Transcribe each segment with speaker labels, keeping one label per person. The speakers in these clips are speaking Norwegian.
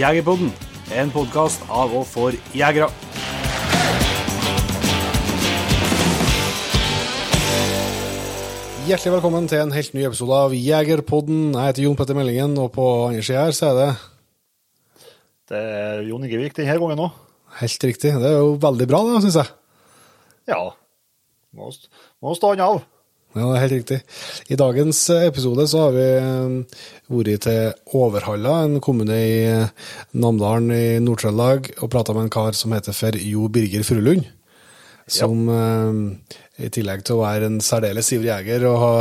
Speaker 1: Jegerpodden, en podkast av og for jegere.
Speaker 2: Hjertelig velkommen til en helt ny episode av Jegerpodden. Jeg heter Jon Petter Meldingen, og på andre sida her så er det
Speaker 3: Det er Jon Ingevik denne gangen òg.
Speaker 2: helt riktig. Det er jo veldig bra, det, syns jeg.
Speaker 3: Ja. Må, må stå han av.
Speaker 2: Ja, det er helt riktig. I dagens episode så har vi eh, vært til Overhalla, en kommune i eh, Namdalen i Nord-Trøndelag, og prata med en kar som heter for Jo Birger Furulund. Som ja. i tillegg til å være en særdeles ivrig jeger og ha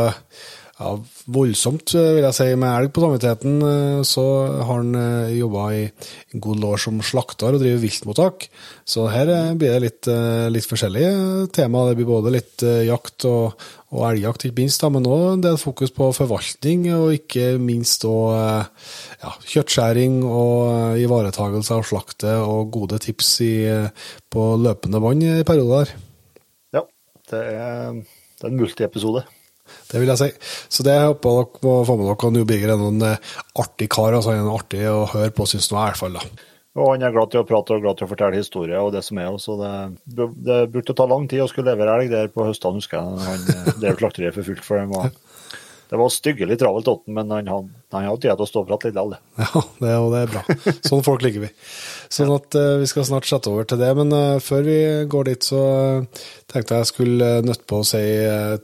Speaker 2: ja, voldsomt, eh, vil jeg si, med elg på samvittigheten, eh, så har han eh, jobba i en god lår som slakter og driver viltmottak. Så her eh, blir det litt, eh, litt forskjellige tema. Det blir både litt eh, jakt og, og elgjakt, ikke minst, da, men òg en del fokus på forvaltning, og ikke minst òg eh, ja, kjøttskjæring og eh, ivaretagelse av slaktet og gode tips i, eh, på løpende vann i perioder.
Speaker 3: Ja. Det er, det er en multiepisode.
Speaker 2: Det vil jeg si. Så det håper dere må få med dere. Og Jo Birger er eh, artig kar. altså er artig å høre på, syns nå i hvert fall. da.
Speaker 3: Og han er glad til å prate og glad til å fortelle historier og det som er. Så det, det brukte å ta lang tid å skulle levere elg der på høstene, husker jeg. Han eh, drev slakteriet for fullt. for den var, Det var styggelig travelt Otten, men han, han, han hadde tid til å stå og prate litt likevel.
Speaker 2: Ja, det, og det er bra. Sånn folk liker vi. Sånn at uh, vi skal snart sette over til det. Men uh, før vi går dit, så uh, tenkte jeg jeg skulle nødt på å si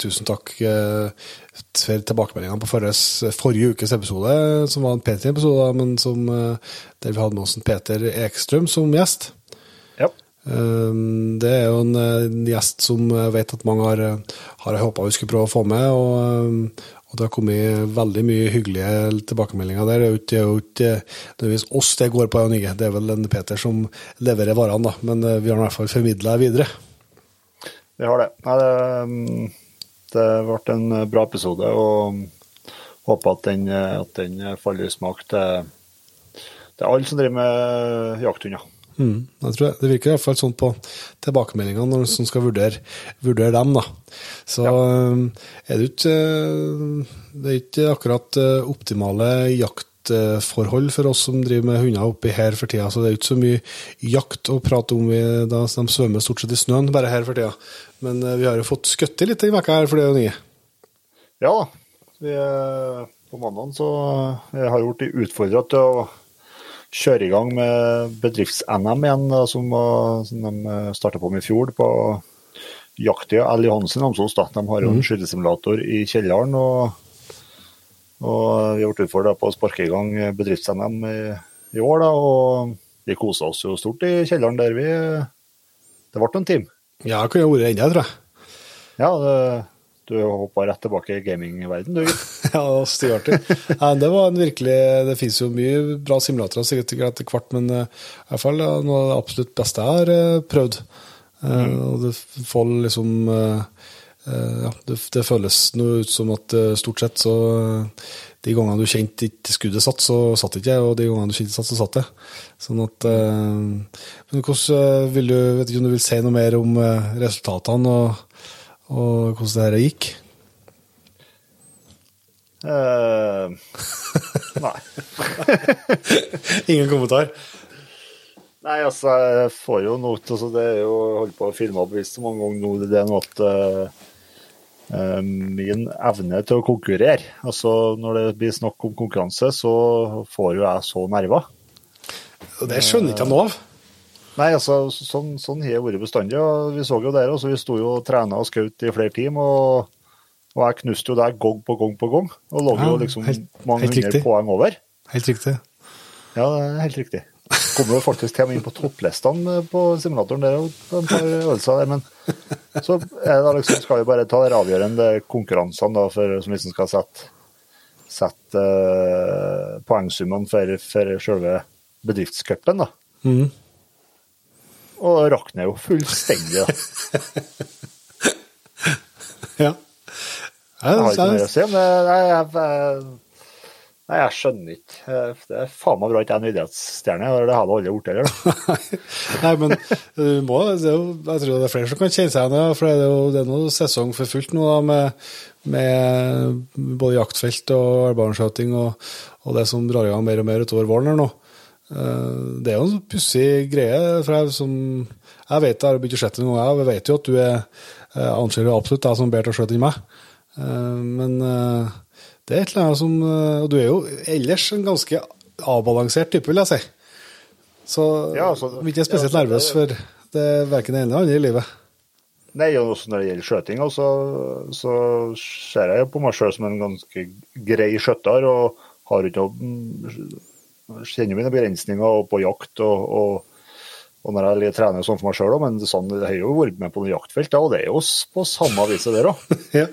Speaker 2: tusen takk for tilbakemeldingene på forrige, forrige ukes episode, som var en P3-episode, men som, der vi hadde med oss en Peter Ekstrøm som gjest.
Speaker 3: Ja.
Speaker 2: Det er jo en, gjest som jeg vet at mange har, har håpa vi skulle prøve å få med. Og, og det har kommet veldig mye hyggelige tilbakemeldinger der. Det er jo ikke- nødvendigvis oss det går på, Jan Inge. Det er vel en Peter som leverer varene, da. Men eh, vi har i hvert fall formidla videre.
Speaker 3: Vi har det. Nei, det, mm, det ble en bra episode, og håper at den, at den faller i smak til, til alle som driver med jakthunder.
Speaker 2: Mm, det, det virker i hvert fall sånn på tilbakemeldingene når man skal vurdere, vurdere dem. da. Så ja. er det ikke uh, Det er ikke akkurat uh, optimale jaktforhold for oss som driver med hunder oppi her for tida. Så det er ikke så mye jakt å prate om. Vi, da, de svømmer stort sett i snøen bare her for tida. Men uh, vi har jo fått skutt litt i veka her for det er jo nye.
Speaker 3: Ja da. På mandag så jeg har gjort utfordra til å kjøre i gang med bedrifts-NM igjen, som, som de starta på med i fjor. på Jakttida L. Johansen Namsos. De har jo en skytesimulator i kjelleren. og, og Vi har blitt utfordra på å sparke i gang bedrifts-NM i, i år. da, og Vi kosa oss jo stort i kjelleren der vi Det ble noen team.
Speaker 2: Ja, jeg kunne vært enda, tror jeg.
Speaker 3: Ja, det, du hoppa rett tilbake i gamingverden, du.
Speaker 2: Ja, stygartig. Det var en virkelig Det finnes jo mye bra simulatorer sikkert etter hvert, men eh, i hvert fall ja, noe av det absolutt beste jeg har eh, prøvd. Mm. Og det får liksom eh, eh, Ja, det, det føles noe ut som at eh, stort sett så eh, De gangene du kjente ikke skuddet satt, så satt ikke jeg, og de gangene du kjente satt, så satt det. Sånn at eh, Men hvordan eh, vil du Vet ikke om du vil si noe mer om eh, resultatene og, og hvordan det her gikk?
Speaker 3: Uh, nei.
Speaker 2: Ingen kommentar?
Speaker 3: Nei, altså, jeg får jo noe altså, Det er jo holdt på å filme opp visst så mange ganger nå. Det er noe at uh, min evne til å konkurrere Altså, når det blir snakk om konkurranse, så får jo jeg så nerver.
Speaker 2: Det skjønner ikke jeg noe av.
Speaker 3: Nei, altså, sånn, sånn har det vært bestandig. Vi så jo der også, vi sto jo og trena og skjøt i flere timer. Og, og jeg knuste jo der gang på gang på gang. Og lå
Speaker 2: Ja,
Speaker 3: jo liksom
Speaker 2: helt-
Speaker 3: mange
Speaker 2: helt
Speaker 3: hundre
Speaker 2: riktig.
Speaker 3: poeng over.
Speaker 2: Helt riktig.
Speaker 3: Ja, det er helt riktig. Kommer jo faktisk til og med inn på topplistene på simulatoren der på et par øvelser der, men så er det liksom, skal vi bare ta de avgjørende konkurransene da, for, som liksom skal sette, sette uh, poengsummene for, for selve bedriftscupen. da.
Speaker 2: Mhm.
Speaker 3: Og rakner jo fullstendig. da.
Speaker 2: Ja.
Speaker 3: Jeg har ikke mer å si om det. Nei, jeg, nei, jeg skjønner ikke. Eh, Det er faen meg bra ikke jeg er en idrettsstjerne. Det hadde aldri blitt heller. da.
Speaker 2: nei, men du må, er jo, jeg tror det er flere som kan kjenne seg igjen. For det er jo det er noe sesong for fullt nå da, med, med både jaktfelt og albarnskjøting og, og det som drar i gang mer og mer utover våren her nå. Eh, Det er jo en pussig greie. for jeg, som, jeg vet jeg har begynt å sette det noen ganger, jeg vet jo at du er eh, anser absolutt deg som bedre til å skjøte enn meg. Eh, Men det er et eller annet som Og du er jo ellers en ganske avbalansert type, vil jeg si. Så
Speaker 3: Ja, altså,
Speaker 2: vi er ikke spesielt
Speaker 3: ja, altså,
Speaker 2: nervøs for det er verken det ene eller andre i livet.
Speaker 3: Nei, og også når det gjelder skjøting, så, så ser jeg jo på meg sjøl som en ganske grei skjøtter, og har ikke noe Kjenner mine begrensninger på jakt og, og, og når jeg trener sånn for meg sjøl òg, men sånn, jeg har jo vært med på noen jaktfelt, da, og det er jo på samme viset der òg.
Speaker 2: Ja.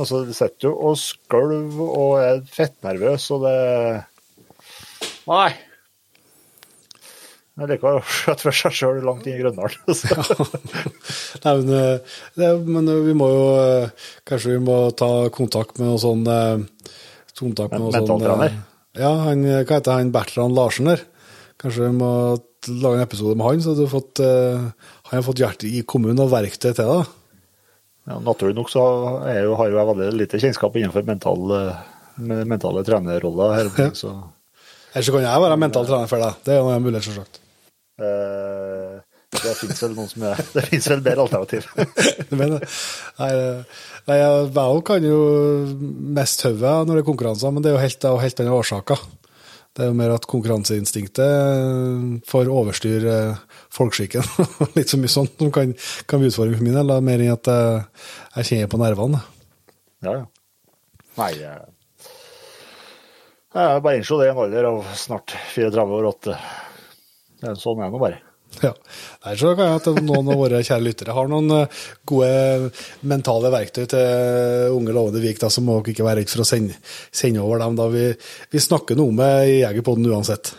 Speaker 3: Altså, du sitter jo og skølver og er fettnervøs, og det Nei. Jeg liker å skjøte for seg sjøl langt inn i Grønland. så.
Speaker 2: Nei, men, eh, det, men eh, vi må jo eh, Kanskje vi må ta kontakt med noe sånn Kontakt med noe sånn
Speaker 3: Mentaltrener?
Speaker 2: Ja, han, eh, hva heter han Bertrand Larsen der? Kanskje vi må lage en episode med han, så du har fått, uh, han har fått hjertet i kommunen og verktøy til det.
Speaker 3: Ja, naturlig nok så er jo, har jo jeg veldig lite kjennskap innenfor mental, eh, mentale trenerroller. her.
Speaker 2: Ja.
Speaker 3: Så,
Speaker 2: Ellers så kan jeg være mental trener for deg. Det er jo en mulighet, selvsagt.
Speaker 3: eh, det finnes vel noen som er Det finnes vel bedre alternativ.
Speaker 2: Men. Nei, eh, nei jeg kan jo mest hodet når det er konkurranser, men det er jo helt, av helt andre årsaker. Det er jo mer at konkurranseinstinktet eh, får overstyre eh, folkeskikken. Litt så mye sånt som kan, kan bli utfordringen for min del, mer enn at jeg, jeg kjenner på nervene.
Speaker 3: Ja, ja. Nei, jeg, jeg bare innså det i en alder av snart 34 år at eh, sånn er det nå bare.
Speaker 2: Ja. Nei, så kan jeg at noen av våre kjære lyttere har noen eh, gode mentale verktøy til unge lovende Vik, da, så må dere ikke være redd for å sende, sende over dem. da Vi, vi snakker noe med i Jegerpodden uansett.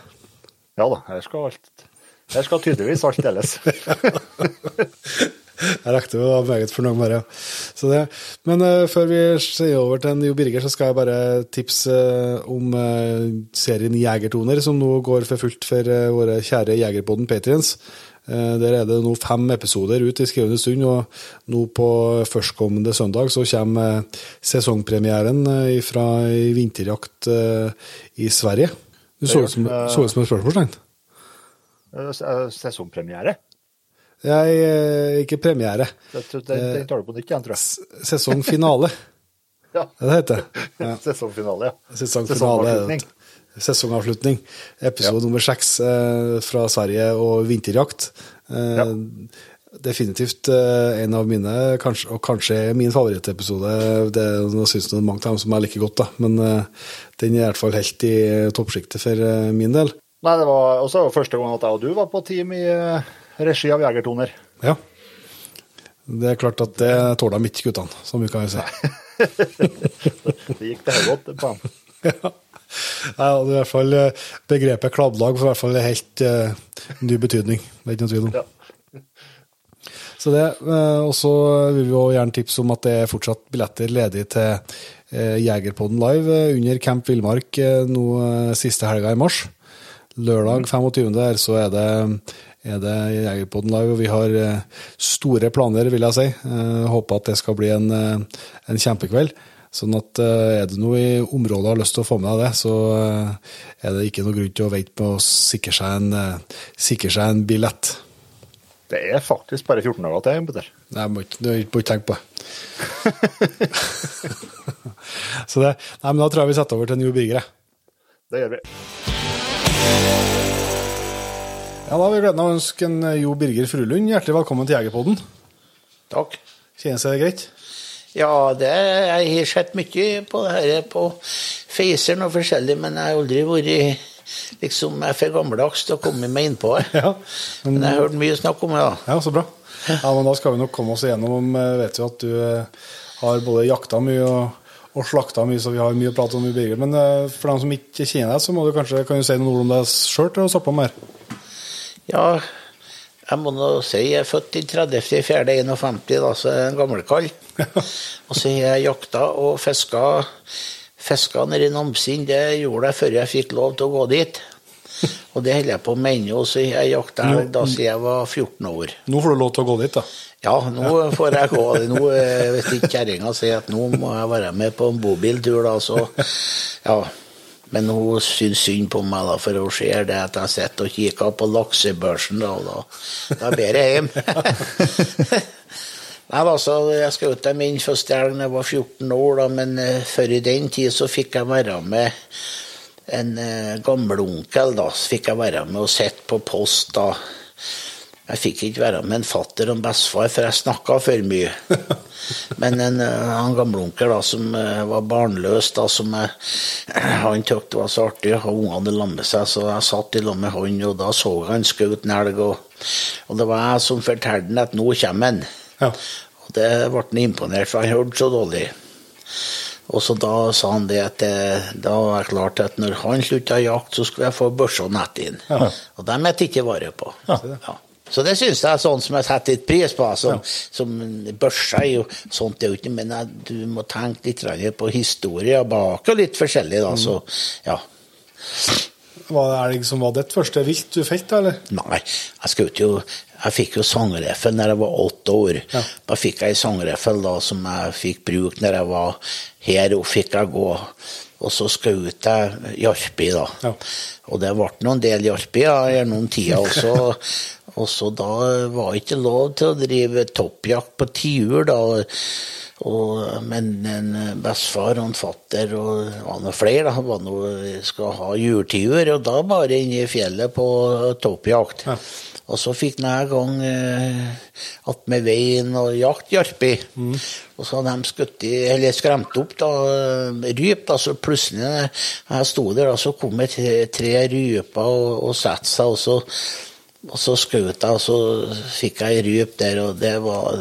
Speaker 3: Ja da, her skal alt Her skal tydeligvis alt deles.
Speaker 2: Jeg rekte å være meget fornøyd med det. Men uh, før vi sier over til Jo Birger, så skal jeg bare tipse eh, om uh, serien Jegertoner, som nå går for fullt for våre kjære Jegerpodden Patriens. Der er det nå fem episoder ut i skrivende stund, og nå på førstkommende søndag så kommer sesongpremieren fra vinterjakt i Sverige. Du så ut som, som et spørsmålstegn.
Speaker 3: Sesongpremiere.
Speaker 2: Jeg, eh, ikke premiere.
Speaker 3: Det- det- Den, den tar du på nytt igjen, tror jeg.
Speaker 2: Sesongfinale,
Speaker 3: Ja.
Speaker 2: er det heter. Ja.
Speaker 3: Sesongfinale, ja.
Speaker 2: Sesongfinale.
Speaker 3: Sesongavslutning.
Speaker 2: Sesongavslutning. Episode nummer seks eh, fra Sverige og vinterjakt. Eh,
Speaker 3: Ja.
Speaker 2: Definitivt eh, en av mine, kanskje, og kanskje min favorittepisode. Det jeg det er mange av dem som jeg liker godt, da. men eh, den er i hvert fall helt i toppsjiktet for eh, min del.
Speaker 3: Nei, det var også første gang at jeg og du var på team i eh, regi av Jegertoner.
Speaker 2: Ja. Det er klart at det tåler de ikke, guttene, som vi kan jeg si.
Speaker 3: Det gikk det godt på dem.
Speaker 2: Ja. Er i hvert fall eh, Begrepet kladdlag får i hvert fall en helt uh, ny betydning. Det er ikke noen tvil om.
Speaker 3: Ja.
Speaker 2: Så det, eh, Og så vil vi jo gjerne tipse om at det er fortsatt billetter ledig til Jegerpodden live under Camp Villmark nå siste helga i mars. Lørdag 25. der så er det, er det Jegerpodden live, og vi har eh, store planer, vil jeg si. Eh, Håper at det skal bli en, eh, en kjempekveld. Sånn at er det noe i området har lyst til å få med deg det, så er det ikke noe grunn til å vente på å sikre seg en, sikre seg en billett.
Speaker 3: Det er faktisk bare 14 dager til, Petter.
Speaker 2: Nei, må ikke, du må ikke tenke på det. Så det. Nei, men da tror jeg vi setter over til en Jo Birger.
Speaker 3: Det gjør vi.
Speaker 2: Ja, da har vi gleden av å ønske en eh, Jo Birger Frulund hjertelig velkommen til Jegerpodden.
Speaker 4: Takk.
Speaker 2: Kjennes det greit?
Speaker 4: Ja, det, jeg har sett mye på det her på Faceren og forskjellig, men jeg har aldri vært liksom, jeg er for gammeldags til å komme meg innpå det.
Speaker 2: Ja.
Speaker 4: Men jeg har hørt mye snakk om det, da.
Speaker 2: Ja, så bra. Ja, men da skal vi nok komme oss igjennom. Vi Vet jo at du eh, har både jakta mye og, og slakta mye, så vi har mye å prate om i Birger. Men eh, for dem som ikke kjenner deg, så må du kanskje kan du si noen ord om deg sjøl til å stoppe med her.
Speaker 4: Ja, jeg må nå si jeg er født den 30.4.51, da, så jeg er en gammel kall. Og så har jeg jakta og fiska, fiska nede i Namsinn. Det gjorde jeg før jeg fikk lov til å gå dit. Og det holder jeg på med ennå. Så jeg jakta elg da siden jeg var 14 år.
Speaker 2: Nå får du lov til å gå dit, da.
Speaker 4: Ja, nå får jeg gå. Nå, eh, Hvis ikke kjerringa sier at nå må jeg være med på en bobiltur, da, så ja. Men hun syntes synd på meg, da, for hun ser det at jeg sitter og kikker på laksebørsen, da, da, da ber jeg hjem. Nei, altså, Jeg skal ut til min første elg da jeg var 14 år, da, men uh, før i den tid så fikk jeg være med en uh, gammelonkel. da, så fikk jeg være med og sitte på post. da. Jeg fikk ikke være med en fatter og en bestefar, for jeg snakka for mye. Men en, en gamleonkel da, som uh, var barnløs, da, som jeg, han syntes det var så artig å ha ungene sammen med seg, så jeg satt i lag med han, og da så han skjøt en elg. Og, og det var jeg som fortalte han at nå kommer han.
Speaker 2: Ja.
Speaker 4: Og det ble han imponert, for han hørte så dårlig. Og så da sa han det at det, da var det klart at når han slutta jakt, så skulle jeg få børsa nett inn. Og dem jeg ikke vare på. Ja. Så det syns jeg er sånn som jeg setter litt pris på. Som, som Børsa er jo sånt, det er jo ikke Men jeg, du må tenke litt på historie bak og litt forskjellig, da. Så ja.
Speaker 2: Var det som var ditt første vilt du fikk, da, eller?
Speaker 4: Nei, jeg skjøt jo Jeg fikk jo sangreffel da jeg var åtte år.
Speaker 2: Ja.
Speaker 4: Da fikk jeg sangreffel da, som jeg fikk bruke når jeg var her, og fikk jeg gå. Og så skjøt jeg jarpi, da.
Speaker 2: Ja.
Speaker 4: Og det ble noen del jarpi ja, gjennom tida også. og så da var det ikke lov til å drive toppjakt på tiur, da. Og, men en bestefar og en fatter og var noe flere da, var noe, skal ha jultiur, og da bare inne i fjellet på toppjakt.
Speaker 2: Ja.
Speaker 4: Og så fikk jeg en gang eh, attmed veien og jakt jarpi. Og så hadde de skutt i, eller skremt opp da, ryp. da, Så plutselig jeg sto der, da, så kom det tre, tre ryper og, og satte seg. og så og så skjøt jeg, og så fikk jeg ryp der, og det var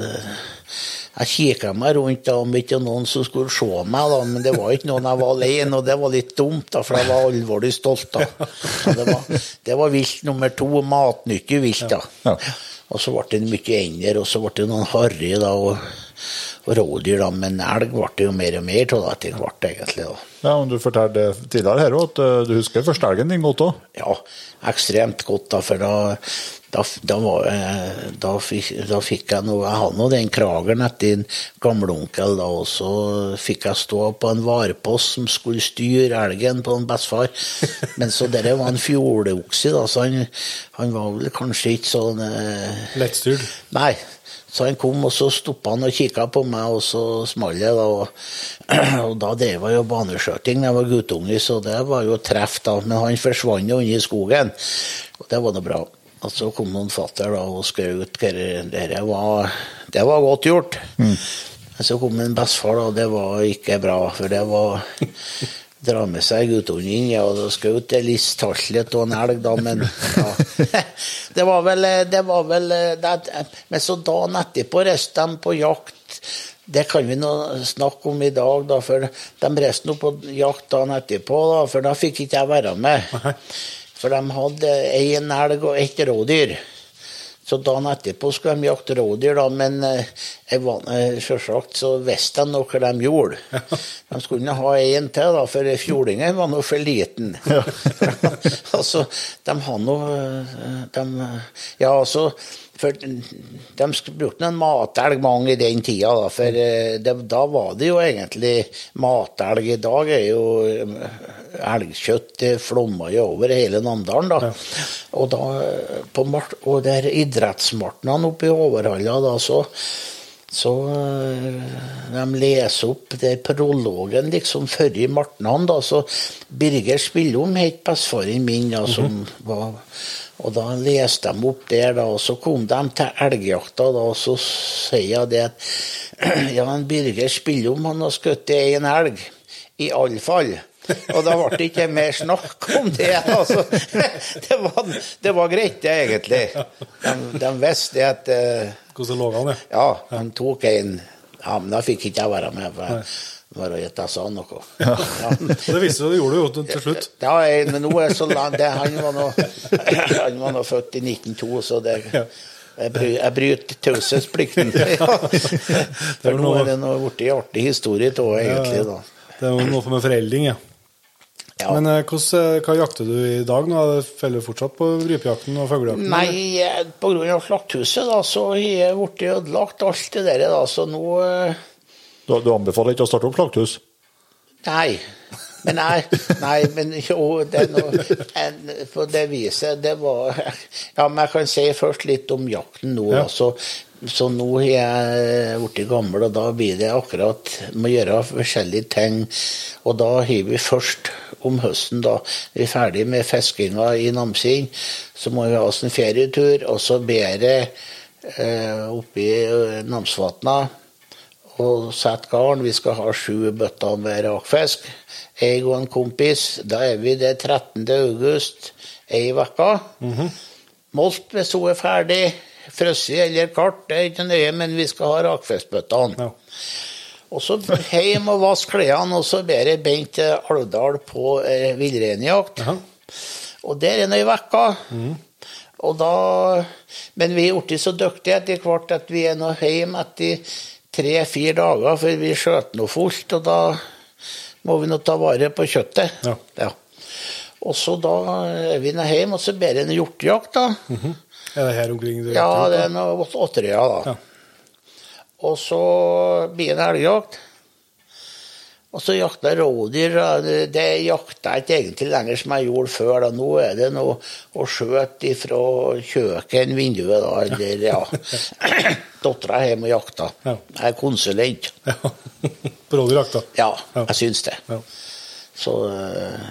Speaker 4: Jeg kikka meg rundt da, om ikke noen som skulle se meg, da, men det var ikke noen jeg var alene, og det var litt dumt, da, for jeg var alvorlig stolt. da. Det, var, det var vilt nummer to, matnyttig vilt. da. Og så ble det mye ender, og så ble det noen harry da, og, rådyr, da, men elg ble det jo mer og mer av etter hvert, egentlig. da.
Speaker 3: Ja, men Du fortalte tidligere her også, at eh, du husker første elgen din godt òg.
Speaker 4: Ja, ekstremt godt, da, for da, da, da, var, da, fikk, fikk jeg noe Jeg hadde nå den krageren etter en gamleonkel, da, og så fikk jeg stå på en varepost som skulle styre elgen på en bestefar. Men så dere var en fjordokse, da, så han, han var vel kanskje ikke sånn eh,
Speaker 2: Lettstyrt.
Speaker 4: Nei. Så han kom, og så stoppa han og kikka på meg, og så smalt det. Og, og da drev jeg jo baneskjøting da jeg var guttunge, så det var jo treff, da. Men han forsvant jo inni i skogen, og det var nå bra. Og så kom noen fatter da og skjøt. Det var, det var godt gjort. Men så kom en bestefar, og det var ikke bra, for det var dra med seg guttungen inn, ja, da skal jeg litt taslet og en elg, da, men ja. Det var vel det var vel det, Men så dagen etterpå reiste de på jakt. Det kan vi nå snakke om i dag, da, for de reiste nå på jakt dagen etterpå, da, for da fikk ikke jeg være med. For de hadde én elg og ett rådyr. Så dagen etterpå skulle de jakte rådyr, da, men eh, eh, selvsagt så visste de hva de gjorde. De skulle ha en til, da, for fjordingen var nå for liten. altså, de har nå eh, de, Ja, altså for De brukte en matelg mange i den tida, da, for eh, det, da var det jo egentlig matelg. I dag er jo eh, elgkjøtt det flommer jo over hele Namdalen, da. Og da på Mart, og der idrettsmartnene oppe i Overhalla, da, så så eh, de leser opp det prologen liksom før i Martnan, da, så Birger Spillom het bestefaren min, da, som var Og da leste de opp der, da, og så kom de til elgjakta, da, og så sier jeg det at Ja, en Birger Spillum, han har skutt en elg. I alle fall. Og da ble det ikke mer snakk om det. Altså. Det, var, det var greit, det, egentlig. De, de visste at eh,
Speaker 2: Hvordan lå han, ja?
Speaker 4: ja, han tok en Ja, men da fikk ikke jeg være med. For var og jeg sa noe. Ja.
Speaker 2: Det viste du, gjorde jo til slutt.
Speaker 4: Ja, jeg- men nå er jeg så langt det, Han var nå han var nå født i 1902, så det jeg, bry, jeg bryter taushetsplikten. Ja. For nå er det nå blitt en artig historie av egentlig, da.
Speaker 2: Det er jo noe med foreldring, ja.
Speaker 4: Ja.
Speaker 2: Men eh, eh, hva jakter du i dag nå? Følger du fortsatt på rypejakten og fuglejakten?
Speaker 4: Nei, pga. på grunn av slakthuset, da, så har jeg blitt ødelagt alt det der, da, så nå eh,
Speaker 3: Du, du anbefaler ikke å starte opp slakthus?
Speaker 4: Nei. Men nei, nei, men jo, det noe På det viset, det var Ja, men jeg kan si først litt om jakten nå.
Speaker 2: Ja.
Speaker 4: Altså, så nå har jeg blitt gammel, og da blir det akkurat Må gjøre forskjellige ting. Og da har vi først om høsten, da vi er ferdig med fiskinga i Namsing, så må vi ha oss en ferietur, og så bedre eh, oppi eh, Namsvatna og sette garn. Vi skal ha sju bøtter med rakfisk. Jeg og en kompis, da er vi det 13. august ei uke. Molt hvis hun er ferdig. Frosset eller kart, det er ikke nøye, men vi skal ha rakfiskbøttene.
Speaker 2: Ja.
Speaker 4: Og så hjem og vaske klærne, og så ber jeg Bent Alvdal på eh, villreinjakt.
Speaker 2: Jaha.
Speaker 4: Og der er han ei uke. Og da, men vi er blitt så dyktige etter hvert at vi er nå hjemme etter tre-fire dager, for vi skjøt noe fullt, og da må vi nå ta vare på kjøttet.
Speaker 2: Ja.
Speaker 4: Og så da er vi nå hjemme, og så ber det en hjortejakt, da.
Speaker 2: Er det her omkring? du
Speaker 4: Ja, det er åtterøya, da.
Speaker 2: Ja.
Speaker 4: Og så blir det elgjakt. Og så jakta jeg rådyr. Det- jakta jeg ikke egentlig lenger som jeg gjorde før. da. Nå er det noe å skjøte fra kjøkkenvinduet, da. Eller, ja. Dattera er hjemme og jakter.
Speaker 2: Ja.
Speaker 4: Jeg er konsulent.
Speaker 2: Ja. på rådyrjakta?
Speaker 4: Ja, jeg syns det.
Speaker 2: Ja.
Speaker 4: Så eh,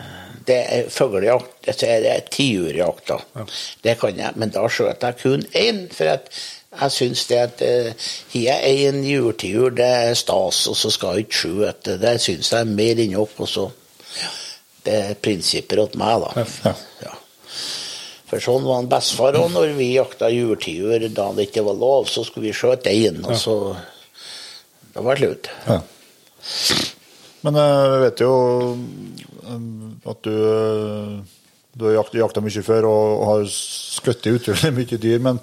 Speaker 4: det er fuglejakt. Det er tiurjakt, da. Det kan jeg, men da skjøt jeg kun én. For at jeg syns det at har jeg en jurtiur, det er stas, og så skal jeg ikke skjøte. Det syns jeg er mer enn nok. Og så Det er prinsipper hos meg, da.
Speaker 2: Ja.
Speaker 4: Ja. For sånn var han bestefar òg. Når vi jakta jurtiur da det ikke var lov, så skulle vi skjøte én, og så Da var det slutt.
Speaker 3: Ja. Men eh, jeg vet jo eh, at du, eh, du har jakta mye før og har skutt utrolig mye dyr. Men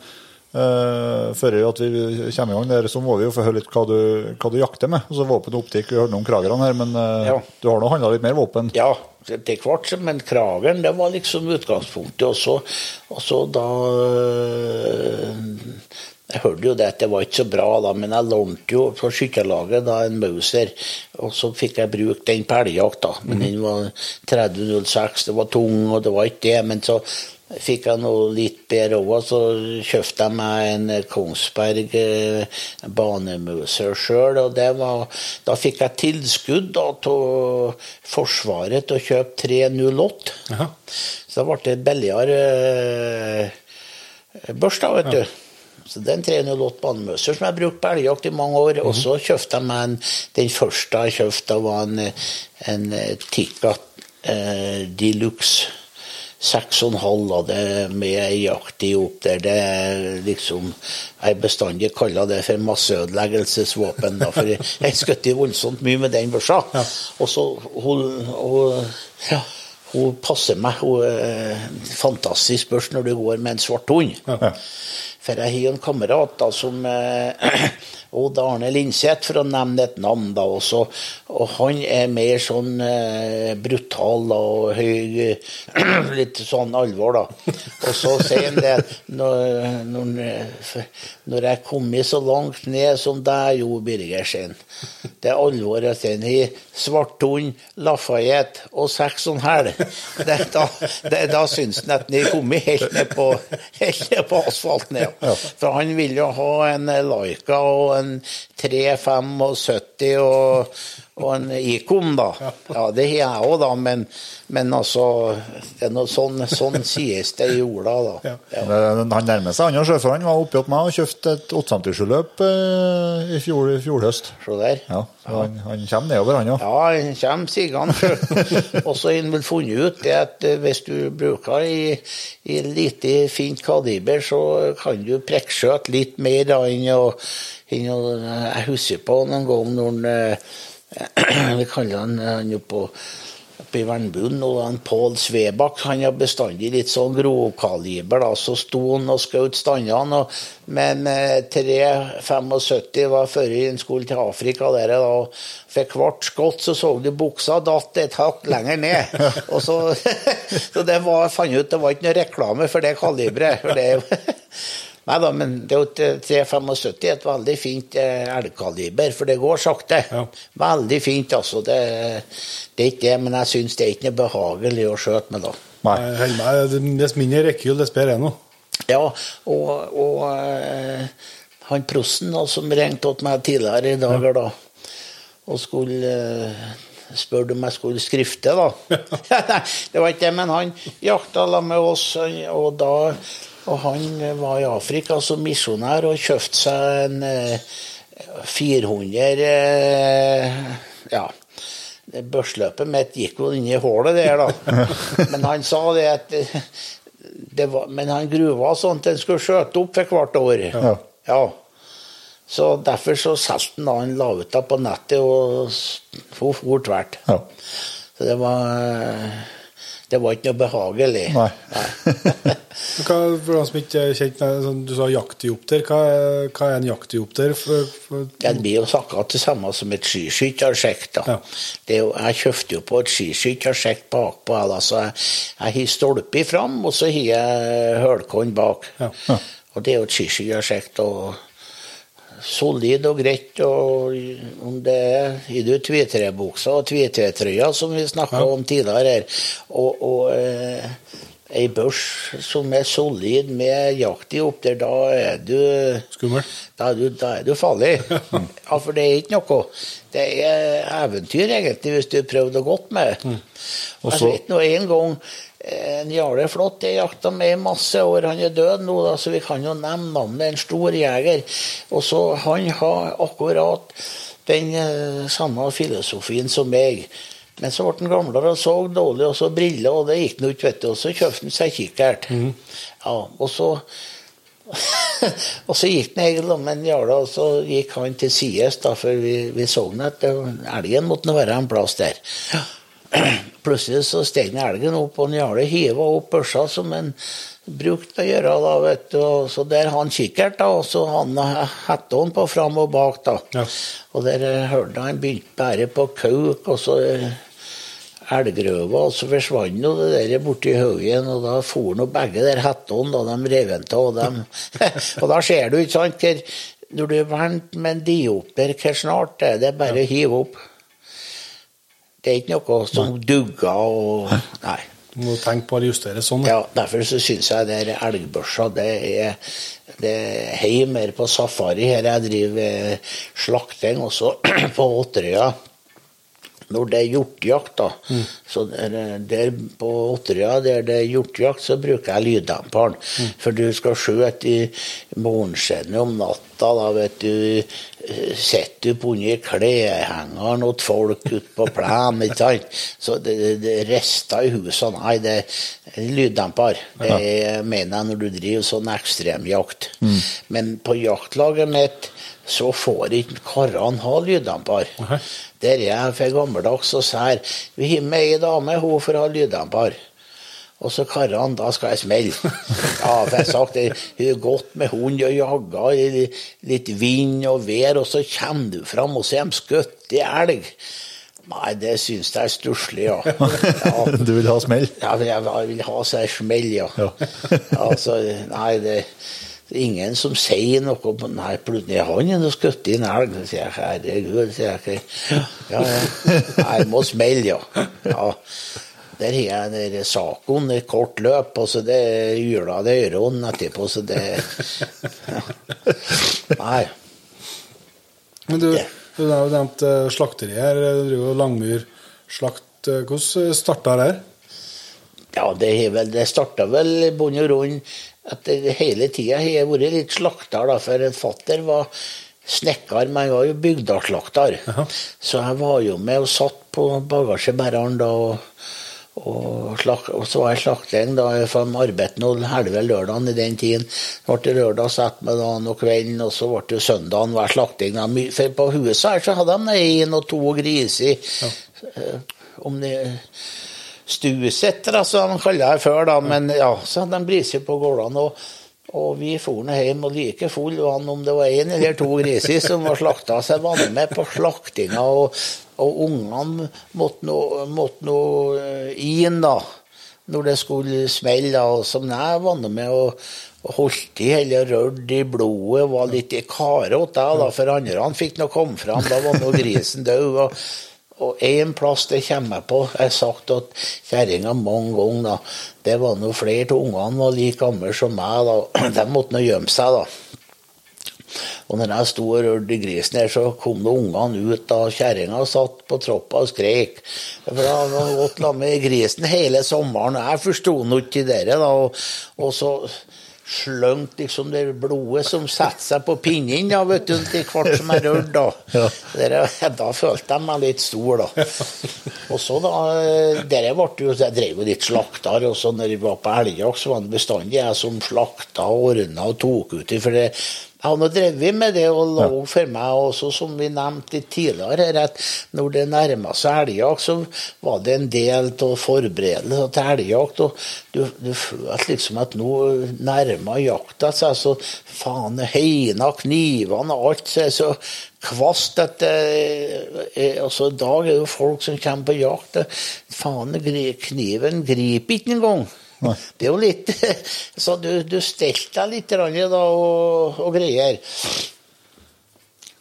Speaker 3: eh, før at vi kommer i gang der, så må vi jo få høre litt hva du, hva du jakter med. Altså Våpen og optikk, vi hørte om kragerne her, men uh,
Speaker 4: Ja.
Speaker 3: du har nå handla litt mer våpen?
Speaker 4: Ja, til hvert, men Krageren det var liksom utgangspunktet. Og så, og så da uh, Jeg hørte jo det at det var ikke så bra, da, men jeg lånte jo på skytterlaget da en Mauser, og så fikk jeg bruke den på elgjakt, da. Men den var 3006, det var tung, og det var ikke det. Men så fikk jeg noe litt bedre òg, så kjøpte jeg meg en Kongsberg banemuser banemauser sjøl, og var Da fikk jeg tilskudd av Forsvaret til å kjøpe 308.
Speaker 2: Jaha.
Speaker 4: Så da ble det billigere eh, børs, da, vet du. Så det er en 308 banemuser som jeg har brukt på elgjakt i mange år. Og så kjøpte jeg meg en, den første jeg kjøpte, var en, en Tikka eh, Deluxe. 6,5 av det med jakt i opp der. Det er liksom Jeg bestandig kaller det for masseødeleggelsesvåpen. Da, for jeg skjøt voldsomt mye med den børsa. Og så hun, hun, ja, hun passer meg. Hun er en fantastisk børs når du går med en svart hund.
Speaker 3: Ja.
Speaker 4: For jeg har en kamerat da, som eh, Odd Arne Linseth, for å nevne et navn, da også. Og han er mer sånn eh, brutal da, og høy Litt sånn alvor, da. Og så sier han det når, når, når jeg kom så langt ned som deg, Jo Birgersen Det er alvoret sin. Har svart hund, Lafayette og seks og en halv. Da, det, da syns han at han har kommet helt ned på, helt ned på asfalten. Ja. For han vil jo ha en Laika og en 375 og, og en Icon, da. Ja, det har jeg òg, da, men, men altså det er noe sånn, sånn sies det i jorda, da. Ja.
Speaker 3: Men Han nærmer seg, han og sjø, han var oppi hos meg og kjøpte et 857-løp eh, i fjor, i fjor høst.
Speaker 4: Se der.
Speaker 3: Ja, så han, han kommer nedover, han òg.
Speaker 4: Ja, han kommer sigende. Og så har han vel funnet ut det at eh, hvis du bruker i, i lite fint kaliber, så kan du prekkskjøte litt mer da enn å Jeg husker på noen gang når han eh, Vi kaller han han oppe, oppe i Vernbuen, og han Pål Svebakk han har bestandig litt sånn grovkaliber. da, Så sto han og skjøt standene. Men eh, 375 var før han skulle til Afrika. der, da, For hvert skott så så du buksa datt et hakk lenger ned. og så, så det var, fant ut det var ikke noe reklame for det kaliberet. for det Nei da, men det er jo 375 er et veldig fint eh, elgkaliber, for det går sakte.
Speaker 2: Ja.
Speaker 4: Veldig fint, altså. Det, det er ikke det, men jeg syns det er ikke noe behagelig å skjøte med, da.
Speaker 3: Nei.
Speaker 2: Jeg holder meg- Dess mindre rekkehjul, dess bedre er nå.
Speaker 4: Ja, og, og eh, han prosten da, som ringte til meg tidligere i dag ja. da, og skulle eh, spørre om jeg skulle skrifte, da. Det var ikke det, men han jakta sammen med oss, og da og han var i Afrika som misjonær og kjøpte seg en eh, 400 eh, Ja. Børsløpet mitt gikk jo inn i hullet der, da. Men han sa det at eh, det var, Men han gruva sånn at han skulle skjøte opp for hvert år.
Speaker 3: Ja.
Speaker 4: Ja. Så derfor så solgte han da han la ut det på nettet, og for tvert.
Speaker 3: Ja.
Speaker 4: Så det var Det var ikke noe behagelig.
Speaker 3: Nei.
Speaker 2: Nei. Hva, for de som ikke er kjent sånn, Du sa jaktdiopter. Hva, hva er en jaktdiopter? For, for,
Speaker 4: Ja, Det blir jo akkurat det samme som et skiskyttersjekt.
Speaker 2: Ja.
Speaker 4: Det jo, jeg kjøpte jo på et skiskyttersjekt bakpå. Altså, jeg, jeg har stolpe fram, og så har jeg hølkorn bak.
Speaker 2: Ja.
Speaker 4: Og det er jo et skiskyttersjekt. og Solid og greit. og om det er i du tvitrebuksa og tvitretrøya, som vi snakka om tidligere her, og, og eh, ei børs som er solid med jakt i opp der, da er du
Speaker 2: Skummel.
Speaker 4: da er, du, da er du farlig. Ja, for det er ikke noe. Det er eventyr, egentlig, hvis du prøvde godt med.
Speaker 3: Og
Speaker 4: Jeg vet nå en gang en Jarle Flått jeg jakta med i masse år. Han er død nå, da, så vi kan jo nevne navnet. En stor jeger. Og så Han har akkurat den eh, samme filosofien som meg. Men så ble han gamlere og så dårlig, og så briller, og det gikk nå ikke, vet du. Og så kjøpte han seg kikkert. Ja, og så og så gikk han egentlig om en jarle, og så gikk han til sides, for vi, vi så han at elgen måtte være en plass der. Plutselig så steg elgen opp, og en jarle hiva opp børsa som en brukte å gjøre. da, vet du, og Så der han kikkert, da, og så han hetta han på fram og bak. da.
Speaker 2: Ja.
Speaker 4: Og der eh, hørte han begynte bare på kauk, og så eh, elgrøva, og så forsvant jo det der borti haugen, og da for nå begge der hettene, da de rev den av, og da ser du, ikke sant, hvor når du er vant med en dioper, hvor snart det er det bare å hive opp. Det er ikke noe som dugger og Nei.
Speaker 2: Du må tenke på å justere sånn.
Speaker 4: Ja, Derfor så syns jeg det er elgbørsa det er det er hei mer på safari. Her jeg driver eh, slakting også på Åtterøya. Når det er hjortejakt, da, så der, der på Otterøya der det er hjortejakt, så bruker jeg lyddemperen. For du skal skjøte i morgenskinnet om natta, da vet du. Sitter du under kleshengeren og folk ute på plenen, ikke sant. Så det, det, rister i huset. Nei, det er lyddemper. Det er, mener jeg når du driver sånn ekstremjakt. Men på jaktlaget mitt så får ikke karene ha lyddemper. Der er jeg for gammeldags og sær. Vi har med ei dame, hun får ha lyddemper. Og så karene, da skal jeg smelle. Ja, for jeg har sagt det, hun har gått med hund og jaga i litt vind og vær, og så kommer du fram, og så er de skutt i elg. Nei, det syns jeg er stusslig, ja. ja.
Speaker 3: Du vil ha smell?
Speaker 4: Ja, jeg vil ha seg smell, ja.
Speaker 3: Ja.
Speaker 4: altså, nei, det det er ingen som sier noe på Nei, plutselig er han er skutt i en elg. Så sier jeg herregud, sier jeg. Ja, ja. Jeg må smelle, ja. ja. Der har jeg den saken et kort løp, og så det gyla det øret etterpå, så det ja. Nei.
Speaker 2: Men du, du har jo nevnt eh, slakteriet her. Du driver jo Langmyr slakt. Eh, Hvordan starta det her?
Speaker 4: Ja, det, vel, det starta vel i bunn og grunn at det hele tida har jeg vært litt slakter, da, for en fatter var snekker, men jeg var jo bygdaslakter. Så jeg var jo med og satt på bagasjebæreren da, og, og, slak, og så var jeg slakting da, jeg arbeidet noen helve lørdagen i den tiden. Så ble det lørdag ettermiddag og kvelden, og så ble det søndagen hver slakting. For på huset her så hadde de én og to griser. Ja. Om det stuesetter, som de kaller det før, da. Men ja, så de griser på gårdene. Og, og vi for nå hjem, og like full var han om det var én eller to griser som var slakta. Så jeg var med på slaktinga, og, og ungene måtte nå, måtte nå eh, inn, da. når det skulle smelle. da, Som jeg var med og, holdt i hele rørt i blodet, var litt i karet åt deg, da, for andre han fikk nå komme fram. Da var nå grisen død. og og én plass det kommer jeg på. Jeg har sagt at kjerringa mange ganger da, det var nå flere av ungene var like gamle som meg. da, De måtte nå gjemme seg, da. Og når jeg sto og rørte grisen her, så kom det ungene ut. da Kjerringa satt på troppa og skrek. For jeg hadde gått sammen med grisen hele sommeren. Jeg forsto nå ikke det der. da, og, og så sløngt liksom det blodet som setter seg på pinnen, da, vet du, til hvert som er rørt. Da. Ja. da følte jeg meg litt stor, da. Og så da, dere ble jo, Jeg drev jo litt slakter, og så når vi var på elgjakt, så var det bestandig jeg som slakta og ordna og tok ut i, for det jeg har drevet med det og lå for meg, også som vi nevnte tidligere, at når det nærma seg elgjakt, så var det en del av forberedelser til elgjakt. og Du, du følte liksom at nå nærma jakta seg, så faen, heina, knivene og alt så er så kvast at eh, altså, I dag er det jo folk som kommer på jakt. Faen, kniven griper ikke engang. Nei. Det er jo litt Så du, du stelte deg litt da, og, og greier.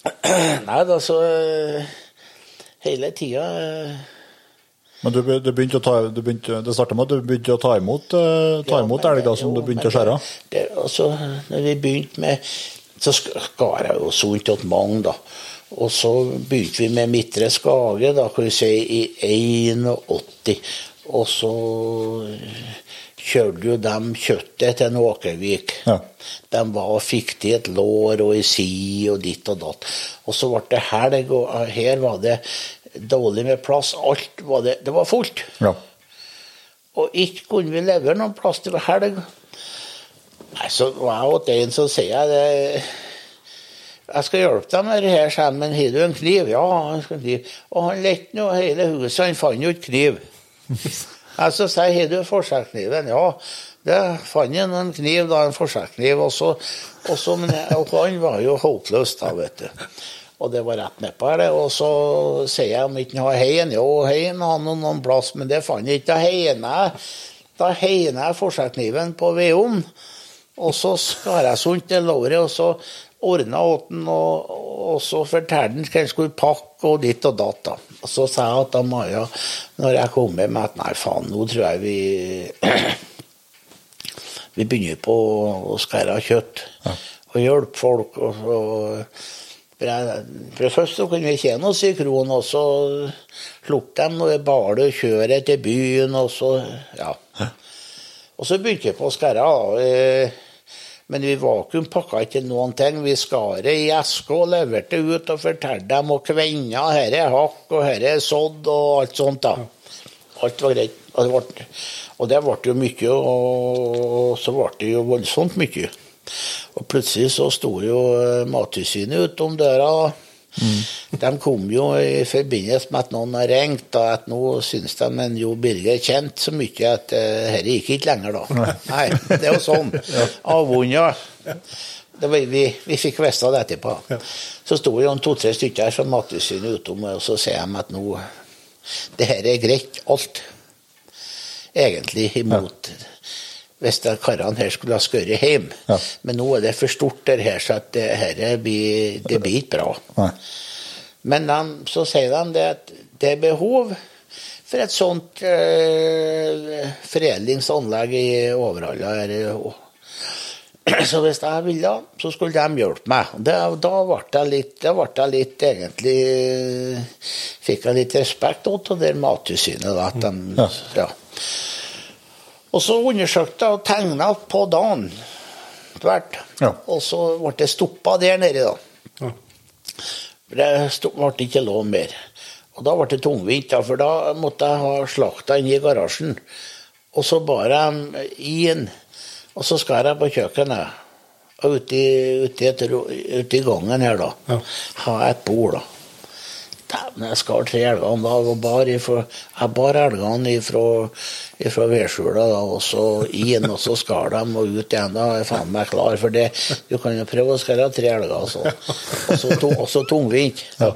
Speaker 4: Nei da, så Hele tida
Speaker 3: Men du, du, begynte å ta, du begynte, det starta med at du begynte å ta imot, ta imot ja, elg da, som du begynte å skjære?
Speaker 4: av? altså, når vi begynte med Så skar jeg jo sunt til mange, da. Og så begynte vi med Midtre Skage, da kan vi si i 81. Og så kjørte jo dem kjøttet til Åkervik. Ja. De var og fikk til et lår og ei si og ditt og datt. Og så ble det helg, og her var det dårlig med plass. Alt var det Det var fullt. Ja. Og ikke kunne vi levere noen plass til helg. Nei, så var jeg hos en, så sier jeg det jeg skal hjelpe deg med det her, sa men har du en kniv? Ja, han skal kniv. Og han lette nå hele huset, han fant jo ikke kniv. Jeg så sier har du forsegkniven? Ja, det fant jeg en kniv, da, en forsegkniv. Og, så, og, og han var jo håpløs, da, vet du. Og det var rett nedpå her, det. Og så sier jeg om ikke han har heien. Jo, heien har noen, noen plass, men det fant jeg ikke. Da heiner jeg, da jeg forsegkniven på vedovnen. Og så skar jeg sunt det låret, og så ordna åten, og, og så fortalte han hva han skulle pakke, og ditt og datt. da. Og så sa jeg til Maja, når jeg kom med, at nei, faen, nå tror jeg vi Vi begynner på å skære av kjøtt. Ja. Og hjelpe folk. Og, og, for, jeg, det første kunne vi tjene oss i kronen, og så sluppe dem når vi bare kjører til byen, og så Ja. Og så begynte jeg på å skære av. Men vi vakuumpakka ikke noen ting. Vi skar det i eske og leverte ut og fortalte dem og kvenna. Her er hakk, og her er sådd, og alt sånt. da. Alt var greit. Og det og det ble jo mye, og så ble det jo voldsomt mye. Og plutselig så sto jo Mattilsynet utom døra. Mm. De kom jo i forbindelse med at noen har ringt, og at nå syns de en Jo Birger kjent så mye at uh, dette gikk ikke lenger, da. Nei, Nei det er jo sånn. Avvunnet. Vi, vi, fikk vite det etterpå. Ja. Så sto jo to-tre stykker fra Mattilsynet utom, og så sier de at nå Det her er greit, alt. Egentlig imot. Ja hvis karene her skulle ha skåret hjem. Ja. Men nå er det for stort der her, så at det, her blir, det blir ikke bra. Nei. Men de, så sier de det at det er behov for et sånt eh, foredlingsanlegg i Overhalla. Så hvis jeg ville, så skulle de hjelpe meg. Det, da ble jeg litt, da ble jeg litt egentlig Fikk jeg litt respekt av det Mattilsynet. At de, ja. ja. Og så undersøkte jeg og tegna på dagen hvert. Ja. Og så ble det stoppa der nede, da. Ja. Det ble ikke lov mer. Og da ble det tungvint, for da måtte jeg ha slakta inn i garasjen. Og så bar jeg inn, og så skar jeg på kjøkkenet. Og ute i, ute i, ute i gangen her, da, ja. ha et bord, da. Dæven, jeg skar tre elger om dag og bar ifra, Jeg bar elgene ifra vedskjula og så inn, og så skar dem og ut igjen. Da er jeg faen meg klar for det. Du kan jo prøve å skære tre elger, altså. Og så, og så tungvint. Ja.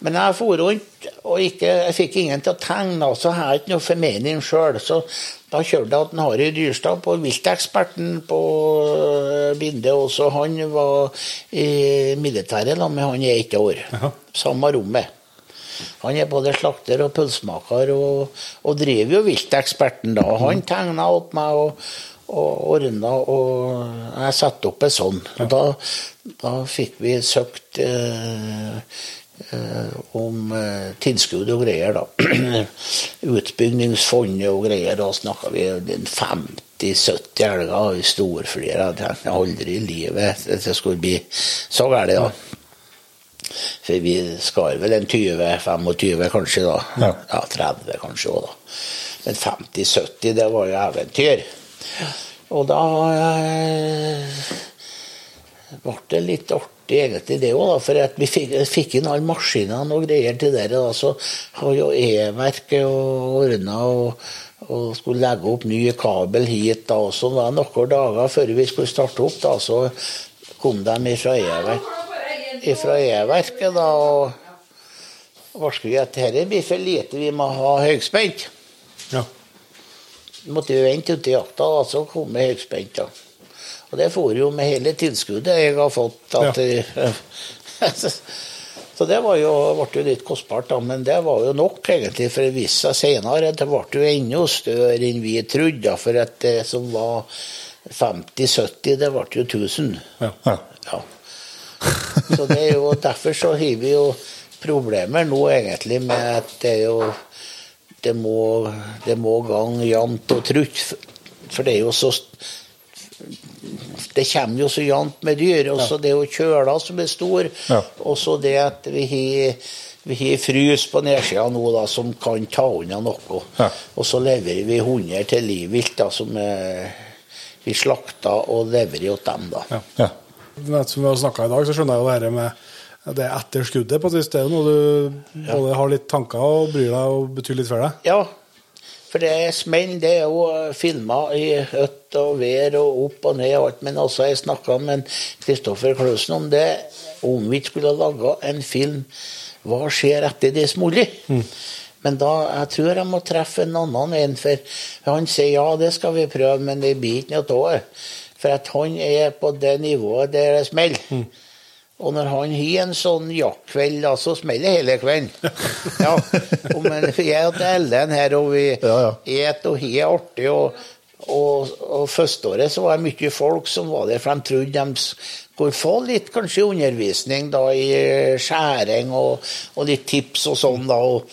Speaker 4: Men jeg for rundt og ikke, jeg fikk ingen til å tegne, så har jeg ikke noe formening sjøl. Så da kjørte jeg til Harry Dyrstad på vilteksperten på eh, Binde også. Han var i militæret da, med han i ett år. Samme rommet. Han er både slakter og pølsemaker, og, og driver jo vilteksperten da. Han tegna opp meg og, og ordna, og jeg satte opp en sånn. Og da, da fikk vi søkt eh, om eh, tilskudd og greier, da. Utbyggingsfondet og greier. Da snakka vi om 50-70 elger i storflere. Jeg tenkte aldri i livet at det skulle bli så galt, da. For vi skar vel en 20-25 kanskje, da.
Speaker 3: Ja.
Speaker 4: ja 30 kanskje òg, da. Men 50-70, det var jo eventyr. Og da eh, ble det litt artig egentlig det òg, for at vi fikk, fikk inn alle maskinene og greier til det. Da, så har jo E-verket ordna og, og skulle legge opp ny kabel hit. da, og så var det Noen dager før vi skulle starte opp, da, så kom de fra E-verket. ifra E-verket da, og varsket at dette blir for lite, vi må ha høyspent.
Speaker 2: Ja.
Speaker 4: måtte vi vente til jakta, da, så kom vi høyspent. da. Og det får jo med hele tilskuddet jeg har fått. At, så det var jo, ble jo litt kostbart, da, men det var jo nok, egentlig. For det viste seg senere at det ble jo enda større enn vi trodde. da, For at det som var 50-70, det ble jo 1000.
Speaker 2: Ja.
Speaker 3: Ja.
Speaker 4: Ja. Så det er jo derfor så har vi jo problemer nå egentlig med at det er jo Det må, det må gang jevnt og trutt. For det er jo så Det kommer jo så jevnt med dyr. Og så det er jo kjøla som er stor.
Speaker 3: Ja.
Speaker 4: Og så det at vi har vi har frys på nedsida nå da, som kan ta unna noe.
Speaker 3: Ja.
Speaker 4: Og så leverer vi hunder til livvilt da, som eh, vi slakter og leverer til dem. da.
Speaker 2: Ja.
Speaker 3: Ja.
Speaker 2: Som vi har snakka i dag, så skjønner jeg jo det her med det etter skuddet. på et vis. Det er jo noe du både har litt tanker og bryr deg og betyr litt for deg.
Speaker 4: Ja, for det smell, det er jo filma i høtt og vær og opp og ned og alt. Men også jeg snakka med Kristoffer Klausen om det. Om vi ikke skulle laga en film Hva skjer etter det smoller? Men da, jeg tror jeg må treffe en annen en, for han sier ja, det skal vi prøve, men det blir ikke noe av det. For at han er på det nivået der det smeller. Og når han har en sånn jaktkveld, da, så smeller hele kvelden. Ja, og men jeg og Ellen her, og vi
Speaker 3: Ja, ja.
Speaker 4: et og har artig. Og, og, og førsteåret så var det mye folk som var der, for de trodde de skulle få litt kanskje undervisning da i skjæring og, og litt tips og sånn. da, og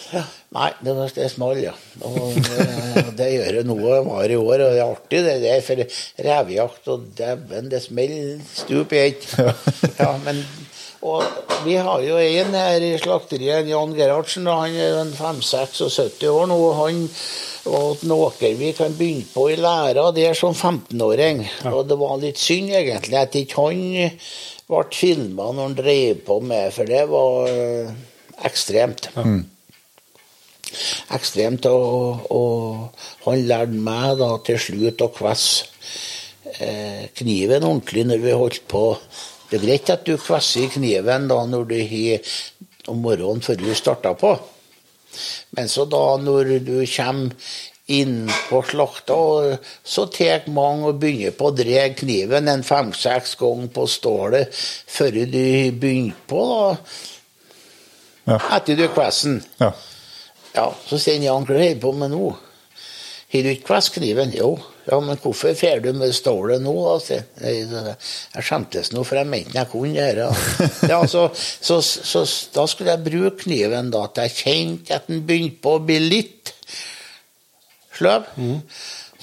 Speaker 4: Nei, det, var- det small, ja. Og det, det gjør det noe var i år, og det er artig det der, for revejakt og dæven, det smeller stup i ett. Ja, men og vi har jo en her i slakteriet, Jan Gerhardsen, han er en 5-76 år nå. og Han var noe vi kan begynne på i læra der som 15-åring. Og det var litt synd egentlig at ikke han ble filma når han drev på med, for det var ekstremt. ekstremt. Ekstremt, og, og han lærte meg da til slutt å kvesse eh, kniven ordentlig når vi holdt på. Det er greit at du kvesser kniven da når du har om morgenen før du starter på. Men så da når du kommer inn på slakta, og så tar mange og begynner på å dra kniven en fem-seks ganger på stålet før du begynner på, da.
Speaker 3: Ja.
Speaker 4: Etter du kvessen.
Speaker 3: Ja.
Speaker 4: Ja, så sier Jan hva holder på med nå? Har du ikke kniven? Jo. Ja, men hvorfor fer du med stålet nå? Altså? jeg. Jeg, skjemtes nå, for jeg mente jeg kunne gjøre det. Ja, så, så, så, da skulle jeg bruke kniven da, til jeg kjente at den begynte på å bli litt sløv.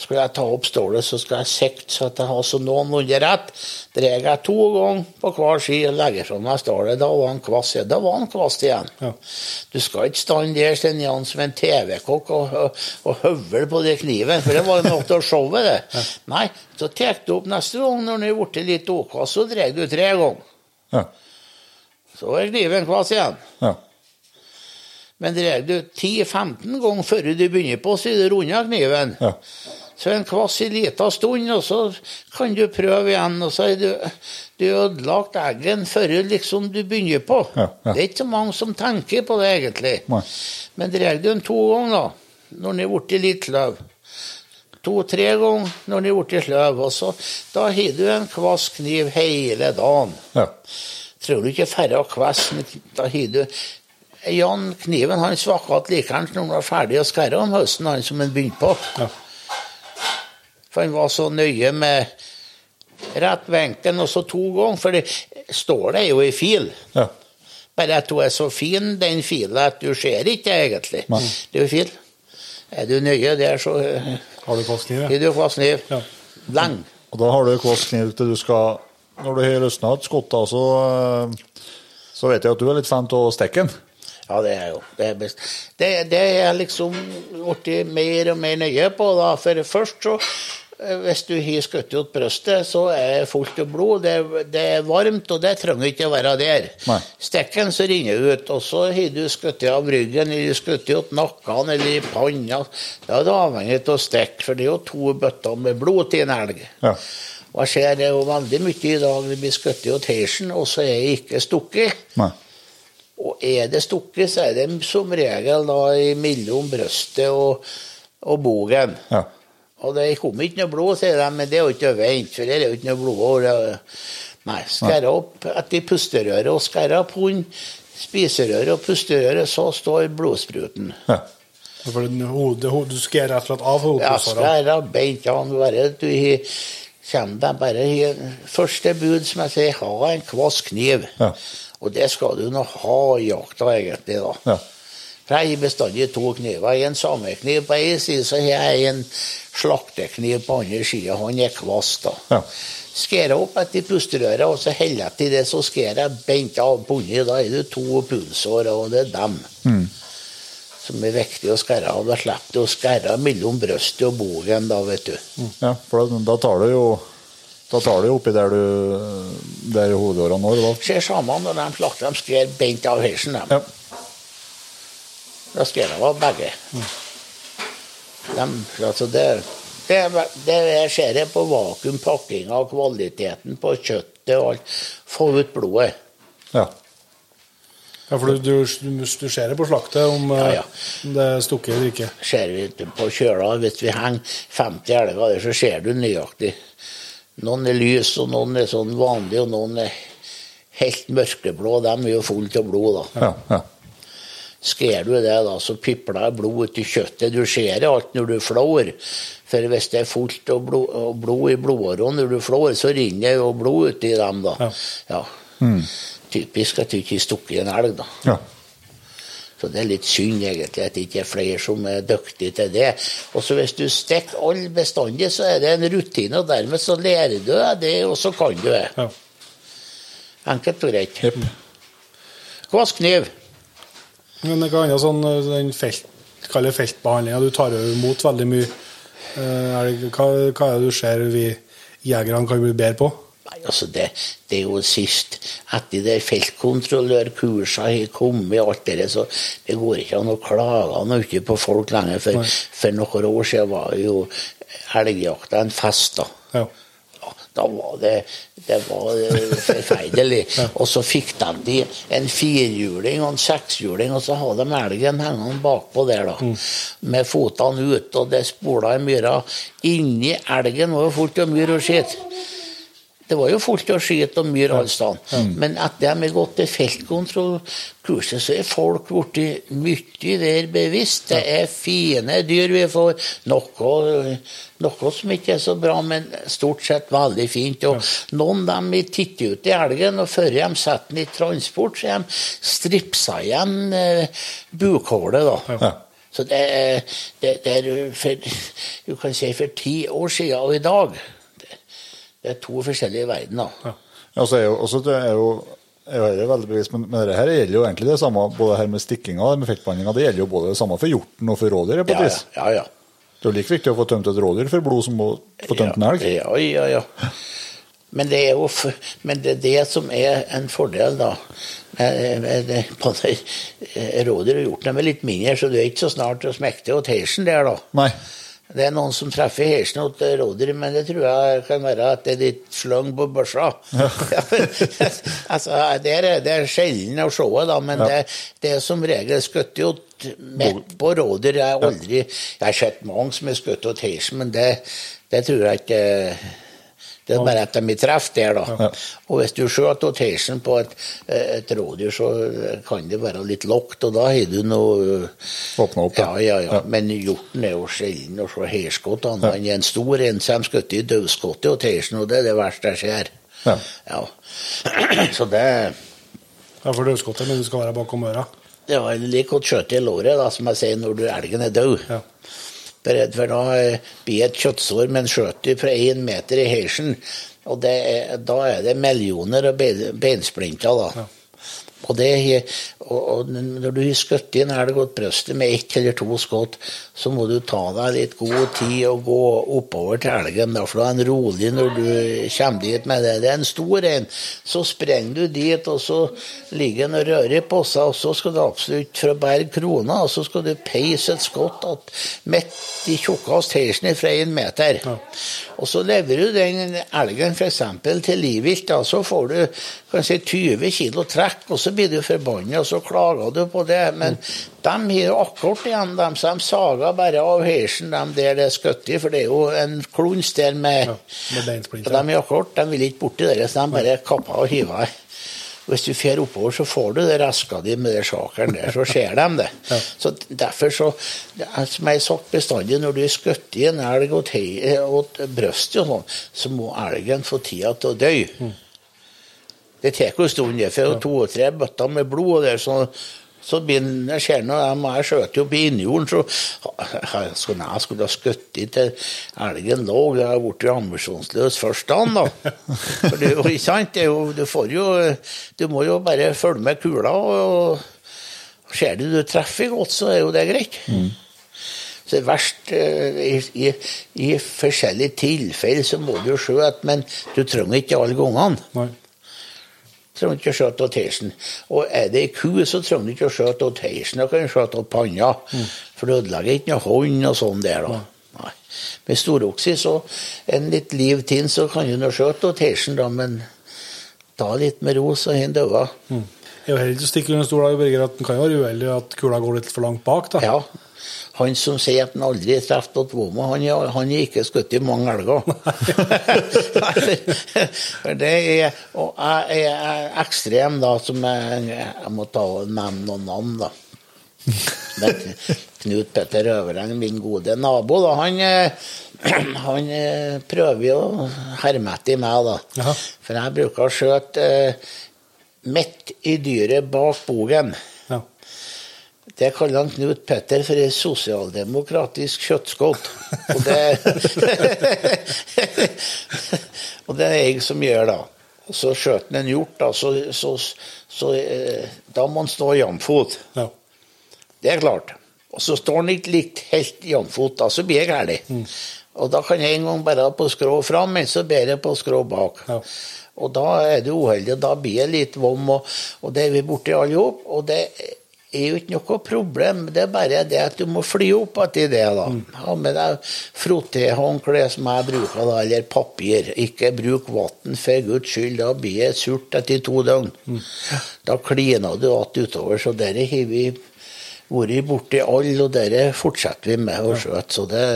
Speaker 4: Skulle jeg ta opp stålet, så skal jeg sikte så at jeg har så noenlunde rett. Drar jeg to ganger på hver side og legger fra meg stålet, da var han kvass igjen. Da var han kvass igjen.
Speaker 2: Ja.
Speaker 4: Du skal ikke stand der Sten Jan, som en TV-kokk og, og, og høvle på den kniven, for det var jo noe av showet, det. Nei, så tar du opp neste gang når den er blitt litt OK, så drar du tre ganger.
Speaker 3: Ja.
Speaker 4: Så er kniven kvass igjen.
Speaker 3: Ja.
Speaker 4: Men drar du 10-15 ganger før du begynner på, så er det runda kniven.
Speaker 3: Ja.
Speaker 4: Så en kvass i lita stund, og så kan du prøve igjen. Og så er du, du ødelagt eggen før liksom du begynner på.
Speaker 5: Ja, ja.
Speaker 4: Det er ikke så mange som tenker på det, egentlig.
Speaker 5: Nei.
Speaker 4: Men drar du den to ganger, da, når den er blitt litt løv, To-tre ganger når den er blitt sløv, og så da har du en kvass kniv hele dagen.
Speaker 5: Ja.
Speaker 4: Tror du ikke færre kvass, da har du Jan Kniven han svakket likeens når han var ferdig å skære om høsten, han som han begynte på.
Speaker 2: Ja.
Speaker 4: For han var så nøye med rett vinkel, og så to ganger. For det står det jo i fil.
Speaker 5: Ja.
Speaker 4: Bare at hun er så fin, den filen, at du ser ikke egentlig.
Speaker 5: Nei.
Speaker 4: Det er jo fil. Er du nøye der, så eh,
Speaker 2: Har du kvass kniv?
Speaker 4: har du kvass kniv.
Speaker 2: Ja.
Speaker 4: Lang.
Speaker 5: Og da har du kvass kniv til du skal Når du har løsna et skott, da, så, eh, så vet jeg at du er litt fan av den.
Speaker 4: Ja, det er jo det er best. Det, det er liksom blitt mer og mer nøye på, da. For først så hvis du har skutt ut brystet, så er det fullt av blod. Det, det er varmt, og det trenger ikke å være der.
Speaker 5: Nei.
Speaker 4: Stekken så renner ut, og så har du skutt av ryggen, eller skutt ut nakken eller i panna. Da er det avhengig av stekk, for det er jo to bøtter med blod til en elg.
Speaker 5: Ja.
Speaker 4: Jeg ser det jo veldig mye i dag det blir skutt ut heisen, og så er det ikke stukket.
Speaker 5: Nei.
Speaker 4: Og er det stukket, så er det som regel da mellom brystet og, og bogen.
Speaker 5: Ja.
Speaker 4: Og det kom ikke noe blod, sier de, men det er jo ikke å vente, for det er jo ikke noe blod. Nei, skjære opp etter pusterøret og skjære opp hunden. spiserøret og pusterøret, så står blodspruten.
Speaker 5: Ja.
Speaker 2: For den hode, hode, du skjærer rett og slett av
Speaker 4: Ja, skjærer beint av bare du kommer deg bare i første bud, som jeg sier, ha en kvass kniv.
Speaker 5: Ja.
Speaker 4: Og det skal du nå ha i jakta, egentlig, da.
Speaker 5: Ja.
Speaker 4: For jeg har bestandig to kniver. En samekniv på ei side, så har jeg en slaktekniv på andre sida. Han er kvass, da.
Speaker 5: Ja.
Speaker 4: Skærer opp etter pusterøret, og så holder jeg til det, så skjærer jeg bent av bunnen. Da er det to pulsår, og det er dem som er viktig å skjære av. Da slipper du å skjære mellom brystet og bogen, da, vet du.
Speaker 5: ja. For da, da tar du jo da tar du oppi der du der hodeårene når.
Speaker 4: Ser sammen når de slakter, de skrer bent av heisen.
Speaker 5: Ja.
Speaker 4: De av begge. De, altså det, det, det jeg ser jeg på vakuumpakkinga og kvaliteten på kjøttet og alt. Få ut blodet.
Speaker 5: Ja.
Speaker 2: Ja, for du, du, du, du ser det på slaktet om,
Speaker 4: Ja,
Speaker 2: eh,
Speaker 4: ja.
Speaker 2: det er stukket eller ikke.
Speaker 4: Ser vi på kjøla, hvis vi henger 50 elger der, så ser du nøyaktig. Noen er lys, og noen er sånn vanlige, og noen er helt mørkeblå. De er jo fulle av blod, da.
Speaker 5: Ja. ja.
Speaker 4: Skrer du det, da, så pipler det blod ut i kjøttet. Du ser alt når du flår. For hvis det er fullt av blod, blod i blodårene når du flår, så renner jo blod uti dem, da.
Speaker 2: Ja.
Speaker 4: Ja. Typisk at du ikke har stukket en elg, da.
Speaker 5: ja.
Speaker 4: Så det er litt synd egentlig at det ikke er flere som er dyktige til det. Og så hvis du stikker alle bestandig, så er det en rutine, og dermed så lærer du deg det, og så kan du det.
Speaker 2: Ja.
Speaker 4: Enkelt og greit.
Speaker 5: Yep.
Speaker 4: Kvass kniv.
Speaker 2: Men hva annet sånn eh, den felt, feltbehandlinga? Du tar jo imot veldig mye. Eh, Er det, hva, hva er det du ser vi jegerne kan bli bedre på?
Speaker 4: Nei, altså det, det er jo sist etter det feltkontrollørkurset har kommet, alt det der, så det går ikke an å klage noe ute på folk lenger. For,
Speaker 2: Nei.
Speaker 4: for noen år siden var jo helgejakta en fest, da.
Speaker 2: Ja.
Speaker 4: Ja, da var det, det var eh, forferdelig. Og så fikk de de en firhjuling og en sekshjuling, og så hadde de elgen hengende bakpå der, da. Med fotene ut, og det spola i myra. Inni elgen var jo fullt av myr og skitt. Det var jo fullt av skit og myr alle steder. Men etter de har gått til feltkontrollkurset, så er folk blitt mye mer bevisst. Det er fine dyr vi får. Noe, noe som ikke er så bra, men stort sett veldig fint. Og noen de titter ut i elgen, og før de setter den i transport, så har de stripsa igjen eh, bukhålet. da.
Speaker 5: Ja.
Speaker 4: Så det er, det, det er for, du kan si for ti år siden og i dag. Det, er to forskjellige verdener.
Speaker 5: Ja, så er jo, også det er jo jeg er veldig bevisst, men, men det her gjelder jo egentlig det samme, både her med stikkinga og med feltbehandlinga. Det gjelder jo både det samme for hjorten og for rådyret,
Speaker 4: Ja,
Speaker 5: vis.
Speaker 4: ja, ja.
Speaker 5: Det er jo like viktig å få tømt et rådyr for blod som å få tømt en elg.
Speaker 4: Ja, ja, ja. Men det er jo men det, er det som er en fordel, da. Både Rådyr og hjorten er litt mindre, så du er ikke så snart å smekte og teisen der, da.
Speaker 5: Nei.
Speaker 4: Det er noen som treffer hersen hos rådyr, men det tror jeg kan være at det er litt slang på børsa. altså, det er, det er sjelden å se, da, men det, det er som regel skutt midt på rådyr. Jeg har aldri Jeg har sett mange som er skutt hersen, men det, det tror jeg ikke det er bare at de er treff der, da. Og hvis du skjøter rotation på et, et rådyr, så kan det være litt lågt, og da har du noe
Speaker 5: Åpna opp,
Speaker 4: ja.
Speaker 5: da.
Speaker 4: Ja, ja, Men hjorten er jo sjelden å se herskutt. Han er en stor en som skutt i dødskott i rotation, og det er det verste jeg ser.
Speaker 5: Ja.
Speaker 4: Ja. Så det
Speaker 2: Ja, for dødskottet, men du skal være bakom øra.
Speaker 4: det eller like godt kjøtt i låret, da, som jeg sier, når du, elgen er død.
Speaker 2: Ja.
Speaker 4: Beredd for da bli et kjøttsår, med en skjøter fra én meter i heisen. og er, da er det millioner av bein- beinsplinter, da.
Speaker 2: Ja.
Speaker 4: Og, det, og, når du har skutt inn elg brystet med ett eller to skudd, så må du ta deg litt god tid og gå oppover til elgen, da, for da er den rolig når du kommer dit med det. Det er en stor en. Så sprenger du dit, og så ligger den og rører på seg, og så skal du absolutt for å bære krona, og så skal du peise et skudd midt i tjukkast heisen fra en meter. Og så leverer du den elgen f.eks. til livvilt, da, så får du kanskje 20 kilo trekk, og så blir du forbanna, og så klager du på det. Men de har akkurat igjen, dem, så de sager bare av heisen dem der det er skutt i, for det er jo en kluns der med
Speaker 2: Ja, med.
Speaker 4: Og de er akkurat, de vil ikke borti det, så de bare kapper og hiver. Hvis du fer oppover, så får du det reska di med det sjakeren der, så ser de det. Så Derfor så Som jeg har sagt bestandig, når du er skutt i en elg og brystet og sånn, så må elgen få tida til å dø. Det tar jo en stund, for to-tre bøtter med blod og der, så så begynner ser når jeg, skjøt jo på innjorden, så jeg skulle, jeg skulle ha skutt til elgen lå. Jeg ble jo ambisjonsløs først da, da. For det jo ikke sant, det er jo, du får jo Du må jo bare følge med kula, og, og ser du du treffer godt, så er jo det greit. Så det er verst eh, i, i, i forskjellige tilfeller så må du jo skjøte, men du trenger ikke alle gangene
Speaker 2: Nei.
Speaker 4: du ikke å skjøte av teisen. Og er det ei ku, så trenger du ikke å skjøte av teisen, Da kan du skjøte av panna. For du ødelegger ikke noe hånd og sånn der, da. Nei. Med storokse, så en litt liv til, så kan du nå skjøte av teisen, da, men ta litt med ro, så han daua.
Speaker 2: Mm. Er jo heller ikke stikke under stol Birger, at den kan jo være uheldig at kula går litt for langt bak. da.
Speaker 4: Ja. Han som sier at han aldri har truffet åt Våmo, han har ikke skutt i mange elger. Det er, og jeg er ekstrem, da, som jeg, jeg må ta og nevne noen navn, da. Men Knut Petter Øvereng, min gode nabo, da, han, eh, han eh, prøver jo å herme etter meg, da. For jeg bruker å skjøte eh, midt i dyret bak bogen. Det kaller han Knut Petter for ei sosialdemokratisk kjøttskott. Og det, og det er jeg som gjør da. Og så skjøt han en hjort, da, så, så, så eh, da må han stå jamfot.
Speaker 2: Ja.
Speaker 4: Det er klart. Og så står han ikke likt helt jamfot, da, så blir jeg gæren. Og da kan jeg en gang bare på skrå fram, men så ber jeg på skrå bak.
Speaker 2: Ja.
Speaker 4: Og da er det uheldig, og da blir jeg litt vom, og, og det er vi borti alle sammen. Og det er jo ikke noe problem, det er bare det at du må fly opp etter det, da. Ha med deg frottéhåndkle som jeg bruker, da, eller papir. Ikke bruk vann, for guds skyld, da blir det surt etter to døgn. Da kliner du igjen utover, så dette har vi vært borti alle, og dette fortsetter vi med å skjøte, så det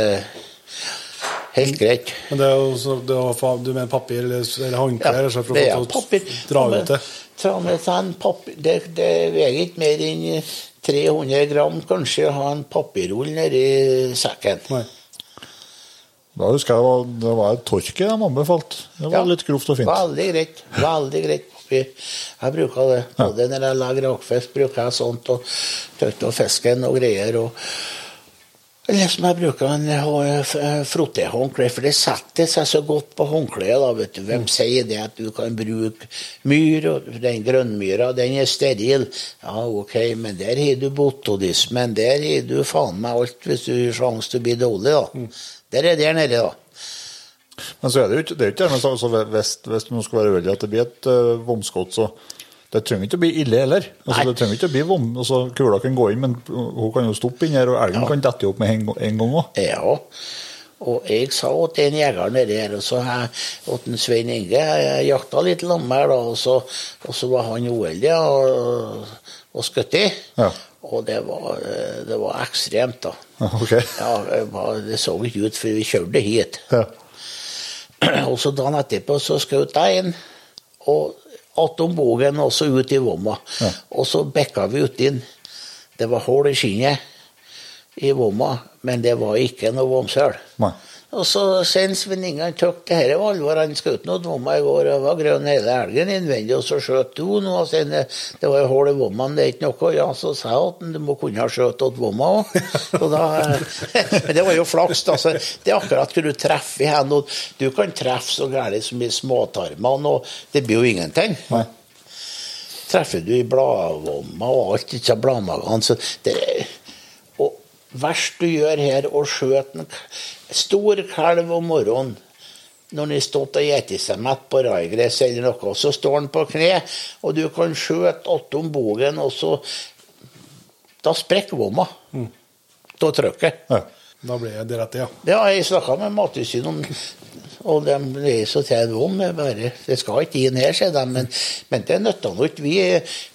Speaker 4: helt greit.
Speaker 2: Men det er jo så, det er, du mener papir eller, eller håndklær
Speaker 4: Ja,
Speaker 2: å
Speaker 4: det er papir.
Speaker 2: dra ut det?
Speaker 4: ta med seg en papir, det, det veier ikke mer enn 300 gram, kanskje, å ha en papirrull nedi sekken.
Speaker 2: Nei.
Speaker 5: Da husker jeg det var, det var et torke de anbefalte. Det var
Speaker 4: Ja.
Speaker 5: litt grovt og fint.
Speaker 4: Veldig greit. Veldig greit papir. Jeg bruker det. Både når jeg lager rakfisk, bruker jeg sånt, og tørker fisken og greier. og eller som jeg bruker en frottehåndkle, for det setter seg så godt på håndkleet. du. Hvem sier det at du kan bruke myr, og den grønnmyra, den er steril. Ja, ok, men der har du botodismen. Der har du faen meg alt hvis du har sjanse til å bli dårlig, da. Der er der nede, da.
Speaker 5: Men så er det jo ikke det er jo ikke det, hvis, hvis det nå skal være uheldig at det blir et uh, vomskott, så Det trenger ikke å bli ille heller. Altså, det trenger ikke å bli vom. Altså, Kula kan gå inn, men hun kan jo stoppe inn her, og elgen kan dette opp med en, en gang òg.
Speaker 4: Ja. Og jeg sa til en jeger nedi her, og så jeg, en Svein Inge Jeg jakta litt lammer, da, og så, og så var han uheldig og, og skutt i.
Speaker 5: Ja.
Speaker 4: Og det var, eh, det var ekstremt, da.
Speaker 5: Ok.
Speaker 4: Ja, det, var, det så ikke ut før vi kjørte hit.
Speaker 5: Ja.
Speaker 4: Og så dagen etterpå så skjøt jeg inn, og attom bogen også ut i vomma.
Speaker 5: Ja.
Speaker 4: Og så bekka vi uti den. Det var hull i skinnet i vomma, men det var ikke noe vomsøl. Og så sier Svein Inge han tok det her var alvor. Han skjøt noe vomma i går, og var grønn hele helgen innvendig, og så skjøt du noe. Og sen, det var jo hull i vomma, det er ikke noe. Ja, så sa jeg at du må kunne ha skjøt noen vomma òg. Men det var jo flaks, da. Så det er akkurat hvor du treffer i hendene. og Du kan treffe så gærent som i småtarmene, og det blir jo ingenting.
Speaker 5: Nei.
Speaker 4: Treffer du i bladvomma og alt, ikke bladmagene, så det verst du gjør her, å skjøte en stor kalv om morgenen når han har stått og spist seg mett på raigress eller noe, så står han på kne, og du kan skjøte attom bogen, og så Da sprekker vomma. Da trykket.
Speaker 5: Ja.
Speaker 2: Da blir det rett, ja.
Speaker 4: Ja, jeg snakka med Mattilsynet om og de er så til om det bare Det skal ikke inn her, sier de, men, men det nytter nå ikke. Vi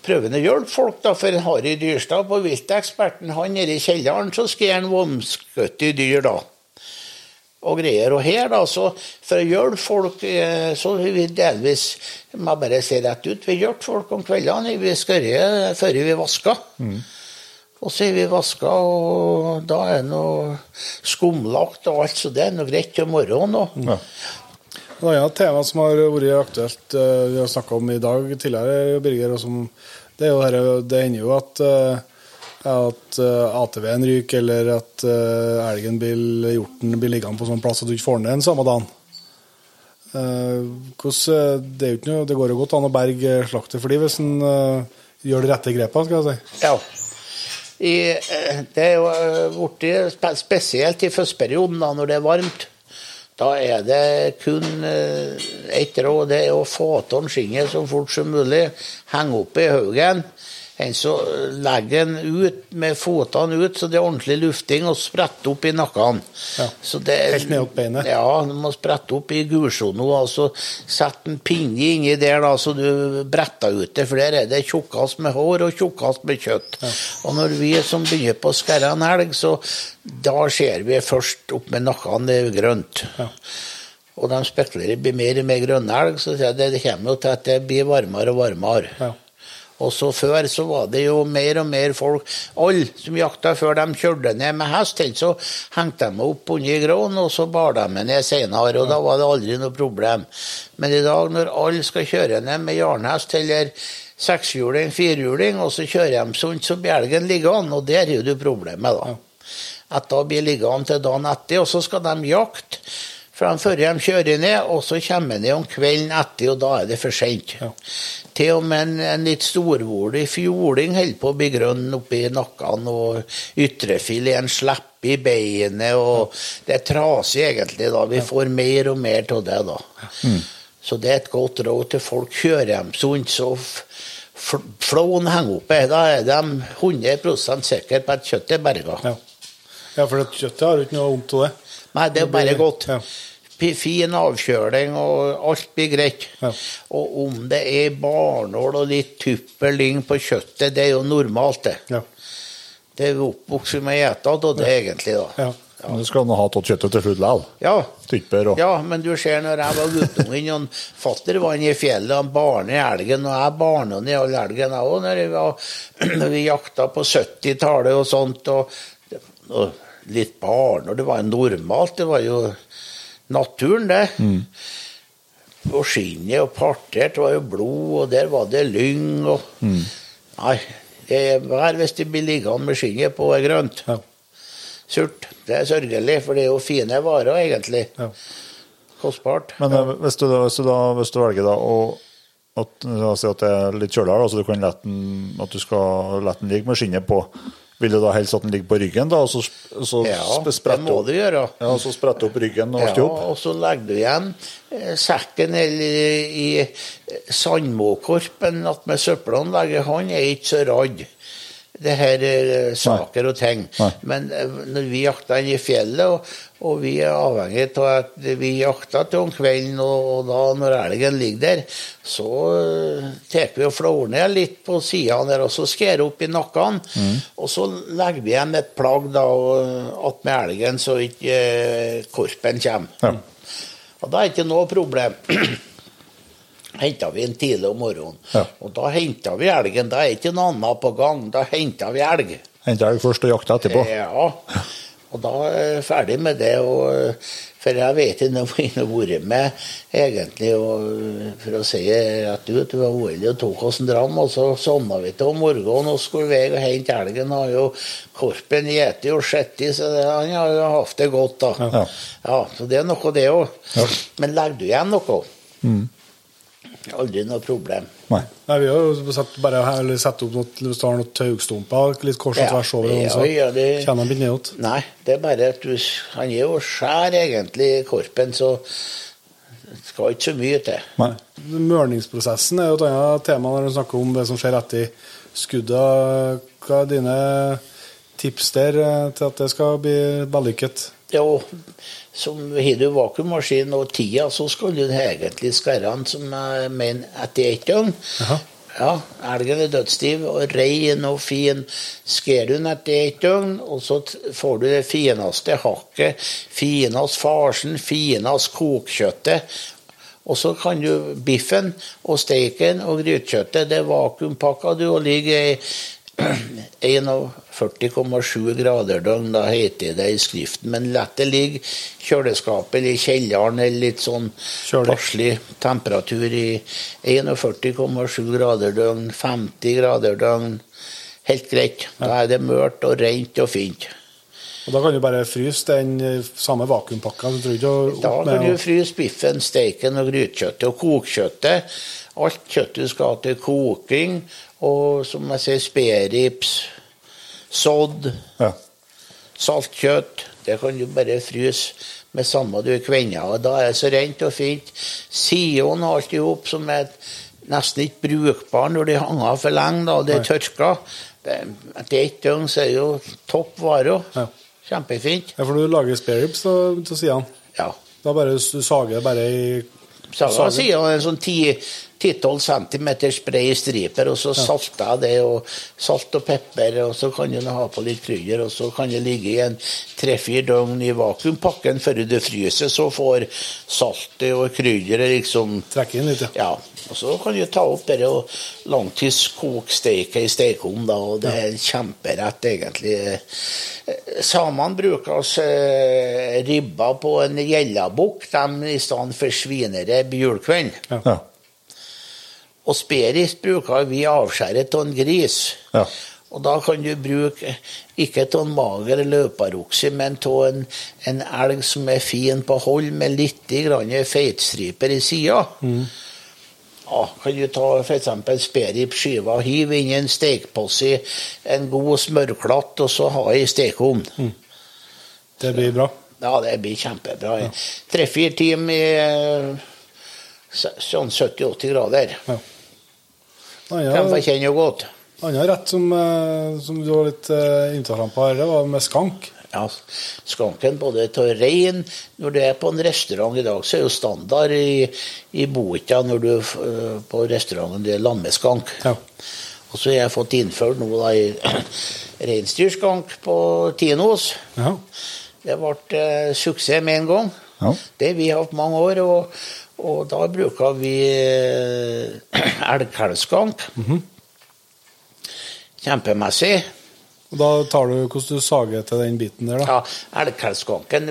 Speaker 4: prøver å hjelpe folk, da. For Harry Dyrstad på vilteksperten, han nede i kjelleren, så skal han vomskutte dyr, da. Og greier. Og her, da, så for å hjelpe folk, eh, så har vi delvis må bare si rett ut, vi hjelper folk om kveldene. Vi skørrer før vi vasker. Og så er vi vaska, og da er det noe skumlagt og alt, så det er noe greit til morgenen. Og.
Speaker 5: Ja.
Speaker 2: Det er et tema som har vært aktuelt eh, vi har snakka om i dag tidligere, Birger. Og som, det, er jo her, det hender jo at, eh, at eh, ATV-en ryker, eller at elgen blir, hjorten blir liggende på sånn plass at du ikke får den igjen samme dagen. Hvordan, det, er jo ikke noe, det går jo godt an å berge slaktet for dem hvis en gjør de rette grepene, skal jeg si.
Speaker 4: Ja. I, eh, det er jo eh, blitt spesielt i førsteperioden, da, når det er varmt. Da er det kun eh, ett råd, det er å få av skinnet så fort som mulig. Henge opp i haugen. En så legger en ut med føttene ut, så det er ordentlig lufting, og spretter opp i nakken.
Speaker 2: Ja. Helt ned opp beinet.
Speaker 4: Ja, du må sprette opp i gulsona, og så sette en pinne inni der, da, så du bretter ut det, for der er det tjukkast med hår og tjukkast med kjøtt. Og når vi som begynner på å skære en elg, så da ser vi først opp med nakken, det er grønt. Og de spekulerer blir mer og mer grønnelg, så det kommer jo til at det blir varmere og varmere.
Speaker 2: Ja.
Speaker 4: Og så Før så var det jo mer og mer folk Alle som jakta før de kjørte ned med hest, så hengte de opp under gråen, og så bar de ned senere, og da var det aldri noe problem. Men i dag, når alle skal kjøre ned med jarnhest eller sekshjuling, firhjuling, og så kjører de sånn, så bjelgen ligger an, og der er jo problemet, da. At da blir liggende til dagen etter, og så skal de jakte. Før de kjører ned, og så kommer de om kvelden etter, og da er det for sent. Til og med en, en litt storvolig fjording holder på å bli grønn oppi nakken, og ytrefileten slipper i beinet, og det er trasig egentlig, da. Vi får mer og mer av det, da. Så det er et godt råd til folk. Kjører dem sunt, så flåen henger oppe. Da er de 100 sikre på at kjøttet er berga.
Speaker 2: Ja. ja, for kjøttet har jo ikke noe vondt av det.
Speaker 4: Nei, det er bare godt.
Speaker 2: Ja.
Speaker 4: Fin avkjøling, og alt blir greit.
Speaker 2: Ja.
Speaker 4: Og om det er barnål og litt tuppeling på kjøttet, det er jo normalt, det.
Speaker 2: Ja.
Speaker 4: Det er jo oppvokst med å og det det, egentlig, da.
Speaker 2: Ja.
Speaker 5: Men du skal nå ha tatt kjøttet til slutt likevel.
Speaker 4: Ja.
Speaker 5: Og
Speaker 4: ja, men du ser når jeg var guttungen, og fatter var inne i fjellet, han barnet i elgen, og jeg barna i all elgen, jeg òg, når, jeg var- når vi jakta på 70-tallet og sånt, og, og litt barn, og det var jo normalt, det var jo naturen, det. Og skinnet og partert var jo blod, og der var det lyng, og Nei, det er vær hvis det blir liggende med skinnet på er grønt.
Speaker 2: Ja.
Speaker 4: Surt. Det er sørgelig, for det er jo fine varer, egentlig.
Speaker 2: Ja.
Speaker 4: Kostbart.
Speaker 5: Men ja. hvis, du, da- hvis, du da, hvis du velger da å at, si at det er litt kjøligere, så du kan lette den, at du skal la den ligge med skinnet på, Vil du da helst at den ligger på ryggen, da, og så, så
Speaker 4: Ja, det må
Speaker 5: opp,
Speaker 4: du gjøre.
Speaker 5: ja, og så sprette opp ryggen og alt
Speaker 4: Ja, og så legger du igjen eh, sekken eller i eh, sandmåkorpen attmed søppelanlegget. Han er ikke så redd. Det her er saker og ting. Men eh, når vi jakter inn i fjellet, og, og vi er avhengig av at vi jakter til om kvelden, og, og da når elgen ligger der, så uh, tar vi og flår ned litt på sidene der, og så skjærer opp i nakken. Og så legger vi igjen et plagg da, attmed elgen, så ikke eh, korpen kommer.
Speaker 5: Ja.
Speaker 4: Og da er det ikke noe problem. henter vi en tidlig om morgenen.
Speaker 5: Ja.
Speaker 4: Og da henta vi elgen. Da er ikke noe annet på gang. Da henta vi elg.
Speaker 5: Henta elg først og jakta etterpå?
Speaker 4: Ja. Og da er jeg ferdig med det. Og, for jeg vet ikke om jeg har vært med egentlig og, for å si rett ut. Vi var vært og tok oss en dram, og så sovna vi til om morgenen og skulle vei og hente elgen. Har jo Korpen gjeter jo sett i, så det, han har jo hatt det godt, da.
Speaker 5: Ja.
Speaker 4: Ja, så det er noe, det òg. Men legger du igjen noe? Aldri noe problem.
Speaker 5: Nei.
Speaker 2: Nei, vi har jo satt, bare her, eller satt opp noe, hvis du har noen taugstumper litt kors og
Speaker 4: Ja.
Speaker 2: tvers over,
Speaker 4: Ja,
Speaker 2: så
Speaker 4: ja, det-
Speaker 2: kjenner han litt nedåt.
Speaker 4: Nei, det er bare at du Han er jo skjær egentlig, Korpen, så det skal ikke så mye til.
Speaker 5: Nei.
Speaker 2: Mørningsprosessen er jo et annet tema når du snakker om det som skjer etter skuddet. Hva er dine tips der eh, til at det skal bli vellykket?
Speaker 4: Jo, som har du vakuummaskin og tida, så skal du egentlig skære den som jeg mener etter ett døgn. Ja, elgen er dødsstiv og rein og fin. Skærer du den etter ett døgn, og så får du det fineste hakket, finest farsen, finest kokkjøttet. Og så kan du biffen og steiken og grytekjøttet, det er vakuumpakka du og ligger i 41,7 grader døgn, da heter det i skriften. Men la det ligge kjøleskapet eller i kjelleren eller litt sånn passelig temperatur i 41,7 grader døgn, 50 grader døgn. Helt greit. Da er det mørkt og rent og fint.
Speaker 2: Og Da kan du bare fryse den eh, samme vakuumpakka. Du
Speaker 4: Da kan du fryse biffen, steiken og grytekjøttet og kokekjøttet. Alt kjøttet skal ha til koking, og som jeg sier, spedrips, sodd,
Speaker 5: Ja.
Speaker 4: saltkjøtt. Det kan du bare fryse med samme du kvenner. Og da er det så rent og fint. Sion og alt i hop som er nesten ikke brukbar når de hanger for lenge, da, det er tørka. Etter ett døgn så er det jo topp vare.
Speaker 2: Ja.
Speaker 4: Kjempefint.
Speaker 2: Ja, for du lager spareribs til sidene.
Speaker 4: Ja.
Speaker 2: Da bare du sager bare i
Speaker 4: Saga sier han en sånn 10-12 cm brei striper, og så salter jeg det, og salt og pepper, og så kan du ha på litt krydder, og så kan det ligge i en tre-fire døgn i vakuumpakken før du fryser, så får saltet og krydderet liksom
Speaker 2: trekke inn litt, ja.
Speaker 4: ja, og så kan du ta opp det og langtidskoksteike i stekeovn, da, og det er kjemperett, egentlig. Eh, Samene bruker oss eh, ribba på en gjellabukk, de i stedet for svinere bjulkvenn.
Speaker 5: Ja.
Speaker 4: Og speris bruker vi avskjæret av en gris.
Speaker 5: Ja.
Speaker 4: Og da kan du bruke ikke av en mager løparokse, men av en, en elg som er fin på hold, med litt feitstriper i sida. Ja, kan du ta f.eks. sperripskiva, hive inn en stekeposse, en god smørklatt, og så ha i stekeovn.
Speaker 2: Det blir bra.
Speaker 4: Ja, det blir kjempebra. Tre-fire timer i sånn 70-80 grader.
Speaker 2: Ja.
Speaker 4: Kan få
Speaker 2: Annen
Speaker 4: jo godt.
Speaker 2: annen rett som, eh, som du var litt uh, inntatt på her, det var med skank.
Speaker 4: Ja, skanken både av rein Når du er på en restaurant i dag, så er jo standard i, i boka når du er eh, på restauranten, det er lammeskank.
Speaker 2: Ja.
Speaker 4: Og så har jeg fått innført nå da i reinsdyrskank på Tinos.
Speaker 2: Ja.
Speaker 4: Det ble eh, suksess med en gang.
Speaker 5: Ja.
Speaker 4: Det har vi hatt mange år, og, og da bruker vi elgkalvskamp. Mm -hmm. Kjempemessig.
Speaker 2: Og da tar du hvordan du sager til den biten der, da.
Speaker 4: Ja, elgkalvskanken,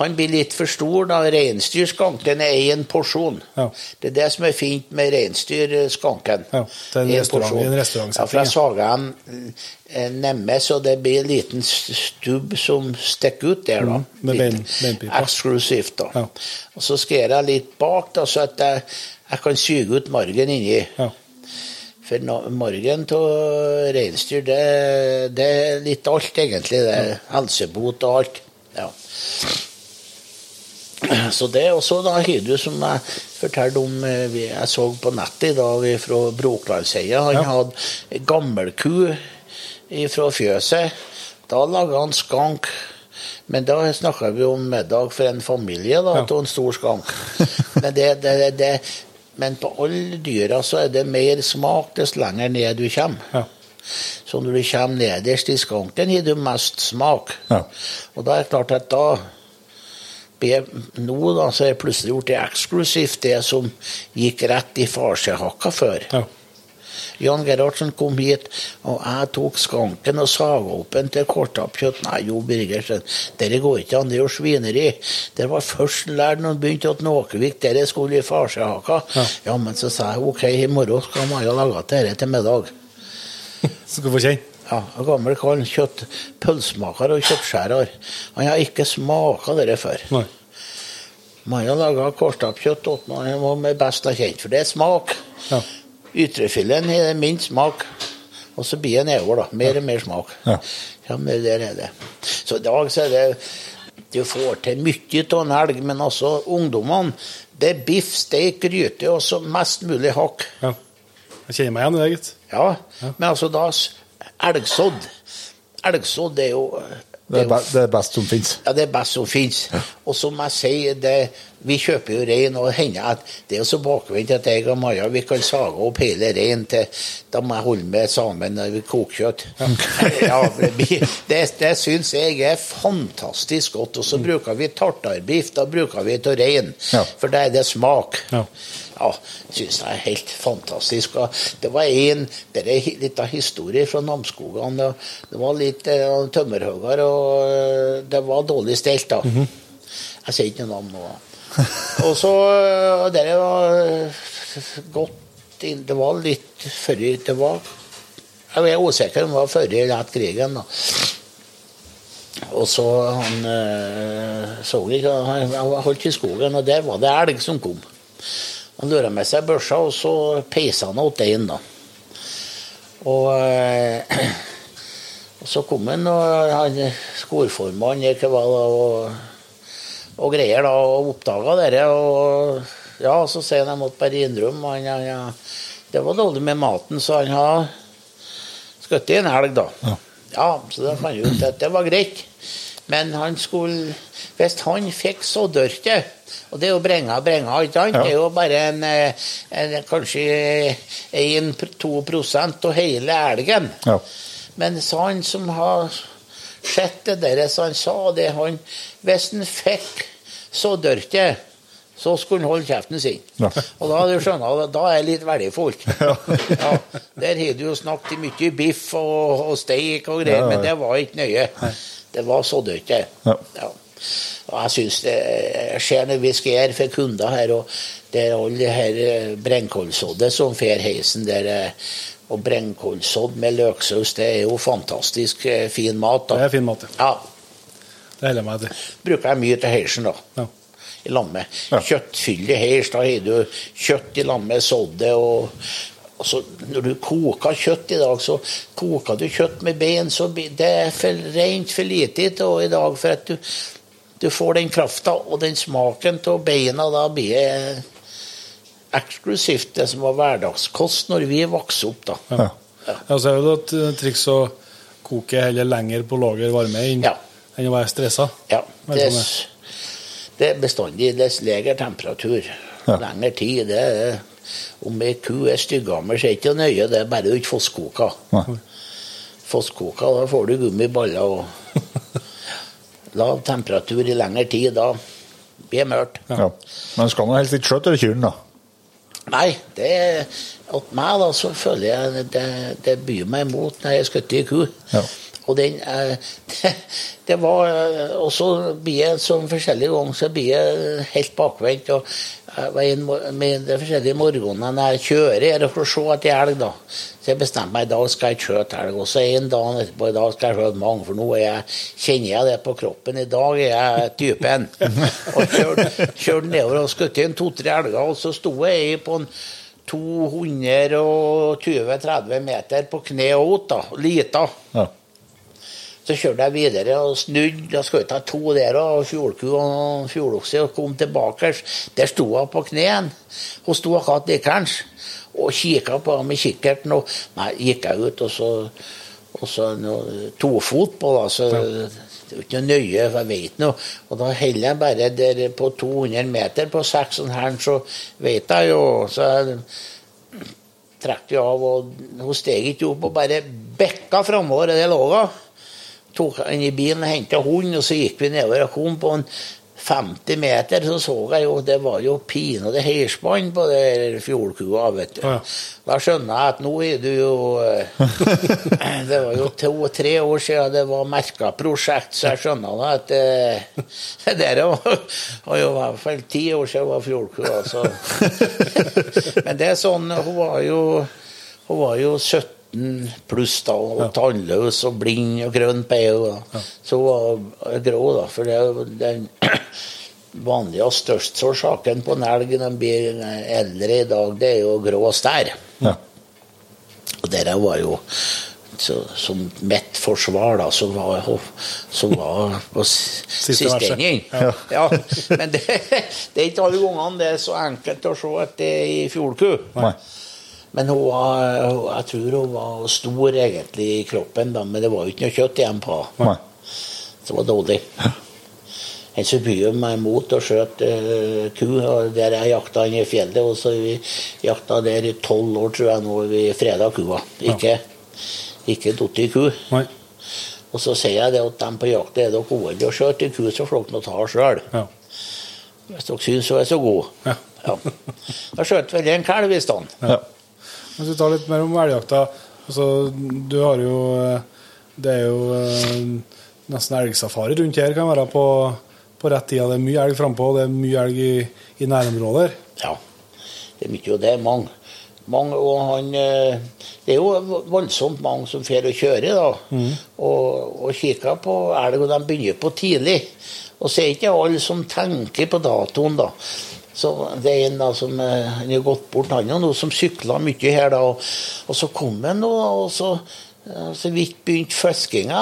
Speaker 4: han blir litt for stor, da reinsdyrskanken er én porsjon.
Speaker 2: Ja.
Speaker 4: Det er det som er fint med reinsdyrskanken.
Speaker 2: Ja, til en
Speaker 4: En
Speaker 2: restaurant- en restaurantsetting,
Speaker 4: Ja, for jeg
Speaker 2: sager
Speaker 4: saga den eh, nemme, så det blir en liten stubb som stikker ut der, da.
Speaker 2: Mm, med bein- beinpipa.
Speaker 4: Eksklusivt, da.
Speaker 2: Ja.
Speaker 4: Og så skærer jeg litt bak, da, så at jeg, jeg kan syge ut margen inni.
Speaker 2: Ja.
Speaker 4: For no- morgen av reinsdyr, det, det er litt alt, egentlig. Det er helsebot og alt. Ja. Så det er også da Hydu som jeg fortalte om eh, Jeg så på nettet i dag fra Broklandsheia. Han hadde gammelku fra fjøset. Da laga han skank. Men da snakka vi om middag for en familie, da,
Speaker 2: Ja.
Speaker 4: en stor skank. Men, det, det, det, men på alle dyra så er det mer smak dess lenger ned du kommer.
Speaker 2: Ja.
Speaker 4: Så når du kommer nederst i skanken, gir du mest smak.
Speaker 5: Ja.
Speaker 4: Og da er det klart at da blir Nå da, så er det plutselig gjort det eksklusivt, det som gikk rett i farsehakka før.
Speaker 2: Ja.
Speaker 4: Jan Gerhardsen kom hit, og jeg tok skanken og saga opp en til kortappkjøtt. Nei, Jo Birgersen, dette går ikke an, det er jo svineri. Det var først lært når han begynte at Nåkevik, dere skulle i farsehaka.
Speaker 2: Ja.
Speaker 4: Ja. men så sa jeg ok, i morgen skal Maja lage dette til middag.
Speaker 2: Så du få kjenne.
Speaker 4: Ja, en gammel kall, kjøtt, pølsemaker og kjøttskjærer. Han har ikke smaka dette før.
Speaker 2: Nei.
Speaker 4: Maja laga han med best jeg kjent, for det er smak.
Speaker 2: Ja.
Speaker 4: Ytrefileten er minst smak, og så blir det nedover, da. Mer og mer smak.
Speaker 5: Ja.
Speaker 4: Ja, men der er det. Så i dag så er det Du får til mye av en elg, men altså, ungdommene Det er biff, steik, gryte og så mest mulig hakk.
Speaker 2: Ja. Jeg kjenner meg igjen i det, gitt.
Speaker 4: Ja, men altså da Elgsodd. Elgsodd er jo
Speaker 5: Det er, be, det er best som fins.
Speaker 4: ja, det er best som fins. Og som jeg sier, det, vi kjøper jo rein, og hender at det er så bakvendt at jeg og Maja vi kan sage opp hele reinen til Da må jeg holde med sammen når vi koker kjøtt. Ja, det, det, syns jeg er fantastisk godt. Og så bruker vi tartarbiff. Da bruker vi til rein,
Speaker 5: Ja.
Speaker 4: for da er det smak.
Speaker 2: Ja.
Speaker 4: Ja, syns jeg er helt fantastisk. Det var en Det er litt historie fra Namsskogan. Det, var litt eh, tømmerhogger, og eh, det var dårlig stelt, da. Jeg sier ikke noe navn nå. Og så eh, Det var godt inn Det var litt før Det var Jeg er usikker om det var før eller etter krigen, da. Og så han så ikke Han han holdt i skogen, og der var det elg som kom. Han lurer med seg børsa, og så peisa han åt den, da. Og, eh, og så kom han, og han skorformannen gikk hva da, og, og greier, da, og oppdaga dette. Og ja, så sier han jeg måtte bare innrømme han, han, ja, Det var dårlig med maten, så han har skutt i en elg, da.
Speaker 5: Ja.
Speaker 4: Ja, så da fant vi ut at det var greit. Men han skulle Hvis han fikk så dørke Og det er jo brenga brenga, ikke sant?
Speaker 5: Ja.
Speaker 4: Det er jo bare en, eh, en kanskje 1-2% av hele elgen.
Speaker 5: Ja.
Speaker 4: Men han som har sett det der, så han sa det han Hvis han fikk så dørke, så skulle han holde kjeften sin.
Speaker 5: Ja.
Speaker 4: Og da du skjønner, da er det litt verdifull. Ja. Der har du jo snakket mye biff og, og steik og greier,
Speaker 5: Ja, ja, ja.
Speaker 4: men det var ikke nøye. Det var så dørke.
Speaker 5: Ja.
Speaker 4: Og jeg syns det skjer når vi skjer for kunder her, og det er alle det her eh, som fer heisen der. eh, Og brennkålsodd med løksaus, det er jo fantastisk eh, fin mat. da.
Speaker 2: Det er fin mat, ja.
Speaker 4: Ja.
Speaker 2: Det holder jeg meg til.
Speaker 4: Bruker jeg mye til heisen, da.
Speaker 2: Ja.
Speaker 4: I lamme
Speaker 5: Ja.
Speaker 4: kjøttfyldig heis. Da har du kjøtt i lamme, sådde. Og, og så når du koker kjøtt i dag, så koker du kjøtt med bein. så Det er for rent for lite til i dag for at du, du får den krafta og den smaken av beina. Da blir det eksklusivt det som var hverdagskost når vi vokste opp. da.
Speaker 5: Ja.
Speaker 2: Ja, så er det et eh, triks å koke heller lenger på lager varme enn
Speaker 4: Ja.
Speaker 2: enn å være stressa.
Speaker 4: Ja, det, det er bestandig dess legere temperatur.
Speaker 5: Ja.
Speaker 4: Lengre tid. Det er, om ei ku er styggammel, så er ikke nøye, det er bare du ikke.
Speaker 5: Fosskoker,
Speaker 4: Fosskoka, da får du gummiballer og lav temperatur i lengre tid. Da blir det mørkt.
Speaker 5: Ja. Men skal nå helst ikke skjøtte kyrne, da.
Speaker 4: Nei, det Åt meg, da, så føler jeg det, det byr meg imot når jeg skutter i ku.
Speaker 5: Ja.
Speaker 4: Og den eh, det, det var også Og så blir jeg sånn forskjellige ganger så blir jeg helt bakvendt. og med de forskjellige morgenene når jeg kjører her for å se etter elg. da. Så jeg bestemte meg i dag skal jeg skjøte elg. Og så en dag etterpå i dag skal jeg skjøte mange, for nå jeg, kjenner jeg det på kroppen. I dag er jeg typen. Og kjørte nedover og skutt inn to-tre elger, og så sto jeg på en 220-30 meter på kne og ut, da. Lita.
Speaker 5: Ja.
Speaker 4: Så kjørte jeg videre og snudde. Da skulle jeg ta to der og fjordku og fjordokse og kom tilbake. Der sto hun på knærne. Hun sto akkurat likeens og kikka på meg med kikkerten. Og nei, gikk jeg ut, og så, og så noe tofot på, da. Så det er ikke nøye, for jeg vet noe. Og da holder jeg bare der på 200 meter på 6,5, så vet jeg jo. Så jeg trakk jeg av, og hun steg ikke opp og bare bekka framover, og det lå hun tok han i bilen og henta hunden, og så gikk vi nedover og kom på en 50 meter, så så jeg jo det var jo pinadø høyspann på det fjordkua, vet du.
Speaker 2: Ja.
Speaker 4: Da skjønner jeg at nå er du jo eh, Det var jo to-tre år siden det var merka prosjekt, så jeg skjønner da at eh, det der var, jo i hvert fall ti år siden var fjordkua. Så. Men det er sånn, hun var jo, hun var jo 17 pluss da, og tannløs og blind og grønn på øynene. Så var grå, da. For det den vanlige og største årsaken på en elg når den blir eldre i dag, det er jo grå stær.
Speaker 5: Ja.
Speaker 4: Og dere var jo så, som mitt forsvar, da, så var jeg så var på s-
Speaker 2: Siste
Speaker 4: siste
Speaker 2: verset.
Speaker 4: Ja. Men det, det er ikke alle gangene det er så enkelt å se at det er i fjordku.
Speaker 5: Nei.
Speaker 4: Men hun var, jeg tror hun var stor egentlig i kroppen, da, men det var jo ikke noe kjøtt igjen på henne. Det var dårlig. En så bød meg imot og skjøt uh, ku, og der jeg jakta inn i fjellet. Og så vi jakta der i tolv år, tror jeg, nå vi freda kua. Ikke, ikke datt i ku.
Speaker 2: Nei.
Speaker 4: Og så sier jeg det at dem på jakt er dere gode å skjøte ku, så får dere ta sjøl.
Speaker 2: Ja.
Speaker 4: Hvis dere syns hun er så god.
Speaker 2: Ja.
Speaker 4: Ja. Da skjøt vel en kalv i stand.
Speaker 5: Ja.
Speaker 2: Hvis vi tar litt mer om elgjakta altså, Du har jo eh, Det er jo eh, nesten elgsafari rundt her, kan være på, på rett tid. Det er mye elg frampå, og det er mye elg i, i nærområder.
Speaker 4: Ja, det er mye, og det er mange. mange og han, eh, det er jo voldsomt mange som fer og kjører da, og, og kikker på elg, og de begynner på tidlig. Og så er ikke alle som tenker på datoen, da. Så det er en da som eh, han er gått bort, han er noe som sykla mye her, da. Og, og så kom han nå, og så så vidt begynte fiskinga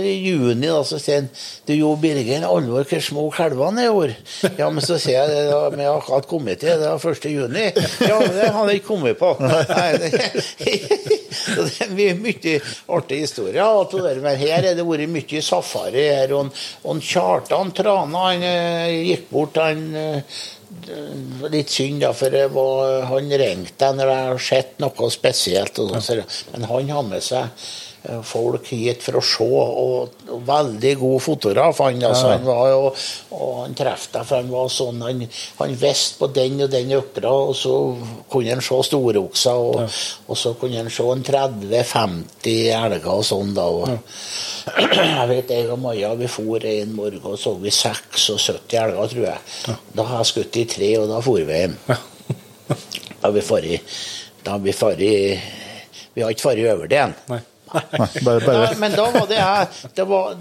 Speaker 4: i juni. da, Så sier han du Jo Birger, alvor hvor små kalvene er i år. Ja, men så sier jeg det da, vi har akkurat kommet til det var 1. juni. Ja, men det har jeg ikke kommet på. Nei, det, så det er mye, mye artige historier. Men her er det vært mye safari her. Og, og Kjartan Trana han eh, gikk bort. han eh, Litt synd, da, for var, han ringte når jeg hadde sett noe spesielt. Og, så, men han har med seg folk hit for å se, og, veldig god fotograf. Han, altså, han var jo, og han traff deg, for han var sånn Han, han visste på den og den økra, og så kunne han se storokser, og, og så kunne han se en 30-50 elger og sånn. da, og jeg vet jeg og Maja vi for en morgen og så vi 76 elger, tror jeg. Da har jeg skutt i tre, og da for vi hjem. Da har vi faret Da har vi faret Vi har ikke faret over det igjen.
Speaker 2: Nei.
Speaker 5: Bare, bare.
Speaker 4: Nei, men da var det jeg det var,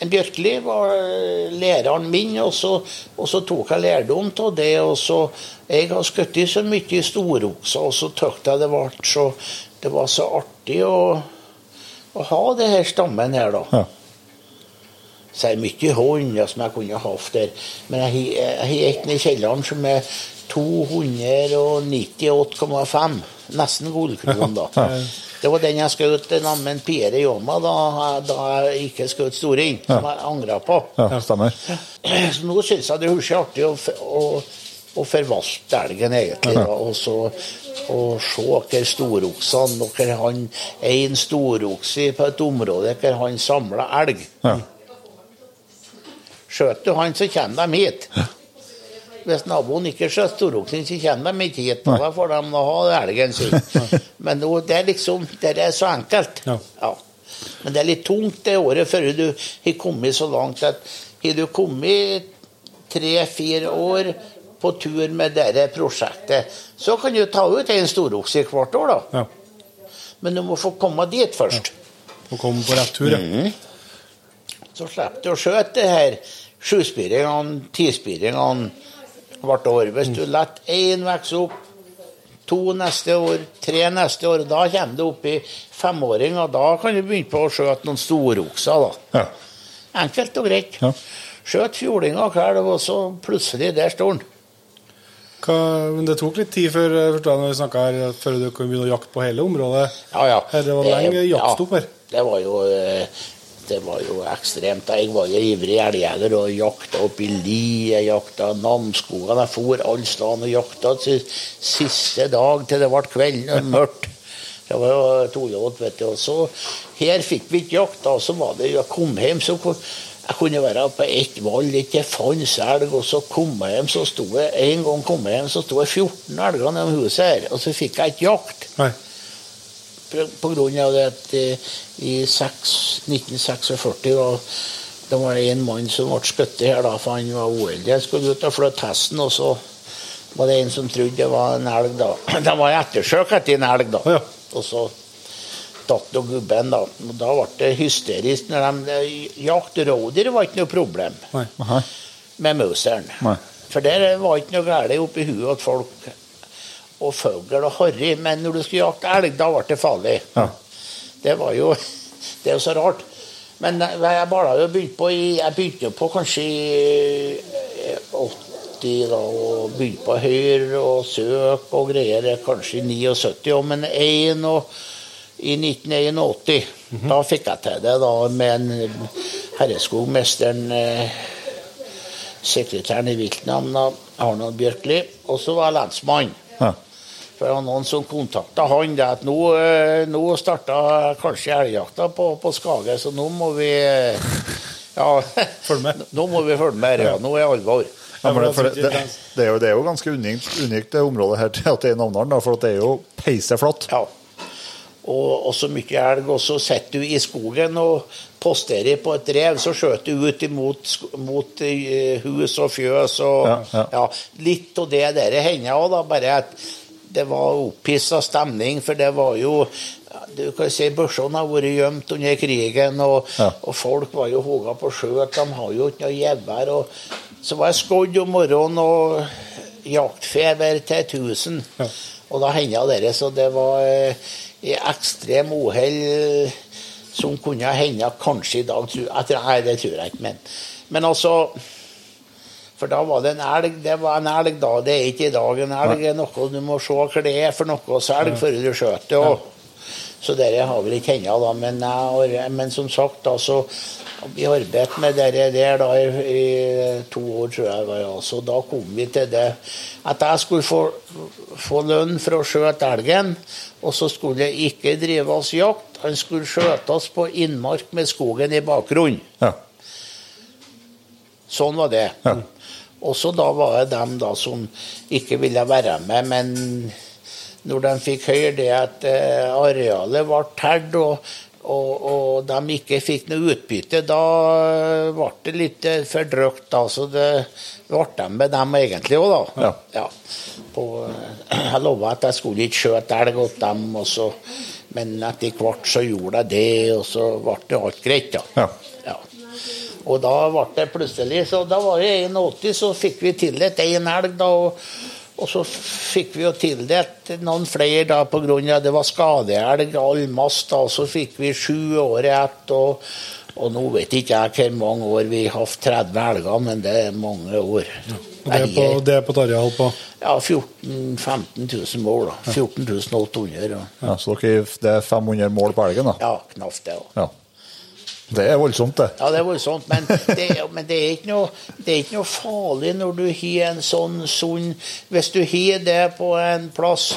Speaker 4: en Bjørkli var eh, læreren min, og så, og så tok jeg lærdom av det. og så, Jeg har skutt så mye storokser, og så syntes jeg det var så, det var så artig å, å ha det her stammen her, da.
Speaker 5: Ja.
Speaker 4: Så er det mye hunder som jeg kunne hatt der. Men jeg har- nede i kjelleren som er 298,5. Nesten gullkron, da. Det var den jeg skjøt med Pierre Joma da, da jeg ikke skjøt storing, som jeg angra på.
Speaker 5: ja, stemmer.
Speaker 4: Så nå syns jeg det er artig å, å, å forvalte elgen, egentlig. Ja. og så og se hvor storoksene Hvor han en storokse på et område hvor han samler elg.
Speaker 5: Ja.
Speaker 4: Skjøter du han, så kommer de hit. Hvis naboen ikke skjøter storoksen, så kommer de ikke hit. Da får de nå ha elgen sin. Men nå, det er liksom det er så enkelt.
Speaker 2: Ja.
Speaker 4: Men det er litt tungt det året før du har kommet så langt at har du kommet tre-fire år på tur med dette prosjektet, så kan du ta ut en storokse hvert år, da.
Speaker 2: Ja.
Speaker 4: Men du må få komme dit først.
Speaker 2: Og komme på rett tur, ja.
Speaker 4: Så slipper du å skjøte det her sjuspiringene, tispiringene hvert år. Hvis du lar én vokse opp to neste år, tre neste år. Da kommer det opp i femåring, og da kan du begynne på å skjøte noen storokser. da.
Speaker 5: Ja.
Speaker 4: Enkelt og greit.
Speaker 5: Ja.
Speaker 4: Skjøt fjordinga og kalv, og så plutselig, der står den.
Speaker 2: Hva, men det tok litt tid før, eh, når vi her, før du kunne begynne å jakte på hele området.
Speaker 4: Ja, ja.
Speaker 2: Her var det lenge
Speaker 4: Eh,
Speaker 2: jaktstopp her.
Speaker 4: Det var jo eh, det var jo ekstremt. Jeg var jo ivrig elgjeger og jakta opp i li. Jeg jakta Namsskogan. Jeg for alle steder og jakta siste dag til det ble kveld og mørkt. Det var jo tullete, vet du. Og så her fikk vi ikke jakt. Da så var det Jeg kom hjem, så jeg kunne være på ett valg, ikke fantes elg. Og så kom jeg hjem, så sto jeg en gang kom jeg hjem, så sto jeg 14 elger nede huset her. Og så fikk jeg ikke jakt. På av det at eh, i seks- 1946 og det var en mann som ble skutt her, da, for han var uheldig. Han skulle ut og flytte hesten, og så var det en som trodde det var en elg. da. Det var ettersøk etter en elg, da.
Speaker 2: Ja.
Speaker 4: Og så datt nå gubben, da. Og da ble det hysterisk. når de, Jakt rådyr var ikke noe problem
Speaker 2: Nei.
Speaker 4: Med mauseren. For der var ikke noe galt oppi huet at folk. Og fugl og harry. Men når du skulle jakte elg, da ble det farlig.
Speaker 5: Ja.
Speaker 4: Det var jo Det er jo så rart. Men jeg bala jo begynte på i Jeg begynte jo på kanskje i eh, 80, da, og begynte på Høyre og søk og greier. Kanskje i 79 òg, men en og i 1981. Da fikk jeg til det da med en herreskogmesteren eh, sekretæren i viltnemnda, Arnold Bjørkli, og så var jeg lensmann.
Speaker 5: Ja.
Speaker 4: For noen som kontakta han det at nå, eh, nå starta kanskje elgjakta på, på Skage, så nå må vi eh, Ja,
Speaker 2: følge med.
Speaker 4: nå må vi følge med. Ja, nå er alvor.
Speaker 5: Ja, men det, det, det, det, er jo, det er jo ganske unikt, unikt det området her til at det er i for det er jo peiseflatt.
Speaker 4: Ja. Og, og så mye elg. Og så sitter du i skogen og posterer på et rev, så skjøter du ut imot mot eh, hus og fjøs og
Speaker 5: Ja.
Speaker 4: Litt av det der hender òg, da. Bare at det var opphissa stemning, for det var jo du kan si Børsene har vært gjemt under krigen, og,
Speaker 5: Ja.
Speaker 4: og folk var jo hoga på skjøt. De har jo ikke noe gevær. Så var jeg skodd om morgenen og jaktfeber til 1000. Og da henda det, så det var eh, i ekstrem uhell som kunne hende kanskje i dag. Jeg nei, det tror jeg ikke, men, men altså For da var det en elg. Det var en elg da, det er ikke i dag. En elg er noe du må se hva det er for noe hos elg før du skjøter det. Så det har vi ikke ennå, da. Men, jeg men som sagt, da, så vi arbeidet med det der da i, to år, tror jeg. var, ja. Så da kom vi til det at jeg skulle få, få lønn for å skjøte elgen. Og så skulle jeg ikke drive oss jakt. Han skulle skjøtes på innmark med skogen i bakgrunnen.
Speaker 5: Ja.
Speaker 4: Sånn var det.
Speaker 5: Ja.
Speaker 4: Og så da var det dem da som ikke ville være med, men når de fikk høre det at eh, arealet ble tært og, og, og de ikke fikk noe utbytte, da ble det litt eh, for drøyt. Så det ble de med dem egentlig òg, da.
Speaker 5: Ja.
Speaker 4: På, eh, jeg lova at jeg skulle ikke skjøte elg åt dem, og så, men etter hvert så gjorde jeg det, og så ble det alt greit, da.
Speaker 5: Ja.
Speaker 4: Ja. Og da ble det plutselig Så da var det 81, så fikk vi tildelt én elg, da. Og, og så fikk vi jo tildelt noen flere da av det var skadeelg, allmast da. Og så fikk vi sju år etter, ett. Og, og nå vet ikke jeg hvor mange år vi har hatt 30 elger, men det er mange år.
Speaker 2: Og det er på, det er på et areal på
Speaker 4: Ja, 14 000-15 000 mål, da. 14 800. Ja.
Speaker 5: ja. Så dere, det er 500 mål på elgen, da?
Speaker 4: ja, knapt det. også.
Speaker 5: Ja. Det er voldsomt, det.
Speaker 4: Ja, det er voldsomt, men, det, men det, er ikke noe, det er ikke noe farlig når du har en sånn sunn Hvis du har det på en plass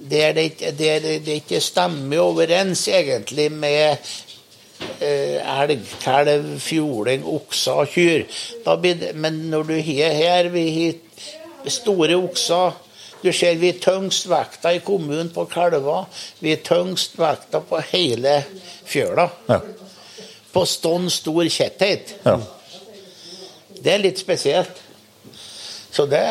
Speaker 4: der det, der det ikke stemmer overens egentlig med eh, elg, kalv, fjording, okser, kyr blir det, Men når du har her Vi har store okser. Du ser vi tyngst vekta i kommunen på kalver. Vi tyngst vekta på hele fjøla
Speaker 5: Ja.
Speaker 4: På stånd stor kjetthet.
Speaker 5: Ja.
Speaker 4: Det er litt spesielt. Så det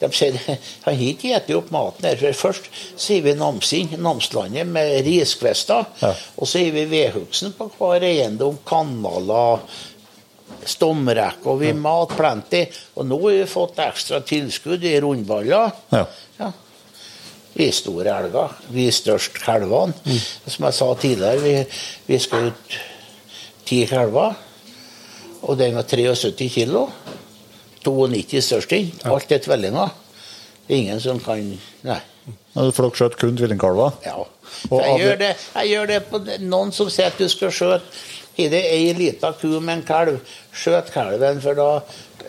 Speaker 4: De sier han har ikke spist opp maten her. For først sier vi Namsing, Namslandet, med riskvester.
Speaker 5: Ja.
Speaker 4: Og så gir vi vedhugsen på hver eiendom, kanaler, stomrekker. og vi mat plenty. Og nå har vi fått ekstra tilskudd i rundballer.
Speaker 5: Ja.
Speaker 4: Vi er store elver. Vi er størst Mm. Som jeg sa tidligere, vi, vi skal ut ti kalver. Og den var 73 kilo. 92 størsten. Alt er tvillinger. Er ingen som kan Nei.
Speaker 5: Dere skjøt kun tvillingkalver?
Speaker 4: Ja. Jeg gjør,
Speaker 5: det-
Speaker 4: det, jeg gjør det på noen som sier at du skal skjøte Har det ei lita ku med en kalv, skjøt kalven, for da,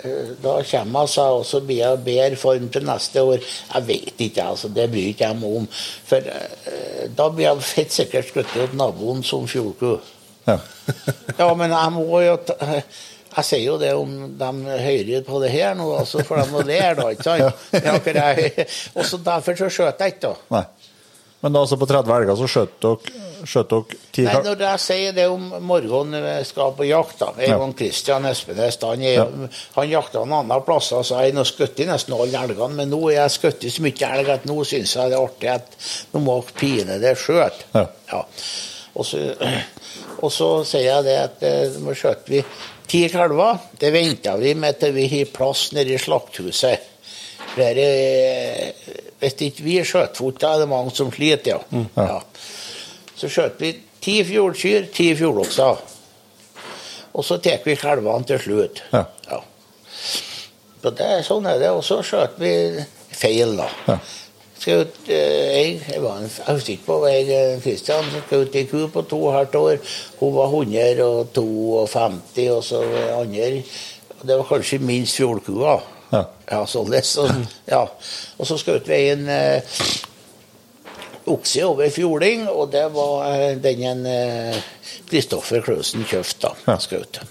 Speaker 4: eh, da kommer hun seg, og så blir jeg i bedre form til neste år. Jeg vet ikke, altså. Det bryr ikke jeg meg om. For eh, da blir jeg helt sikkert skutt opp naboen som fjordku.
Speaker 5: Ja.
Speaker 4: Ja, men jeg må jo Jeg sier jo det om de hører på det her nå, altså, for de må lære, da. ikke sant? Ja, Og så derfor så skjøt jeg ikke, da.
Speaker 5: Nei. Men da, altså på 30 elger så skjøt dere, skjøt dere ti
Speaker 4: Nei, når jeg sier det om morgenen jeg skal på jakt, da
Speaker 5: Ja.
Speaker 4: Egon Kristian Espenes han,
Speaker 5: Ja.
Speaker 4: han jakta en annen plass, så jeg har skutt nesten alle elgene. Men nå er jeg skutt så mye elg at nå syns jeg det er artig at nå må pinadø sjøl.
Speaker 5: Ja.
Speaker 4: Og, så, og så sier jeg det at eh, nå skjøt vi ti kalver. Det venter vi med til vi har plass nede i slakthuset. For det er, hvis ikke vi da er det mange som sliter, ja. ja. Så skjøt vi ti fjordkyr, ti fjordokser. Og så tar vi kalvene til slutt.
Speaker 5: Ja.
Speaker 4: Ja. Så det, sånn er det. Og så skjøt vi feil, da.
Speaker 5: Ja.
Speaker 4: Skjøt, eh, jeg, jeg, var en, jeg på jeg eh, Kristian som skjøt ei ku på to og halvt år. Hun var 152, og så andre Det var kanskje minst fjordkua.
Speaker 5: Ja.
Speaker 4: Ja, således. Så, ja. Og så skjøt vi en eh, okse over fjording, og det var eh, den eh, Kristoffer Klausen Kjøft da, skjøt.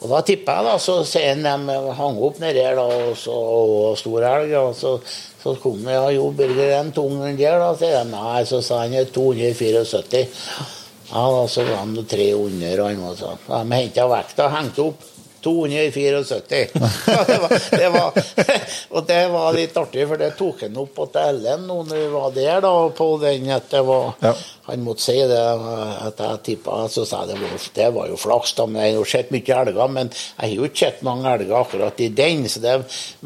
Speaker 4: Og da tippa jeg, da, så ser han dem hang opp nedi her, da, og så og stor elg. Og så, så kom det, ja, jo, Birger, en tung den der, da, sier de. Nei, så sa han 274. Ja, da, så var han 300, og han var sånn. De henta vekta og hengte opp. 274. Det var, det var, og det var litt artig, for det tok han opp til Ellen nå når vi var der, da, på den at det var
Speaker 5: Ja.
Speaker 4: Han måtte si det, at jeg tippa, så sa jeg det var, det var jo flaks, da. Men jeg har sett mye elger, men jeg har jo ikke sett mange elger akkurat i den. Så det,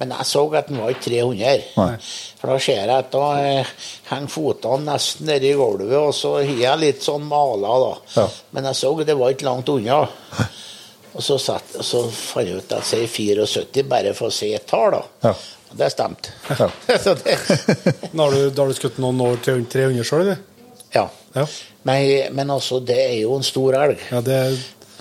Speaker 4: men jeg så at den var ikke 300.
Speaker 5: Nei.
Speaker 4: For da ser jeg at da eh, henger fotene nesten nedi gulvet, og så har jeg litt sånn maler, da.
Speaker 5: Ja.
Speaker 4: Men jeg så det var ikke langt unna. Og så, satt, så fant jeg ut at jeg sier 74 bare for å si et tall, da.
Speaker 5: Ja.
Speaker 4: Og det stemte.
Speaker 5: Ja.
Speaker 4: Nå det,
Speaker 2: Da har du, da har du skutt noen år til 300 sjøl, du?
Speaker 4: ja.
Speaker 2: Ja.
Speaker 4: Men, men altså, det er jo en stor elg.
Speaker 2: ja det,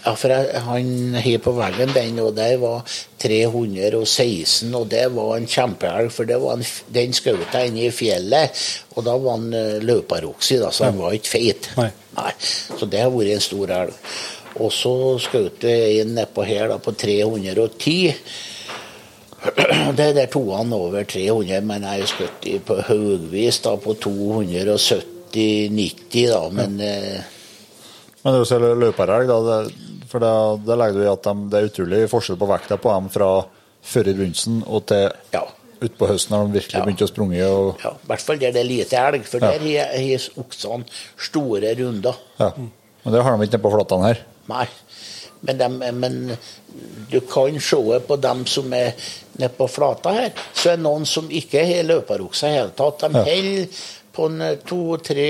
Speaker 4: Ja, for jeg, han har på veggen den, og det var 316, og det var en kjempeelg, for det var en, den skjøt jeg inne i fjellet, og da var han uh, løparokse, da, så han var ikke feit.
Speaker 2: Nei.
Speaker 4: Så det har vært en stor elg. Og så skjøt jeg en nedpå her da, på 310. Det er der toene over 300, men jeg har skutt på haugvis da, på 270-90, da, men eh,
Speaker 5: Men det er jo selv løperelg, da. For da, da legger du i at de, det er utrolig forskjell på vekta på dem fra før i begynnelsen og til
Speaker 4: ja.
Speaker 5: utpå høsten når de virkelig
Speaker 4: Ja.
Speaker 5: begynte å sprunge. Og,
Speaker 4: Ja, I hvert fall der det er lite elg, for
Speaker 5: Ja.
Speaker 4: der har har oksene store runder.
Speaker 5: ja. Men det har de ikke nede på flatene her.
Speaker 4: Nei. Men, de, men du kan se på dem som er nede på flata her, så er det noen som ikke har løperokse i det hele tatt. De holder på en to-tre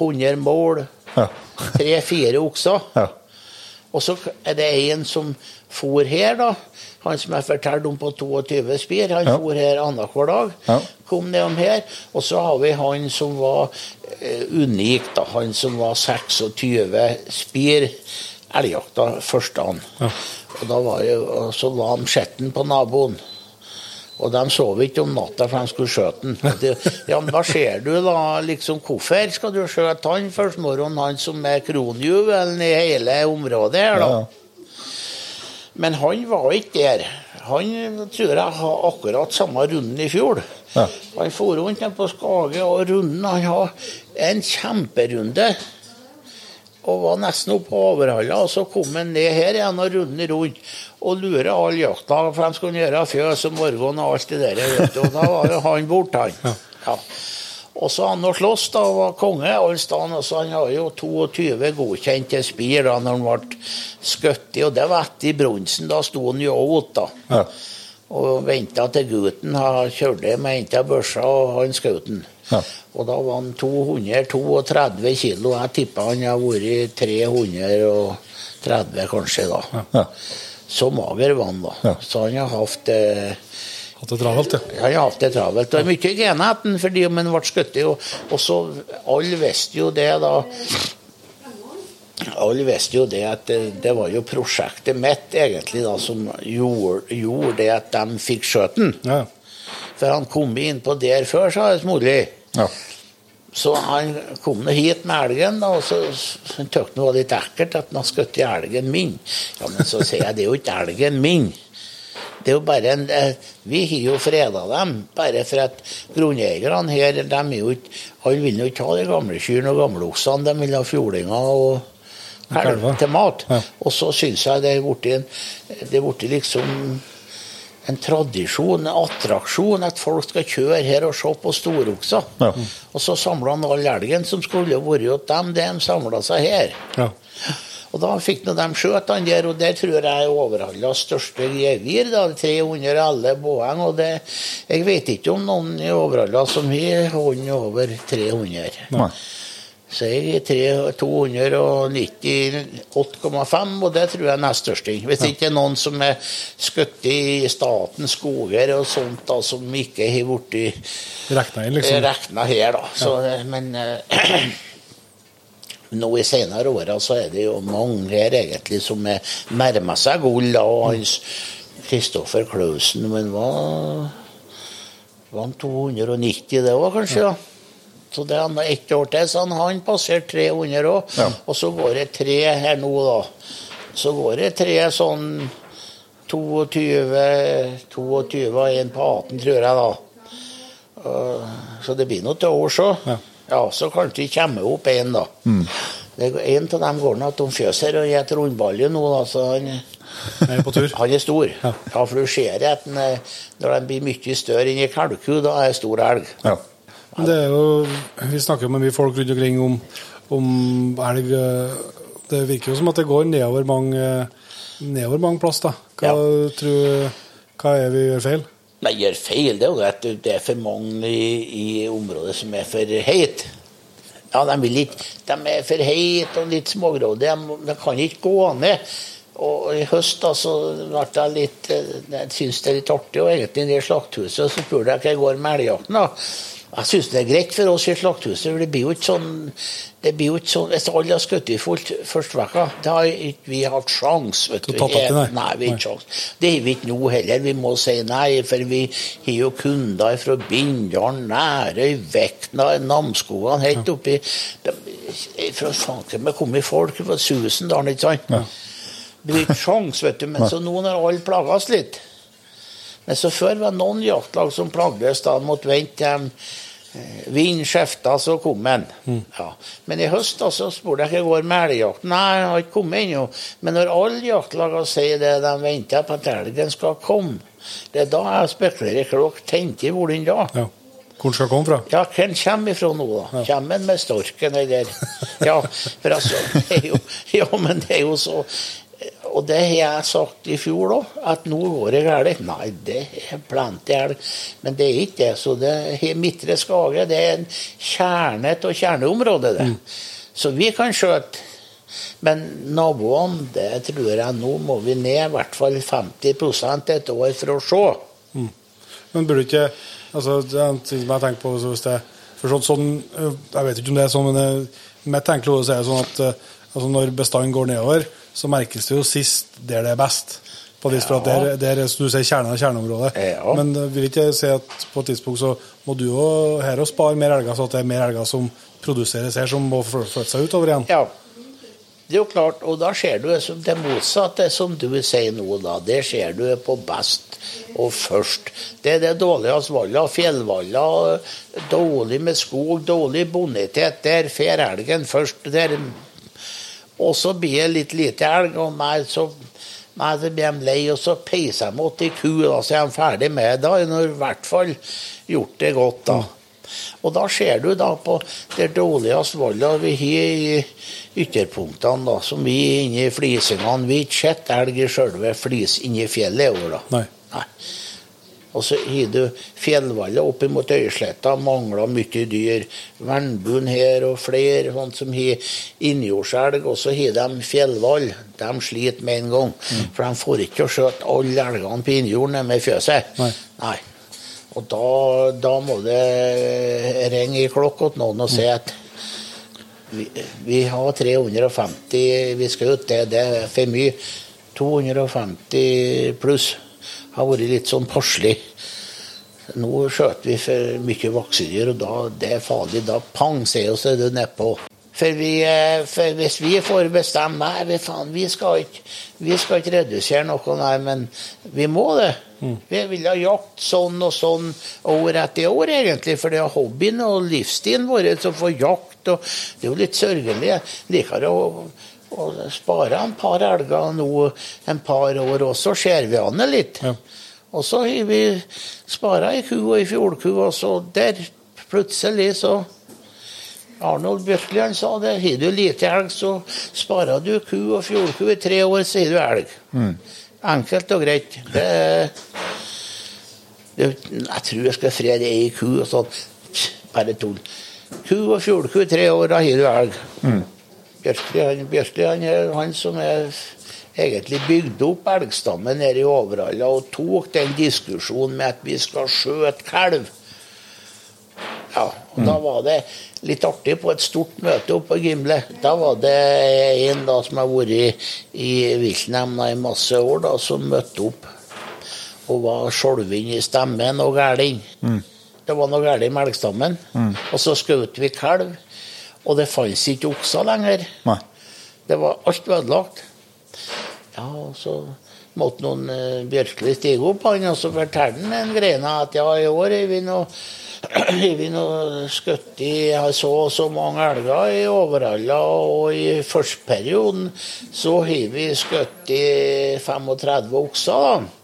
Speaker 4: hundre mål. Tre-fire okser. Og så er det en som for her, da. Han som jeg fortalte om på 22 spir. Han
Speaker 5: Ja.
Speaker 4: for her annenhver dag.
Speaker 5: Ja.
Speaker 4: Kom nedom her. Og så har vi han som var eh, unik, da. Han som var 26 spir elgjakta første dagen. Og da var jeg, og så var han skjetten på naboen. Og de sov ikke om natta, for de skulle skjøte den. Ja, men hva ser du da? liksom Hvorfor skal du skjøte han først morgenen, han som er kronjuvelen i hele området her, da?
Speaker 5: Ja.
Speaker 4: Men han var ikke der. Han tror jeg har akkurat samme runden i fjor.
Speaker 5: Ja.
Speaker 4: Han for rundt på Skage, og runden Han har en kjemperunde. Og var nesten oppe på Overhalla, og så kom han ned her igjen og runden rundt. Og lurer alle jakta, for de skulle gjøre fjøs om morgenen og alt det der. Og da var jo han borte, han. Ja. Og så han og slåss da, og var konge alle steder. så Han har jo 22 godkjente spir da når han ble skutt og det var etter bronsen. Da sto han jo ut, da.
Speaker 5: Ja.
Speaker 4: Og venta til gutten kjørte med henta børsa, og han skjøt den.
Speaker 5: Ja.
Speaker 4: Og da var han 232 kilo. Jeg tipper han har vært 330 kanskje, da.
Speaker 5: Ja.
Speaker 4: Så mager var han, da. Så han har hatt eh,
Speaker 2: Hatt det travelt, ja.
Speaker 4: jeg har hatt det travelt. Det er mye gener etter fordi om en ble skutt. Og, og så Alle visste jo det, da. Alle visste jo det at det, det var jo prosjektet mitt egentlig da som gjorde, gjorde det at de fikk skjøt den.
Speaker 2: ja.
Speaker 4: For han kom inn på der før, sa smålig.
Speaker 5: Ja.
Speaker 4: Så han kom nå hit med elgen, da, og så syntes han det var litt ekkelt at han hadde skutt elgen min. Ja, men så sier jeg det er jo ikke elgen min. Det er jo bare en, eh, Vi har jo freda dem, bare for at grunneierne her de er jo ikke, Alle vil jo ikke ha de gamle kyrne og gamleoksene, de vil ha fjordinger og
Speaker 2: kalver
Speaker 4: til mat.
Speaker 2: Ja.
Speaker 4: Og så syns jeg det er blitt en Det er blitt liksom en tradisjon, en attraksjon, at folk skal kjøre her og se på storokser.
Speaker 5: Ja.
Speaker 4: Og så samla han all elgen som skulle vært hos dem, de samla seg her.
Speaker 2: ja.
Speaker 4: Og da fikk nå de skjøt han der, og der tror jeg er Overhallas største gevir. da, 311 poeng. Og det, jeg vet ikke om noen i Overhalla som har hånd over 300.
Speaker 5: Nei.
Speaker 4: Så jeg er 298,5, og det tror jeg er nest største. Hvis det ikke er noen som er skutt i statens skoger og sånt, da, som ikke har blitt
Speaker 2: Rekna inn, liksom.
Speaker 4: her, da. Så, Men eh, nå i senere åra så er det jo mange her egentlig som er nærmer seg gull, og hans Kristoffer Klausen, men hva var han 290 det òg, kanskje? da? Så det er ett år til, så han, han passerte 300 òg.
Speaker 5: Ja.
Speaker 4: Og så går det tre her nå, da. Så går det tre sånn 22, 22 og en på 18, tror jeg, da. Så det blir nå til års òg.
Speaker 2: Ja.
Speaker 4: Ja, så kanskje det kommer opp en, da. Det er En av dem går nå at de fjøser og spiser rundballer nå, da, så han,
Speaker 2: er på tur.
Speaker 4: han er stor.
Speaker 2: Ja.
Speaker 4: Ja, for du ser at den, eh, når den blir mye større enn en kalku, da er det stor elg.
Speaker 5: Ja.
Speaker 2: Men det er jo, vi snakker jo med mye folk rundt omkring om, om elg. eh, Det virker jo som at det går nedover mange, nedover mange plass. da. Hva, tror, hva er vi gjør feil?
Speaker 4: Nei, gjør feil. Det er jo at det er for mange i, i området som er for heit. Ja, de, ikke, de er for heit og litt smågrådige. De, de kan ikke gå ned. Og i høst da, så ble jeg litt eh, Jeg syns det er litt artig, og egentlig i det slakthuset så spurte jeg hva jeg går med elgjakten. Jeg syns det er greit for oss i slakthuset, det blir jo ikke sånn det blir jo ikke sånn, Hvis alle har skutt i fullt første vekka, da har ikke vi hatt sjans, vet du.
Speaker 2: det?
Speaker 4: Nei, vi har ikke sjans. Det har vi ikke nå heller. Vi må si nei, for vi har jo kunder fra Bindal, Nærøy, Vekna, Namsskogan, helt oppi Fra fanken meg kom i folk fra Susendalen, ikke sant? Det blir ikke sjans, vet du. Men så nå når alle plages litt Men så før var det noen jaktlag som plagdes da måtte vente til eh, vind skifta, så kom han. Ja. Men i høst da, så spurte jeg hva går med elgjakten. Nei, han har ikke kommet ennå. Men når alle jaktlagene sier det, de venter på at elgen skal komme, det er da jeg spekulerer. Hvor tenkte tenker hvor den da?
Speaker 2: Ja. Hvor den skal komme fra?
Speaker 4: Ja, hvem kommer ifra nå, da? Kommer han med storken, eller? Ja, for altså, det jo, ja, men det er jo så Og det har jeg sagt i fjor òg, at nå går det galt. Nei, det er plenty elg. Men det er ikke det. Så det er Midtre Skage det er en kjerne av kjerneområdet, det. Så vi kan skjøte. Men naboene, det tror jeg nå må vi ned i hvert fall 50% et år for å se.
Speaker 2: Men burde ikke altså, Det er en ting som jeg tenker på hvis det, for sånn, øh, Jeg vet ikke om det er sånn, men det, mitt enkle hode er sånn at øh, altså, når bestanden går nedover, så merkes det jo sist der det er best. På det,
Speaker 4: Ja.
Speaker 2: der, der er du sier, kjernen av kjerneområdet.
Speaker 4: Ja.
Speaker 2: Men øh, vil ikke si at på et tidspunkt så må du jo her og spare mer elger, så at det er mer elger som produseres her, som må fly- flytte seg utover igjen?
Speaker 4: Ja. Det er jo klart, og da ser du det motsatte som du sier nå, da. Det ser du på best og først. Det er det dårlige asvaller, fjellvaller, dårlig med skog, dårlig bonitet. Der fer elgen først. Der. Og så blir det litt lite elg, og mer så, meg så blir de lei, og så peiser de mot ei ku, da, så er de ferdig med det. Da har i hvert fall gjort det godt, da. Og da ser du da på det dårligste valget vi har i ytterpunktene, da, som vi er inne i flisingene. Vi har ikke sett elg i sjølve flis inni fjellet i år, da.
Speaker 2: Nei.
Speaker 4: Nei. Og så har du fjellvallet opp mot Øysletta, mangler mye dyr. Vernbuen her og flere sånt som har innjordselg, og så har de fjellvall. De sliter med en gang. For de får ikke å skjøte alle elgene på innjorden med fjøset.
Speaker 2: Nei.
Speaker 4: Nei. Og da, da må det ringe i klokka til noen og si at vi, vi har 350 vi skal ut, det, det er for mye. 250 pluss har vært litt sånn passelig. Nå skjøt vi for mye vaksedyr, og da det er farlig. Da pang, sier vi, du nedpå. For, vi, eh, for hvis vi får bestemme Nei, vi, faen, vi, skal ikke, vi skal ikke redusere noe, nei, men vi må det. Vi vil ha jakt sånn og sånn år etter år, egentlig. For det er hobbyen og livsstilen vår som får jakt. og Det er jo litt sørgelig. Jeg liker å, å sparer en par elger nå en par år, og så ser vi an det litt.
Speaker 2: Ja.
Speaker 4: Og så har vi spara ei ku og ei fjordku, og så der plutselig så Arnold han sa det. Har du lite elg, så sparer du ku og fjordku i tre år, så har du elg. Enkelt og greit. Det, det, jeg tror jeg skal frede ei ku og sånn. Bare tull. Ku og fjordku i tre år, da har du elg. Bjørkli, han, Bjørkli han er han som er egentlig bygde opp elgstammen nede i Overhalla og tok den diskusjonen med at vi skal skjøte kalv. Ja, og Da var det litt artig på et stort møte oppe på Gimle. Da var det en da som har vært i, i viltnemnda i masse år, da, som møtte opp. Og var skjelven i stemmen og gæren. Det var noe galt med elgstammen. Og så skjøt vi kalv, og det fantes ikke okser lenger.
Speaker 5: Nei.
Speaker 4: Det var alt ødelagt. Ja, og så måtte noen eh, Bjørkli stige opp han, og så fortalte han en greie at ja, i år har vi nå vi nå skutt i så og så mange elger i Overhalla, og i førsteperioden så har vi skutt i 35 okser. da.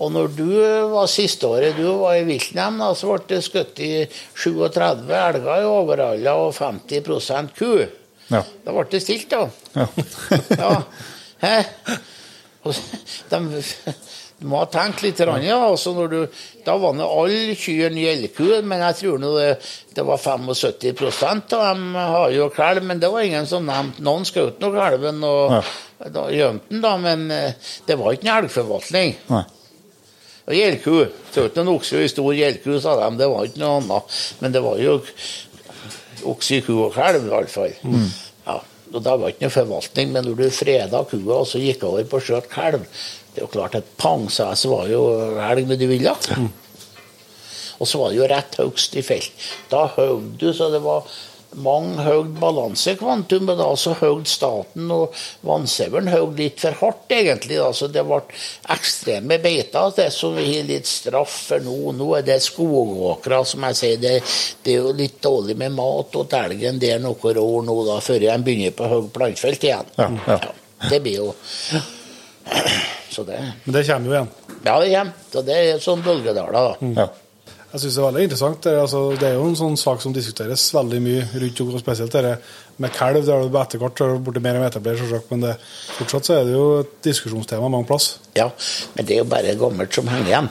Speaker 4: Og når du var siste året du var i viltnemnda, så ble det skutt i 37 elger i Overhalla og 50 ku.
Speaker 5: Ja.
Speaker 4: Da ble det stilt, da.
Speaker 5: Ja.
Speaker 4: Ja. De, du må ha tenkt litt. Ja. Altså når du, da var nå alle kyrne gjeldku, men jeg tror nå det, det var 75% av dem har jo kalv. Men det var ingen som nevnte Noen skjøt nå kalven og gjemte den, da, men eh, det var ikke en elgforvaltning.
Speaker 5: Nei.
Speaker 4: Og Gjeldku. Skjøt en okse og stor gjeldku, sa de. Det var ikke noe annet. Men det var jo okse, ku og kalv, i hvert fall. Ja, og Det var ikke noe forvaltning, men når du freda kua og så gikk over på skjøt kalv Det er jo klart at pang, sa jeg, så var jo elg med du ville. Og så var det jo rett høgst i felt. Da høvde du så det var mange høgd balansekvantum, men da så høgd staten og vannsaueren høgd litt for hardt, egentlig. da, Så det ble ekstreme beiter. Det som vi har litt straff for nå. Nå er det skogåkre, som jeg sier. Det, det er jo litt dårlig med mat til elgen der noen år nå, da, før de begynner på høyt plantefelt igjen.
Speaker 5: Ja, ja.
Speaker 4: det blir jo Så det
Speaker 2: Men det kommer jo igjen.
Speaker 4: Ja, det kommer. Så det er sånn bølgedaler, da.
Speaker 5: Ja.
Speaker 2: Jeg synes det er veldig interessant. Det, er- altså, det er jo en sånn sak som diskuteres veldig mye rundt og spesielt det med kalv. Det er det etter hvert er blitt mer og mer etablert, selvsagt, men det, fortsatt så er det jo et diskusjonstema mange plass.
Speaker 4: Ja, men det er jo bare gammelt som henger igjen.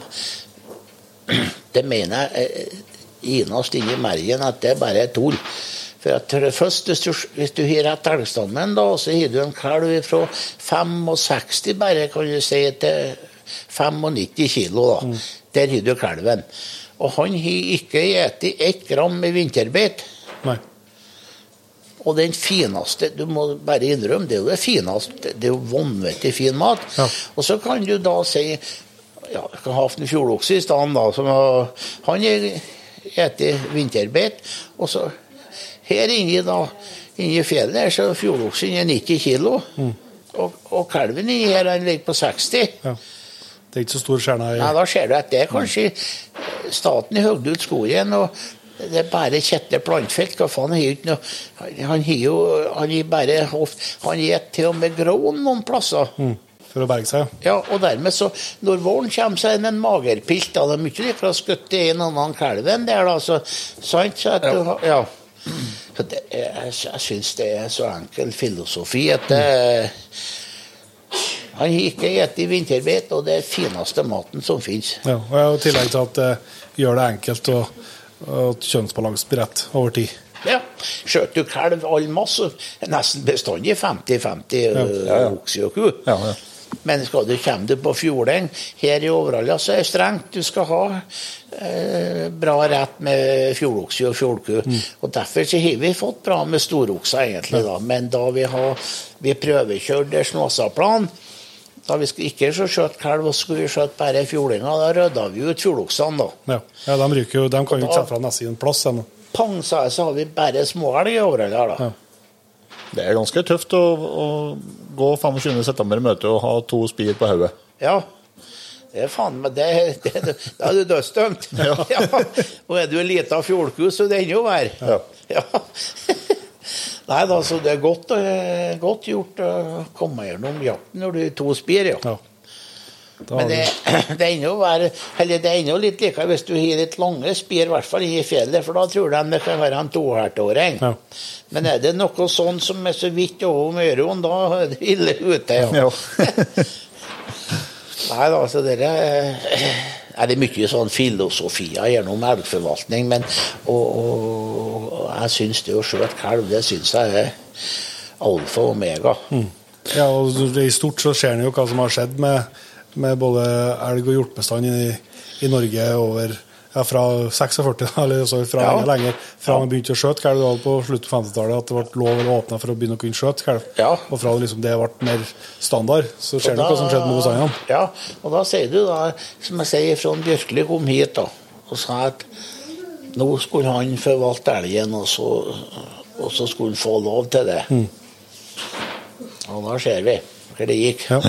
Speaker 4: Det mener jeg eh, innerst inni mergen at det bare er tull. For at for det første, hvis du, hvis du har rett elgstammen, da, så har du en kalv fra 65 bare, kan du si, til 95 kilo. da. Der har du kalven. Og han har ikke spist ett gram med vinterbeit.
Speaker 2: Nei.
Speaker 4: Og den fineste, du må bare innrømme, det er jo det fineste. Det er jo vanvittig fin mat.
Speaker 2: Ja.
Speaker 4: Og så kan du da si ja, Jeg kan ha en fjordokse i stedet, da. Som har, han spiser vinterbeit. Og så her inni da, inni fjellet her, så er fjordoksen er 90 kilo. Og, og kalven inni her, han ligger på 60.
Speaker 2: Ja. Det er ikke så stor stjerne i
Speaker 4: Nei, da ser du at det er kanskje staten har hogd ut skogen, og det er bare Kjetil Plantfelt. Hva faen, han har jo ikke noe Han har jo han har bare Han gir til og med grån noen plasser.
Speaker 2: For å berge seg, ja.
Speaker 4: Ja, og dermed så, når våren kommer, så er det en magerpilt. Da. Det er mye likere å skutte i en annen kalv enn der, da. Så, sant? Så at du ja. For det jeg jeg syns det er så enkel filosofi at det Han har ikke spist vinterbeit, og det er fineste maten som finnes.
Speaker 2: ja. Og i tillegg til at det gjør det enkelt og, og blir rett over tid.
Speaker 4: Ja. Skjøt du kalv all masse, nesten bestandig 50-50
Speaker 5: ja, ja.
Speaker 4: okse og ku.
Speaker 5: Ja, ja.
Speaker 4: Men skal du komme du på fjorden, her i Overhalla så er det strengt. Du skal ha eh, bra rett med fjordokse og fjordku. Og Derfor så har vi fått bra med storokser, egentlig. da. Men da vi har vi prøvekjørte Snåsaplan, da vi ikke så skjøt kalv, og skulle vi skjøte bare fjordinger, da rydda vi ut fjordoksene, da.
Speaker 2: Ja, ja de, ryker jo, de kan jo ikke sette fra nesten en plass ennå.
Speaker 4: Pang, sa jeg, så har vi bare småelg i Overhalla, da.
Speaker 2: Ja.
Speaker 5: Det er ganske tøft å, å gå 25. september i møte og ha to spier på hodet.
Speaker 4: Ja. Det er faen meg det, det, det, Da er du dødsdømt. Ja. Og er du en lita fjordku, så er det enda verre. Ja. Nei da, så det er godt, eh, godt gjort å komme gjennom jakten når du er to spir, ja.
Speaker 2: Ja.
Speaker 4: Men det, det er ennå vær, Eller det er ennå litt likere hvis du har litt lange spir, i hvert fall i fjellet, for da tror de det kan være en tohærtåring.
Speaker 2: Ja.
Speaker 4: Men er det noe sånn som er så vidt over Møroen, da er det ille ute, ja.
Speaker 5: Ja.
Speaker 4: Nei da, så dere er det mye sånn filosofier gjennom elgforvaltning, men og, og, jeg syns det å skjøte kalv, det syns jeg er alfa og omega.
Speaker 2: Ja, og I stort så ser en jo hva som har skjedd med, med både elg- og hjortbestand i, i Norge over ja, fra 46, eller altså fra
Speaker 4: Ja.
Speaker 2: lenge lenger, fra man begynte å skjøte kalv på slutten av 50-tallet, at det ble lov å åpne for å begynne å kunne skjøte kalv.
Speaker 4: Ja.
Speaker 2: Og fra liksom det ble mer standard, så ser du hva som skjedde med bestandene.
Speaker 4: Ja, og da sier du da, som jeg sier, fra Bjørkli kom hit da, og sa at nå skulle han forvalte elgen, og så, og så skulle han få lov til det. Og da ser vi hvor det gikk.
Speaker 2: Ja.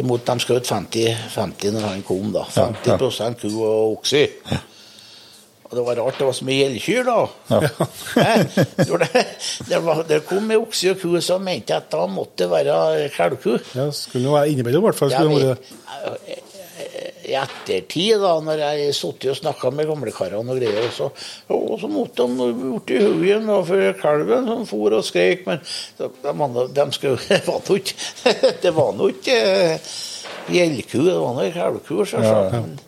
Speaker 4: Imot de skjøt 50, 50 når han kom, da. 50% ku og okse. Og det var rart det var så mye gjeldkyr, da.
Speaker 5: Ja.
Speaker 4: Det, det, var, det kom ei okse og ku, som mente at da måtte det være kalvku.
Speaker 2: Ja, skulle jo være innimellom, i hvert fall.
Speaker 4: Ja,
Speaker 2: Skulle
Speaker 4: vi,
Speaker 2: det
Speaker 4: I ettertid, da, når jeg satt og snakka med gamlekarene og greier, så, og så måtte de bort i hodet for kalven som for og skrek. Men de, de, de skulle, var ikke Det var nå ikke eh, gjeldku, det var nå kalvku, selvsagt. Men-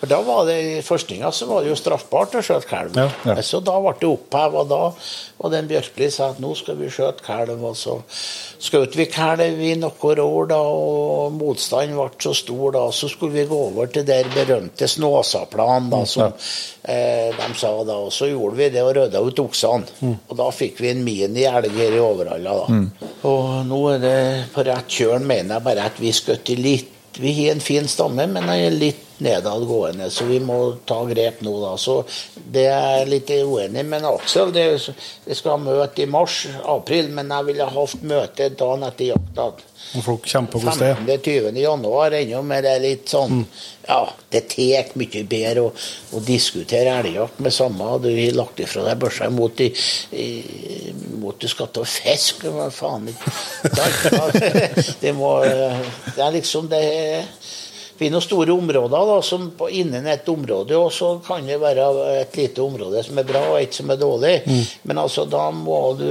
Speaker 4: For da var det i forskninga så var det jo straffbart å skjøte kalv.
Speaker 2: Ja,
Speaker 5: ja.
Speaker 4: Så da ble det oppheva. Da var den Bjørkli sa at nå skal vi skjøte kalv. Og så skjøt vi kalv i noen år, da, og motstanden ble så stor da. Så skulle vi gå over til der berømte Snåsaplan, da, som eh, de sa da. Og så gjorde vi det og rydda ut oksene. Og da fikk vi en mini-elg her i Overhalla, da. Og nå er det på rett kjøl, mener jeg bare at vi skjøt litt vi har en fin stamme, men er litt nedadgående, så vi må ta grep nå, da. Så det er jeg litt uenig med Aksel. Det, vi skal ha møte i mars-april, men jeg ville ha hatt møte dagen etter jakta.
Speaker 2: Om folk kommer på hvordan det er.
Speaker 4: 15.-20. januar ennå, men det er litt sånn Ja, det tar mye bedre å, å diskutere elgjakt med samme du har lagt ifra deg børsa imot, i, i, mot du skal ta fisk. Hva faen Det må Det er liksom det vi har noen store områder da, som på, innen et område, og så kan det være et lite område som er bra, og et som er dårlig. Men altså, da må du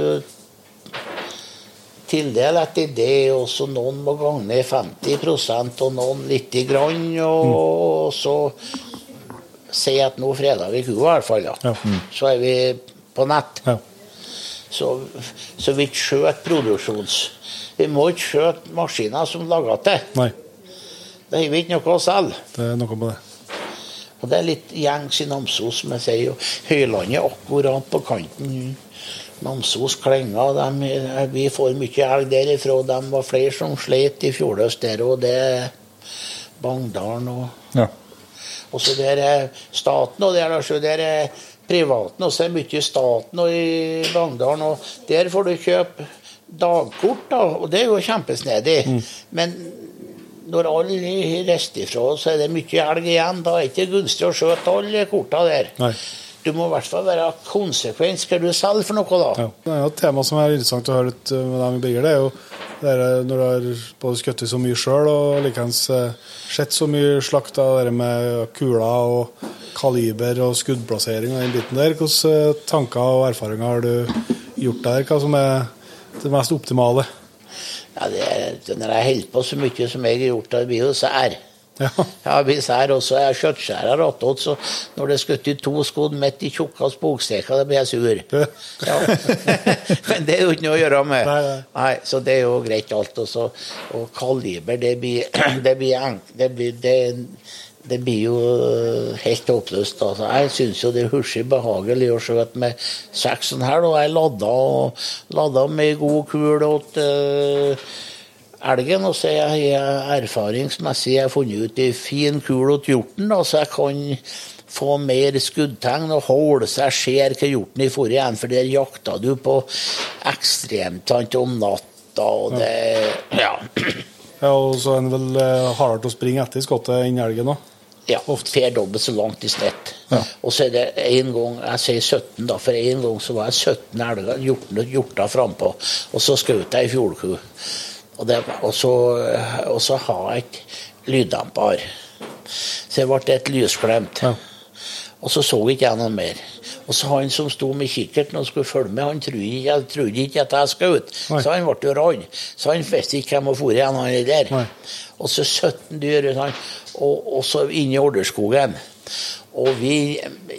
Speaker 4: tildele etter det, og så noen må gagne 50 og noen lite grann, og så si at nå freder vi kua i hvert fall.
Speaker 2: Ja.
Speaker 4: Så er vi på nett.
Speaker 2: Ja.
Speaker 4: Så, så vi skjøt produksjons... Vi må ikke skjøte maskiner som lager det.
Speaker 2: Nei,
Speaker 4: Da har vi ikke noe å selge.
Speaker 2: det er noe med det.
Speaker 4: Og det er litt gjengs i Namsos, som jeg sier. Og Høylandet akkurat på kanten. Namsos Klenga, De, vi får mye elg derifra. De var flere som slet i fjor høst der, og det er Bangdalen og
Speaker 5: Ja.
Speaker 4: og så der er staten, og der, altså, der er privaten, og så er mye staten og i Bangdalen. Og der får du kjøpe dagkort, da, og det er jo kjempesnedig. Men når alle reist ifra, så er det mye elg igjen. Da er det ikke gunstig å skjøte alle korta der.
Speaker 2: Nei.
Speaker 4: Du må i hvert fall være konsekvent. Skal du selge for noe, da?
Speaker 2: Ja. Et tema som er interessant å høre litt med dem i Birger. Det er jo Det er, når du har både skutt så mye sjøl og likeens eh, sett så mye slakt av det med kuler og kaliber og skuddplassering og den biten der, hvilke eh, tanker og erfaringer har du gjort der? Hva som er det mest optimale?
Speaker 4: Ja, det når jeg holder på så mye som jeg har gjort, det blir jo sær.
Speaker 2: Ja.
Speaker 4: Ja, hvis blir også er kjøttskjærer attåt, så når det er skutt i to skudd midt i tjukke bogsteker, da blir jeg sur. Ja. Men det er jo ikke noe å gjøre med.
Speaker 2: Nei, nei.
Speaker 4: så det er jo greit alt. Også. og kaliber, det blir, det blir, enk- det blir, det, det blir jo helt håpløst. Altså. Jeg syns jo det er husig behagelig å skjøte med seks her, og jeg lada, og, lada med god kul åt eh, elgen. Og så er jeg erfaringsmessig jeg har funnet ut ei fin kul åt hjorten, da, så jeg kan få mer skuddtegn og holde så jeg ser hva hjorten i forrige igjen, for der jakta du på ekstremtant om natta, og det Ja.
Speaker 2: Ja, og så er den vel eh, hardere til å springe etter skottet enn elgen òg.
Speaker 4: Ja, fer dobbelt så langt i snitt.
Speaker 2: Ja.
Speaker 4: Og så er det en gang Jeg sier 17, da, for en gang så var jeg 17 elger, hjorter frampå. Og så skjøt jeg ei fjordku. Og, så, og så har jeg ikke lyddemper. Så det ble et lysglemt.
Speaker 2: Ja.
Speaker 4: Og så så ikke jeg noe mer. Og så han som sto med kikkerten og skulle følge med, han trodde ikke, jeg trodde ikke at jeg skjøt.
Speaker 2: Nei.
Speaker 4: Så han ble jo redd. Så han visste ikke hvem som for igjen, han der.
Speaker 2: Nei.
Speaker 4: Og så 17 dyr, han, og, og så inn i Orderskogen. Og vi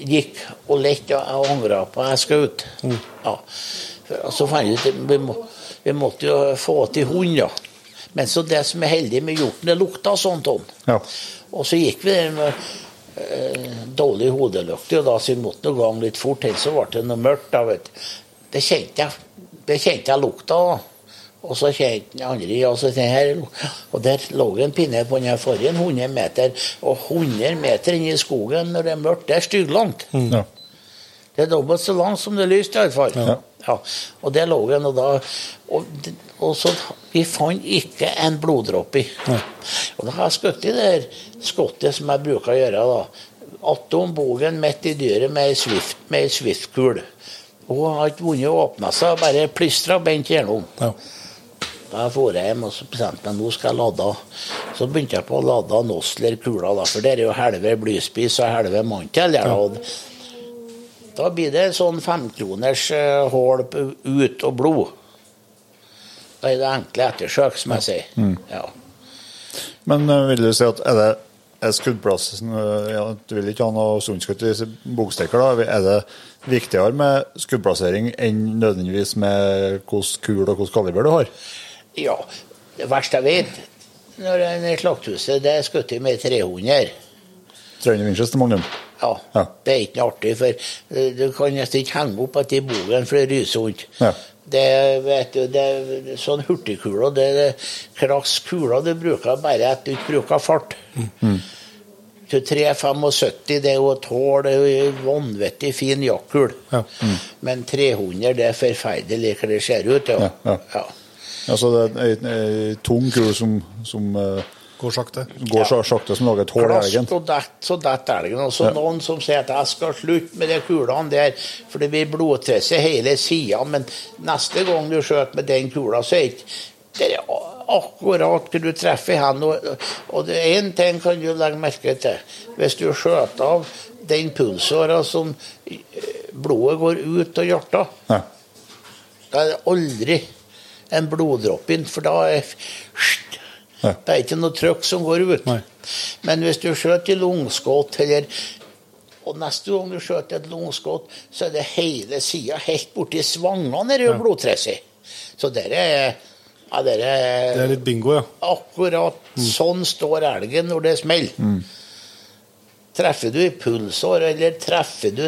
Speaker 4: gikk og lette og angra på at jeg skjøt.
Speaker 2: Mm.
Speaker 4: Ja. Og så fant vi ut vi, må, vi måtte jo få til hund, da. Men så det som er heldig med hjorten, det lukta sånn, Tom.
Speaker 5: Ja.
Speaker 4: Og så gikk vi der med eh, dårlig hodelykt, og da så vi måtte gå litt fort, ellers så ble det noe mørkt. da, vet du. Det kjente jeg, det kjente jeg lukta. Og så kjente jeg andre og så jeg, her, Og der lå en pinne på den forrige 100 meter. Og 100 meter inn i skogen når det er mørkt, det er stygglangt.
Speaker 5: Ja.
Speaker 4: Det er dobbelt så langt som det er lyst, iallfall. Ja. Ja. Og der lå den, og da og, og så Vi fant ikke en bloddråpe i. Og da har jeg skutt i det her skottet som jeg bruker å gjøre. da. Attom bogen midt i dyret med ei swift, swift-kul. Hun har ikke vunnet å åpne seg, bare plystra bent gjennom.
Speaker 2: Ja.
Speaker 4: Da for jeg hjem og så bestemte meg nå skal jeg lade. Så begynte jeg på å lade Nosler-kula, for det er jo halve blyspiss og halve mantel. Jeg og Da blir det sånn femkroners eh, hull på- ut og blod. Da er det enkle ettersøk, som jeg sier. Ja.
Speaker 5: Men eh, vil du si at er det er skuddplassen eh, ja, Du vil ikke ha noe sundskudd i bogstikker, da? Er det viktigere med skuddplassering enn nødvendigvis med hvilken kul og hvordan kaliber du har?
Speaker 4: ja. Det verste jeg vet, når en i slakthuset, det er skutt med 300.
Speaker 5: 300 Winchester Magnum?
Speaker 4: Ja,
Speaker 5: Ja.
Speaker 4: Det er ikke noe artig, for eh, du kan nesten ikke henge opp etter bogen, for det ryser vondt.
Speaker 5: Ja.
Speaker 4: Det, vet du, det er sånn hurtigkuler, det er krass kuler du bruker bare at du ikke bruker fart. Mm. 375, det er jo hull, det er jo en vanvittig fin jaktkul.
Speaker 2: Ja.
Speaker 4: Men 300, det er forferdelig hva det ser ut, ja.
Speaker 5: Ja, ja. Altså det er ei- ei tung kul som, som eh,
Speaker 2: Går sakte.
Speaker 5: går så sakte som lager et hull i elgen.
Speaker 4: Klask og dett, så detter elgen. Og så
Speaker 5: Ja.
Speaker 4: noen som sier at jeg skal slutte med de kulene der, for det blir blodtrisse hele sida. Men neste gang du skjøter med den kula, så er ikke det er akkurat hva du treffer hen. Og, det er én ting kan du legge merke til. Hvis du skjøter av den pulsåra som eh, blodet går ut av hjertet,
Speaker 5: Ja.
Speaker 4: da er det aldri en bloddråpe inn, for da er
Speaker 5: Ja.
Speaker 4: det er ikke noe trøkk som går ut.
Speaker 2: Nei.
Speaker 4: Men hvis du skjøter i lungskudd, eller og neste gang du skjøter et lungskudd, så er det hele sida helt borti svangene nede i blodtresset. Så dere er ja, er
Speaker 2: Det er litt bingo, ja.
Speaker 4: Akkurat sånn står elgen når det smeller. Treffer du i pulsår, eller treffer du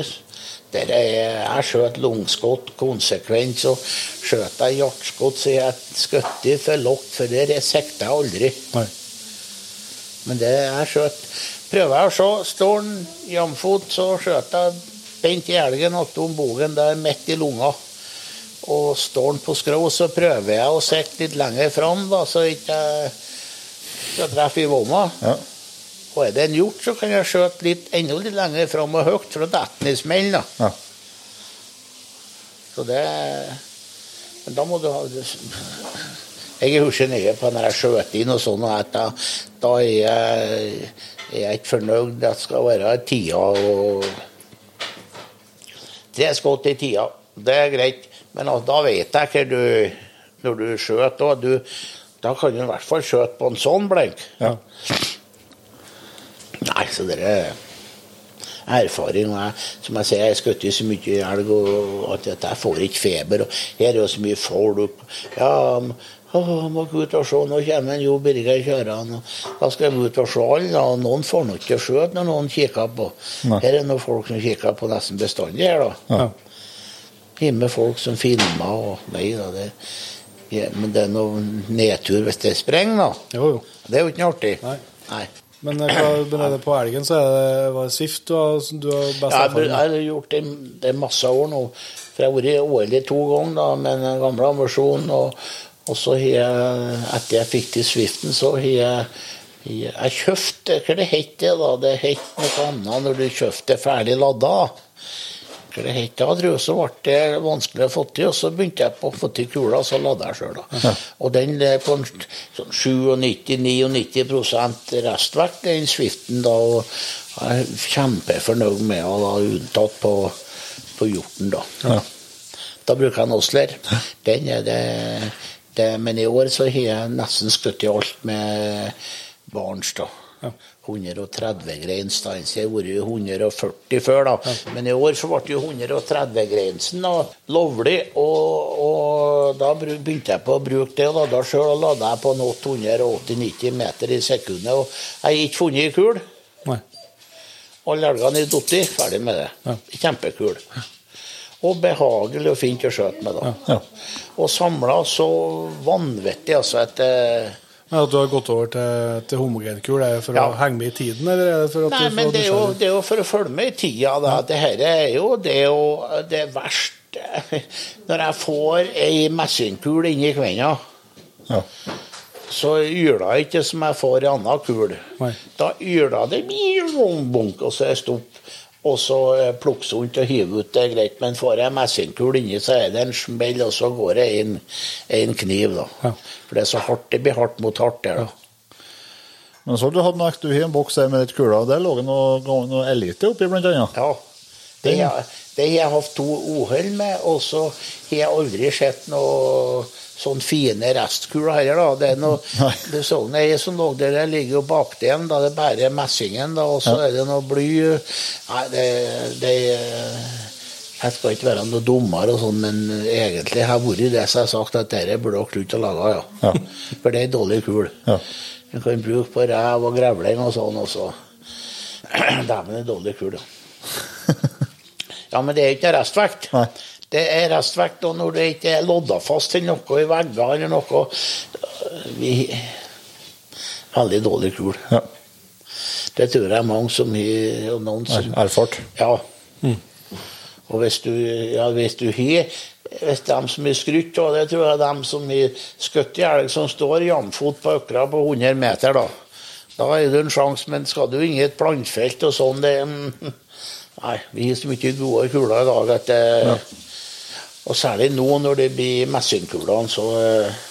Speaker 4: der er, Jeg skjøt langskudd konsekvent, så skjøt jeg hjerteskudd, så jeg skjøt for lavt, for der sikta jeg aldri.
Speaker 2: Nei.
Speaker 4: Men det jeg skjøt Prøver jeg å se, står han jamfot, så skjøt jeg bent i elgen attom bogen der midt i lunga. Og står han på skrå, så prøver jeg å sikte litt lenger fram, da, så ikke jeg skal treffe i vomma.
Speaker 5: Ja.
Speaker 4: Og er det en hjort, så kan jeg skjøte litt, enda litt lenger fram og høyt, for da detter den i smell.
Speaker 5: Ja.
Speaker 4: Så det Men da må du ha Jeg husker nøye på når jeg skjøt inn og sånn, at da, da er jeg, er jeg ikke fornøyd. Det skal være tida og Tre skudd i tida. Det er greit. Men altså, da vet jeg hva du Når du skjøter, da, Da kan du i hvert fall skjøte på en sånn blink.
Speaker 5: Ja.
Speaker 4: Nei, så det er erfaring. Og jeg, som jeg sier, jeg skjøt så mye elg og at jeg- får ikke feber. Og her er jo så mye folk. Ja, å, må ut og se, nå kommer Jo Birger kjørende. Da skal jeg ut og se alle. da, Noen får nok ikke skjøte når noen kikker på.
Speaker 5: Nei.
Speaker 4: Her er noen folk som kikker på nesten bestandig her, da.
Speaker 5: Ja.
Speaker 4: Hjemme folk som filmer og Nei da, det ja, Men det er noe nedtur hvis det sprenger, da.
Speaker 2: Jo, jo.
Speaker 4: Det er jo ikke noe artig.
Speaker 2: Nei.
Speaker 4: Nei.
Speaker 2: Men, hva, er det på elgen, så er det, var det Swift du har, du har best
Speaker 4: erfaring
Speaker 2: erfaring
Speaker 4: jeg har gjort det, det masse år nå. For jeg har vært årlig to ganger da, med den gamle ambisjonen. Og, og så har jeg, etter jeg fikk til Swiften, så har jeg jeg kjøpte Hva det het det, da? Det het noe annet når du kjøpte ferdig ladda. Det het da, tror jeg, så ble det vanskelig å få til, og så begynte jeg på å få til kula, og så ladde jeg sjøl, da. Og den er på en sånn 97-99% restvekt, den Swiften, da. Og jeg er kjempefornøyd med henne, unntatt på, på hjorten, da.
Speaker 5: Ja.
Speaker 4: Da bruker jeg en Osler. Den er det, det Men i år så har jeg nesten skutt i alt med Barents, da. 130 greinstans. Jeg har vært 140 før, da. Men i år så ble det jo 130 greinsen lovlig. Og, og da begynte jeg på å bruke det. og Da, sjøl lada jeg på 880-90 meter i sekundet. Og jeg har ikke funnet ei kul.
Speaker 2: Nei.
Speaker 4: Alle elgene er datt i. Ferdig med det.
Speaker 2: Ja.
Speaker 4: Kjempekul. Og behagelig og fint å skjøte med, da.
Speaker 5: Ja.
Speaker 4: Og samla så vanvittig, altså, at eh,
Speaker 2: Men at du har gått over til, til homogenkul, er det for
Speaker 4: Ja.
Speaker 2: å henge med i tiden, eller er det for at
Speaker 4: Nei,
Speaker 2: du
Speaker 4: men det er, jo, det er jo for å følge med i tida. Da. Det her er jo det, er jo det verste Når jeg får ei messingkul inni kvenna,
Speaker 5: Ja.
Speaker 4: så yler jeg ikke som jeg får ei anna kul.
Speaker 2: Nei.
Speaker 4: Da yler det bunk, og så er det stopp. Og så eh, hun rundt og hive ut, det er greit. Men får jeg messingkul inni, så er det en smell, og så går det inn en kniv, da.
Speaker 2: Ja.
Speaker 4: For det er så hardt. Det blir hardt mot hardt der, da.
Speaker 5: Men så du hatt noe, du har en boks der med litt kuler. Der lå det noe, noe elite oppi, blant annet.
Speaker 4: Ja. Det har jeg hatt to uhell med, og så har jeg aldri sett noe sånn fine restkuler her. da. Det er noe, det er sånn ei som lå der, det ligger jo bakdelen, da det er bare messingen, da, og så er det noe bly. Nei, det, det Jeg skal ikke være noe dommer, og sånn, men egentlig har vært det som jeg har sagt, at dette burde dere slutte å lage. Ja.
Speaker 5: Ja.
Speaker 4: For det er en dårlig kul.
Speaker 5: Ja.
Speaker 4: Du kan bruke på rev og grevling og sånn også. Dæven, en dårlig kul, ja. Ja, men det er ikke restvekt.
Speaker 5: Nei.
Speaker 4: Det er restvekt og når det ikke er lodda fast til noe i vegger eller noe. Vi, veldig dårlig kul.
Speaker 5: Ja.
Speaker 4: Det tror jeg er mange som har noen som
Speaker 5: Er- Erfart.
Speaker 4: Ja. Og hvis du, ja, hvis du har hvis de som har skrytt og det, tror jeg de som har skutt i elg som står jamfot på økra på 100 meter, da. Da er det en sjanse, men skal du inn i et plantfelt og sånn det, mm, Nei, vi har så mye gode kuler i dag at det, Og særlig nå når det blir messingkulene, så eh,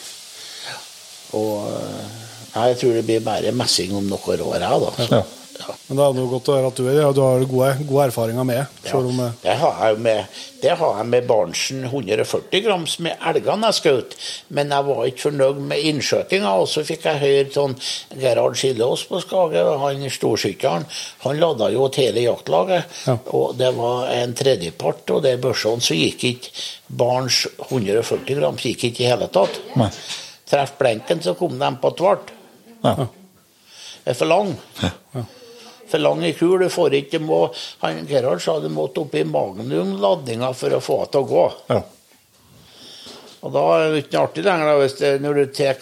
Speaker 4: Og eh, Nei, jeg tror det blir bare messing om noen år, jeg, da. Så,
Speaker 5: Ja.
Speaker 4: Ja.
Speaker 2: Men det er noe godt å høre at du, ja, du har gode, gode erfaringer med, selv om eh,
Speaker 4: det har jeg med, det har jeg med Barnsen 140 grams med elgene jeg skjøt. Men jeg var ikke fornøyd med innskjøtinga. Og så fikk jeg høre sånn Gerhard Skillås på Skage, han storskytteren. Han lada jo til hele jaktlaget.
Speaker 2: Ja.
Speaker 4: Og det var en tredjepart, og det børsene så gikk ikke Barns 140 grams gikk ikke i hele tatt.
Speaker 5: Nei.
Speaker 4: Treff blenken, så kom de på tvert.
Speaker 5: Ja.
Speaker 4: Det er for lang. For lang i kul. Du får ikke må, han, Gerhard sa du måtte opp i magnumladninga for å få det til å gå.
Speaker 5: Ja.
Speaker 4: Og da er det ikke artig lenger da, hvis det, når du tar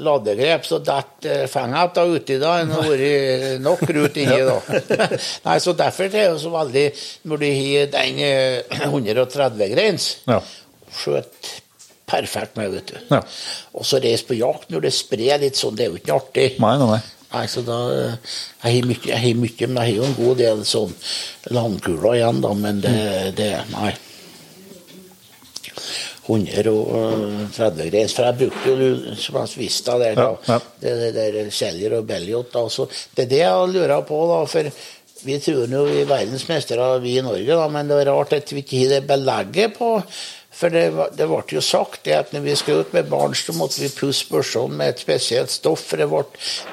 Speaker 4: ladegrep, så detter fenget da uti da. Det har vært nok rut inni da. Nei, så Derfor er det så veldig Når du har den eh, 130 greins,
Speaker 5: Ja.
Speaker 4: skjøt perfekt med, vet du.
Speaker 5: Ja.
Speaker 4: Og så reise på jakt når det sprer litt sånn, det er jo ikke artig.
Speaker 5: Nei, nei, nei.
Speaker 4: Nei, så da eh, Jeg har mye, jeg har mye men jeg har jo en god del sånn landkuler igjen, da, men det, det Nei. 130 greier. For jeg brukte jo som jeg visste der, da.
Speaker 5: Ja, ja.
Speaker 4: Det, det der Seljer og Belliot. Da. Så det er det jeg lurer på, da. For vi tror jo vi er verdensmestere, vi i Norge, da, men det er rart at vi ikke har det belegget på For det, det ble jo sagt det at når vi skulle ut med barn, så måtte vi pusse børsene med et spesielt stoff, for det ble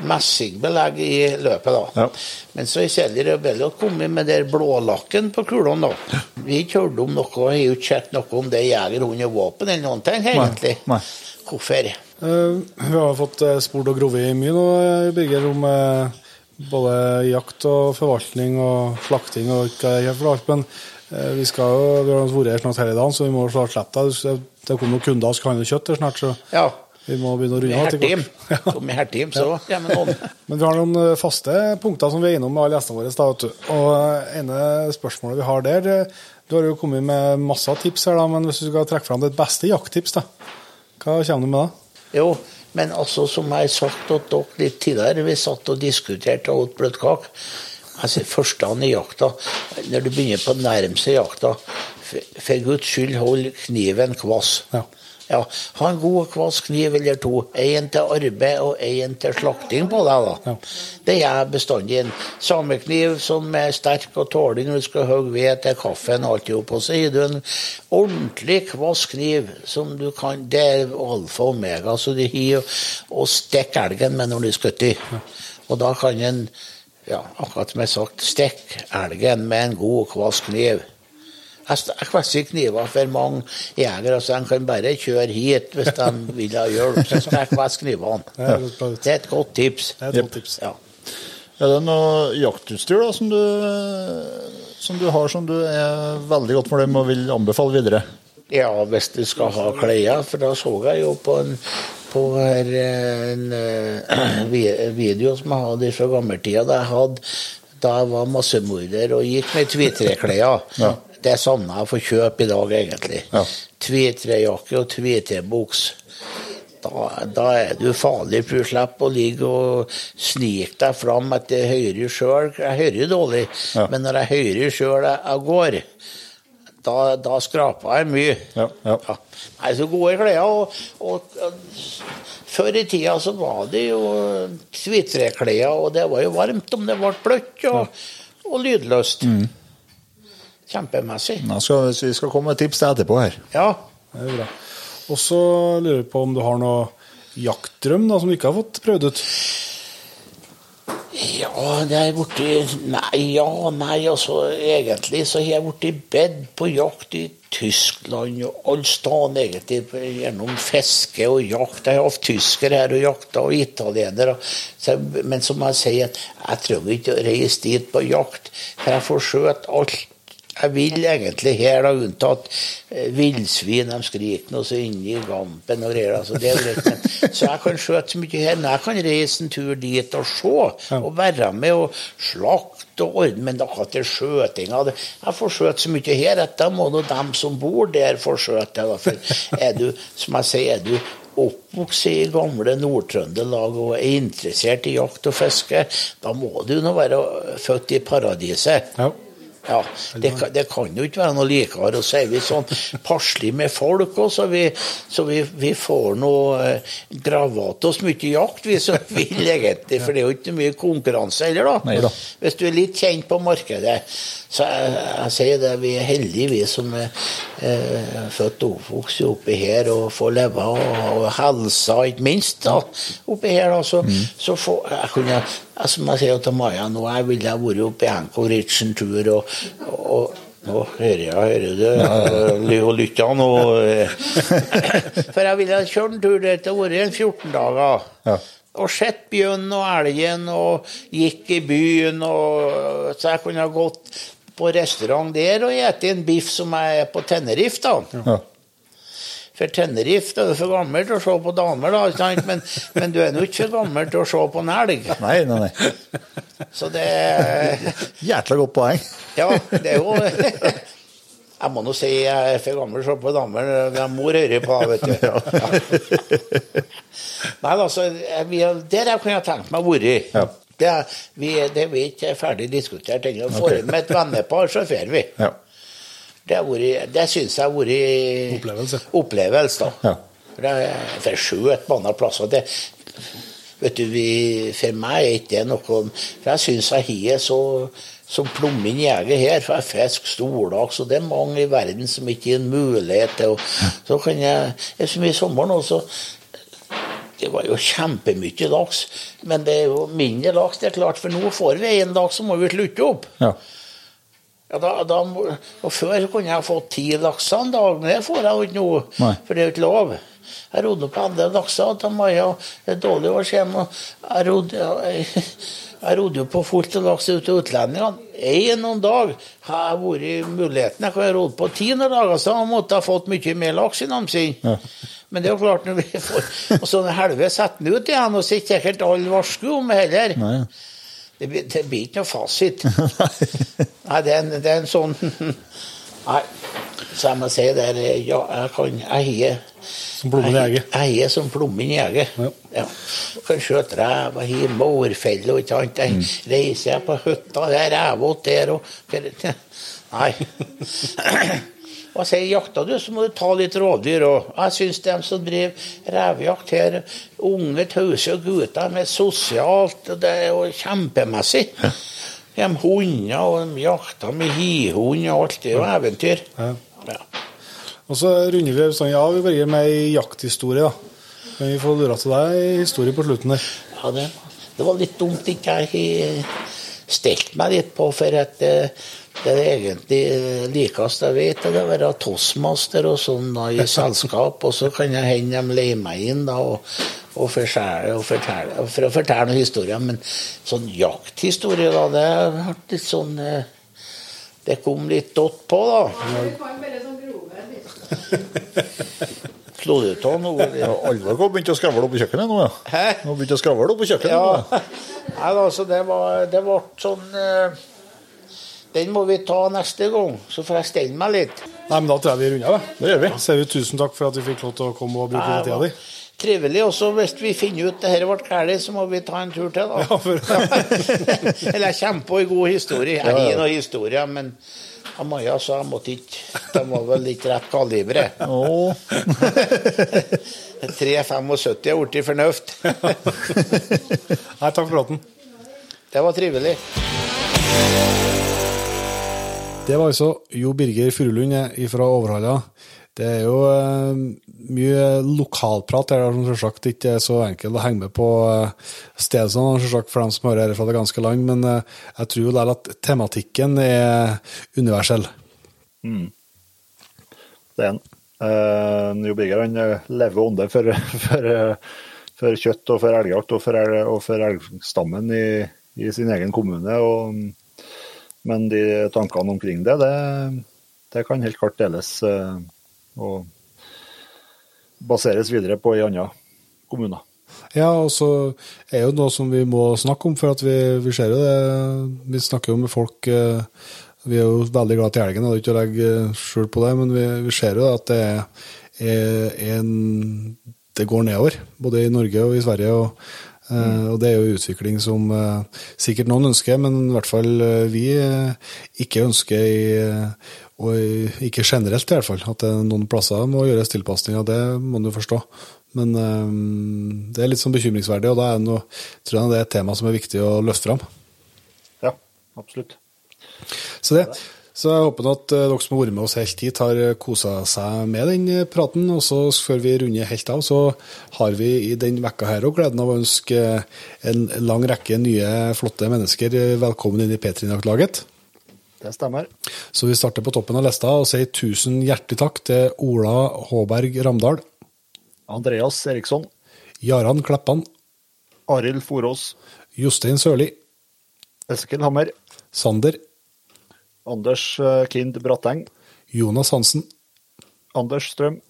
Speaker 4: messingbelegg i løpet. da.
Speaker 5: Ja.
Speaker 4: Men så er Seljer og Belliot kommet med der blålakken på kulene, da. Vi har ikke hørt om noe, har jo ikke sett noe om det jeger, hund og våpen eller noen ting, egentlig.
Speaker 5: nei.
Speaker 4: Hvorfor?
Speaker 2: Uh, Vi har fått eh, spurt og grovet mye nå, eh, Birger, om uh, både jakt og forvaltning og slakting og ikke helt for alt. Men vi skal jo, vi har vært her snart hele dagen, så vi må snart slippe det. Det kommer noen kunder som skal handle kjøtt her snart, så
Speaker 4: Ja.
Speaker 2: vi må begynne å runde av.
Speaker 4: Hertim.
Speaker 2: hvert.
Speaker 4: Om i hertim, så kommer noen.
Speaker 2: Men vi har noen eh, faste punkter som vi er innom med alle gjestene våre. Da, vet du. Og eh, ene spørsmålet vi har der eh, Du har jo kommet med masse tips her, da, men hvis du skal trekke fram ditt beste jakttips, da, hva kommer du med da?
Speaker 4: Jo, men altså, som jeg har sagt til dere litt tidligere, vi satt og diskuterte og åt bløtkake. Altså, første i jakta, når du begynner på å nærme seg jakta, for, for Guds skyld, hold kniven kvass.
Speaker 2: Ja.
Speaker 4: Ja, Ha en god og kvass kniv eller to. En til arbeid og en til slakting på deg. da.
Speaker 2: Ja.
Speaker 4: Det er bestandig en samekniv som er sterk og tåler når du skal hogge ved til kaffen. og alt. Og så gir du en ordentlig kvass kniv som du kan Det er alfa og omega, så du har å stikke elgen med når du skutter. Og da kan en, ja, akkurat som jeg sagt, stikk elgen med en god og kvass kniv. Jeg kvesser kniver for mange jegere, så de kan bare kjøre hit hvis de vil ha hjelp. Så skal jeg kvesse knivene.
Speaker 2: Det er.
Speaker 4: Det er et godt tips.
Speaker 2: Det er et godt tips.
Speaker 4: Ja.
Speaker 5: Er det noe jaktutstyr da, som du, som du har som du er veldig godt fornøyd med og vil anbefale videre?
Speaker 4: ja, hvis du skal ha klær, for da så jeg jo på en, på her, en eh, video som jeg hadde fra gammeltida, da jeg hadde da jeg var massemorder og gikk med tvitreklær.
Speaker 5: Ja.
Speaker 4: Det savner jeg for kjøp i dag, egentlig.
Speaker 5: Ja.
Speaker 4: Tvitrejakke og tvitrebuks. Da, da er du farlig, for du slipper å ligge og snike deg fram etter høyre sjøl. Jeg hører jo dårlig,
Speaker 5: Ja.
Speaker 4: men når jeg hører sjøl jeg går, da, da skrapa jeg mye.
Speaker 5: Ja, ja.
Speaker 4: Nei, så gode klær. Og, og, og før i tida så var det jo tvitreklær, og det var jo varmt om det ble bløtt og, og lydløst.
Speaker 5: Mm.
Speaker 4: Kjempemessig.
Speaker 5: Da skal, vi skal komme med tips til etterpå her.
Speaker 4: Ja.
Speaker 2: Det er bra. Og så lurer jeg på om du har noe jaktdrøm da, som du ikke har fått prøvd ut?
Speaker 4: Ja, det er borti Nei, ja, nei, altså egentlig så har jeg blitt bedt på jakt i Tyskland og alle steder egentlig, gjennom fiske og jakt. Jeg har hatt tyskere her og jakta, og italienere. Men som jeg sier, jeg trenger ikke å reise dit på jakt, for jeg får skjøt alt jeg vil egentlig her, da, unntatt eh, villsvin. De skriker noe så inni gampen og greier. Altså, det er greit, men, så jeg kan skjøte så mye her. Men jeg kan reise en tur dit og se, og være med og slakte og ordne. Men akkurat til skjøtinga det- Jeg får skjøte så mye her at da må nå dem som bor der, få skjøte. For er du, som jeg sier, er du oppvokst i gamle Nord-Trøndelag og er interessert i jakt og fiske, da må du nå være født i paradiset.
Speaker 2: Ja.
Speaker 4: Ja, det, det kan jo ikke være noe likere. Og så er vi sånn passelige med folk òg, så, vi, så vi, vi får noe eh, gravat oss mye jakt, vi som vil egentlig. For det er jo ikke mye konkurranse heller, da. Hvis du er litt kjent på markedet. Så jeg, jeg sier det, vi er heldige, vi som er eh, født og oppvokst oppi her og får leve og, og helsa, ikke minst, da, oppi her. Da, så, så får, jeg kunne, jeg, som jeg sier til Maja nå, jeg ville ha vært oppe i Anchorage en tur, og, og nå hører jeg, hører du, ja, og lytter nå. eh. For jeg ville kjørt en tur der til å være en 14 dager.
Speaker 5: Ja.
Speaker 4: Og sett bjørnen og elgen og gikk i byen, og, så jeg kunne ha gått på restaurant der og spist en biff som er på Tenerife, da.
Speaker 5: Ja.
Speaker 4: For Tenerife er du for gammel til å se på damer, da, sant? Men, men du er nå ikke for gammel til å se på en elg.
Speaker 5: Nei, nei, nei.
Speaker 4: Så det
Speaker 5: Jækla godt poeng.
Speaker 4: Ja, det er jo Jeg må nå si jeg er for gammel til å se på damer. når Mor hører på, vet du. Ja. Nei, altså, jeg- der jeg kunne jeg tenkt meg å være.
Speaker 5: Ja.
Speaker 4: Det, er- vi, det er vi ikke ferdig diskutert ennå. Får vi med et vennepar, så drar vi.
Speaker 5: Ja.
Speaker 4: Det, vært- det syns jeg har vært
Speaker 2: Opplevelse.
Speaker 4: opplevelse, da.
Speaker 5: Ja.
Speaker 4: For det er for skjøt på andre plasser. Det, vet du, vi, for meg er ikke det noe For jeg syns jeg har så som plommen jeger her, for jeg fisker storlaks, og det er mange i verden som ikke gir en mulighet til å Så kan jeg Det er så mye sommer nå, så det var jo kjempemye laks, men det er jo mindre laks, det er klart, for nå får vi en dag, så må vi slutte opp.
Speaker 5: Ja.
Speaker 4: Ja, da, da, og Før kunne jeg fått ti lakser en dag, men det får jeg jo ikke nå.
Speaker 5: Nei.
Speaker 4: For det er jo ikke lov. Jeg rodde på andre lakser til Maja. Det er dårlig år siden. jeg rodde, jeg, jeg rodde jo på fullt av laks ut til utlendingene. En og en dag har jeg vært i muligheten. Jeg kan rodd på ti noen dager, så jeg måtte jeg fått mye mer laks i Namsing. Men det er jo klart, når vi får Og så når helvete setter den ut igjen, og så er ikke sikkert alle varsku om det heller.
Speaker 5: Nei.
Speaker 4: Det, blir- det blir ikke noe fasit. Nei, det er en, det er en sånn Nei, så jeg må si det er Ja, jeg kan Jeg har
Speaker 2: Som plommen jeger.
Speaker 4: Jeg har som plommen jeger.
Speaker 2: Ja.
Speaker 4: Ja. Kan skjøte rev, jeg har mårfelle og ikke annet.
Speaker 2: Mm.
Speaker 4: Jeg reiser jeg på hytta, det er revått der og Nei. Og sier jakter du, så må du ta litt rovdyr òg. Jeg syns de som driver revejakt her, unge, tause gutter med sosialt, og det er jo kjempemessig. De hunder, og de jakter med hihund og alt. Det er jo eventyr.
Speaker 2: Ja.
Speaker 4: Ja.
Speaker 2: Og så runder vi sånn, ja, vi blir med i jakthistorie, da. Men vi får lura til deg historie på slutten der.
Speaker 4: Ja, det, det var litt dumt ikke jeg har stelt meg litt på, for at eh, det er egentlig likest jeg vet, det er å være toastmaster og sånn da, i selskap, og så kan jeg hende de leier meg inn da, og, og, fortelle, og fortelle, for å fortelle noen historier, men sånn jakthistorie da, det har vært litt sånn eh, Det kom litt dott på, da.
Speaker 6: Vi kan bare sånn grove
Speaker 4: Slo du av noe?
Speaker 5: Ja, Alvor har begynt å skravle opp på kjøkkenet nå, ja.
Speaker 4: Hæ?
Speaker 5: Nå begynte begynt å skravle opp på kjøkkenet.
Speaker 4: Ja.
Speaker 5: nå,
Speaker 4: Nei, altså, det var Det ble sånn eh, Den må vi ta neste gang, så får jeg stelle meg litt.
Speaker 2: Nei, men da tror jeg vi runder av, det.
Speaker 5: Gjør vi.
Speaker 2: Så sier vi tusen takk for at vi fikk lov til å komme og bruke litt tida di.
Speaker 4: Trivelig. Og så hvis vi finner ut det her ble galt, så må vi ta en tur til, da.
Speaker 2: Ja, for-
Speaker 4: Eller jeg kommer på en god historie. Jeg har noen historier, men Maja sa jeg måtte ikke De var vel ikke rett kalibre.
Speaker 5: Oh.
Speaker 4: 3,75 er blitt fornøft.
Speaker 2: Nei, takk for praten.
Speaker 4: Det var trivelig.
Speaker 2: Det var altså Jo Birger Furulund fra Overhalla. Det er jo eh, mye lokalprat her, som selvsagt ikke er så enkelt å henge med på selvsagt for dem som hører her fra det ganske land, men eh, jeg tror jo der at tematikken er universell.
Speaker 3: Det er en. Uh, jo Birger han eh, lever ånde for, for, eh, for kjøtt og for elgjakt og for, el- og for elgstammen i, i sin egen kommune. Og, men de tankene omkring det, det, det kan helt klart deles eh, og baseres videre på i andre kommuner.
Speaker 2: Ja, og så er jo noe som vi må snakke om, for at vi, vi ser jo det Vi snakker jo med folk eh, Vi er jo veldig glad til helgen, det er ikke å legge skjul på det, men vi, vi ser jo at det er, er en Det går nedover, både i Norge og i Sverige. og eh, og det er jo utvikling som eh, sikkert noen ønsker, men i hvert fall eh, vi ikke ønsker i, og ikke generelt i hvert fall, at det noen plasser må gjøres tilpasninger, det må en jo forstå. Men det er litt sånn bekymringsverdig, og da er noe, tror jeg det er et tema som er viktig å løfte fram.
Speaker 3: Ja, absolutt.
Speaker 2: Så det. Så jeg håper at eh, dere som har vært med oss helt hit, har kosa seg med den eh, praten. Og så før vi runder helt av, så har vi i den vekka her òg gleden av å ønske eh, en lang rekke nye, flotte mennesker eh, velkommen inn i P3-laget.
Speaker 3: Det stemmer.
Speaker 2: Så vi starter på toppen av lista og sier tusen hjertelig takk til Ola Håberg Ramdal,
Speaker 3: Andreas Eriksson,
Speaker 2: Jaran Kleppan,
Speaker 3: Arild Forås,
Speaker 2: Jostein Sørli,
Speaker 3: Eskil Hammer,
Speaker 2: Sander,
Speaker 3: Anders eh, Kind Bratteng,
Speaker 2: Jonas Hansen,
Speaker 3: Anders Strøm,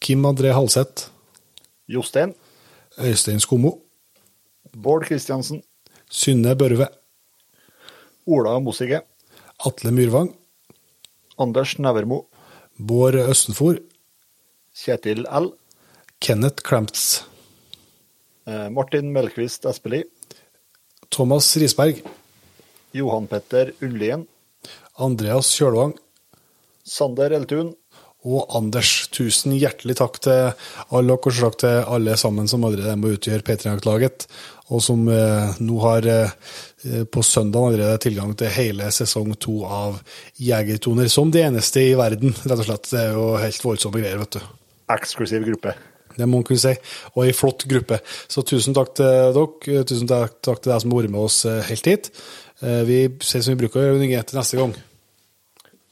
Speaker 2: Kim André Halseth,
Speaker 3: Jostein,
Speaker 2: Øystein Skommo,
Speaker 3: Bård Kristiansen,
Speaker 2: Synne Børve,
Speaker 3: Ola Mosige,
Speaker 2: Atle Myrvang,
Speaker 3: Anders Nevermo,
Speaker 2: Bård Østenfor,
Speaker 3: Kjetil L,
Speaker 2: Kenneth Klemts,
Speaker 3: eh, Martin Melkvist Espelid,
Speaker 2: Thomas Risberg,
Speaker 3: Johan Petter Ullien,
Speaker 2: Andreas Kjølvang,
Speaker 3: Sander Eltun.
Speaker 2: Og Anders, tusen hjertelig takk til alle og takk til alle sammen som allerede må utgjøre P3-laget, og som eh, nå har eh, på søndag allerede tilgang til hele sesong to av Jegertoner, som det eneste i verden, rett og slett. Det er jo helt voldsomme greier, vet du.
Speaker 3: Eksklusiv gruppe.
Speaker 2: Det må man kunne si. Og ei flott gruppe. Så tusen takk til dere. Tusen takk, takk til deg som har vært med oss eh, helt hit. Eh, Vi ses som vi bruker å gjøre til neste gang.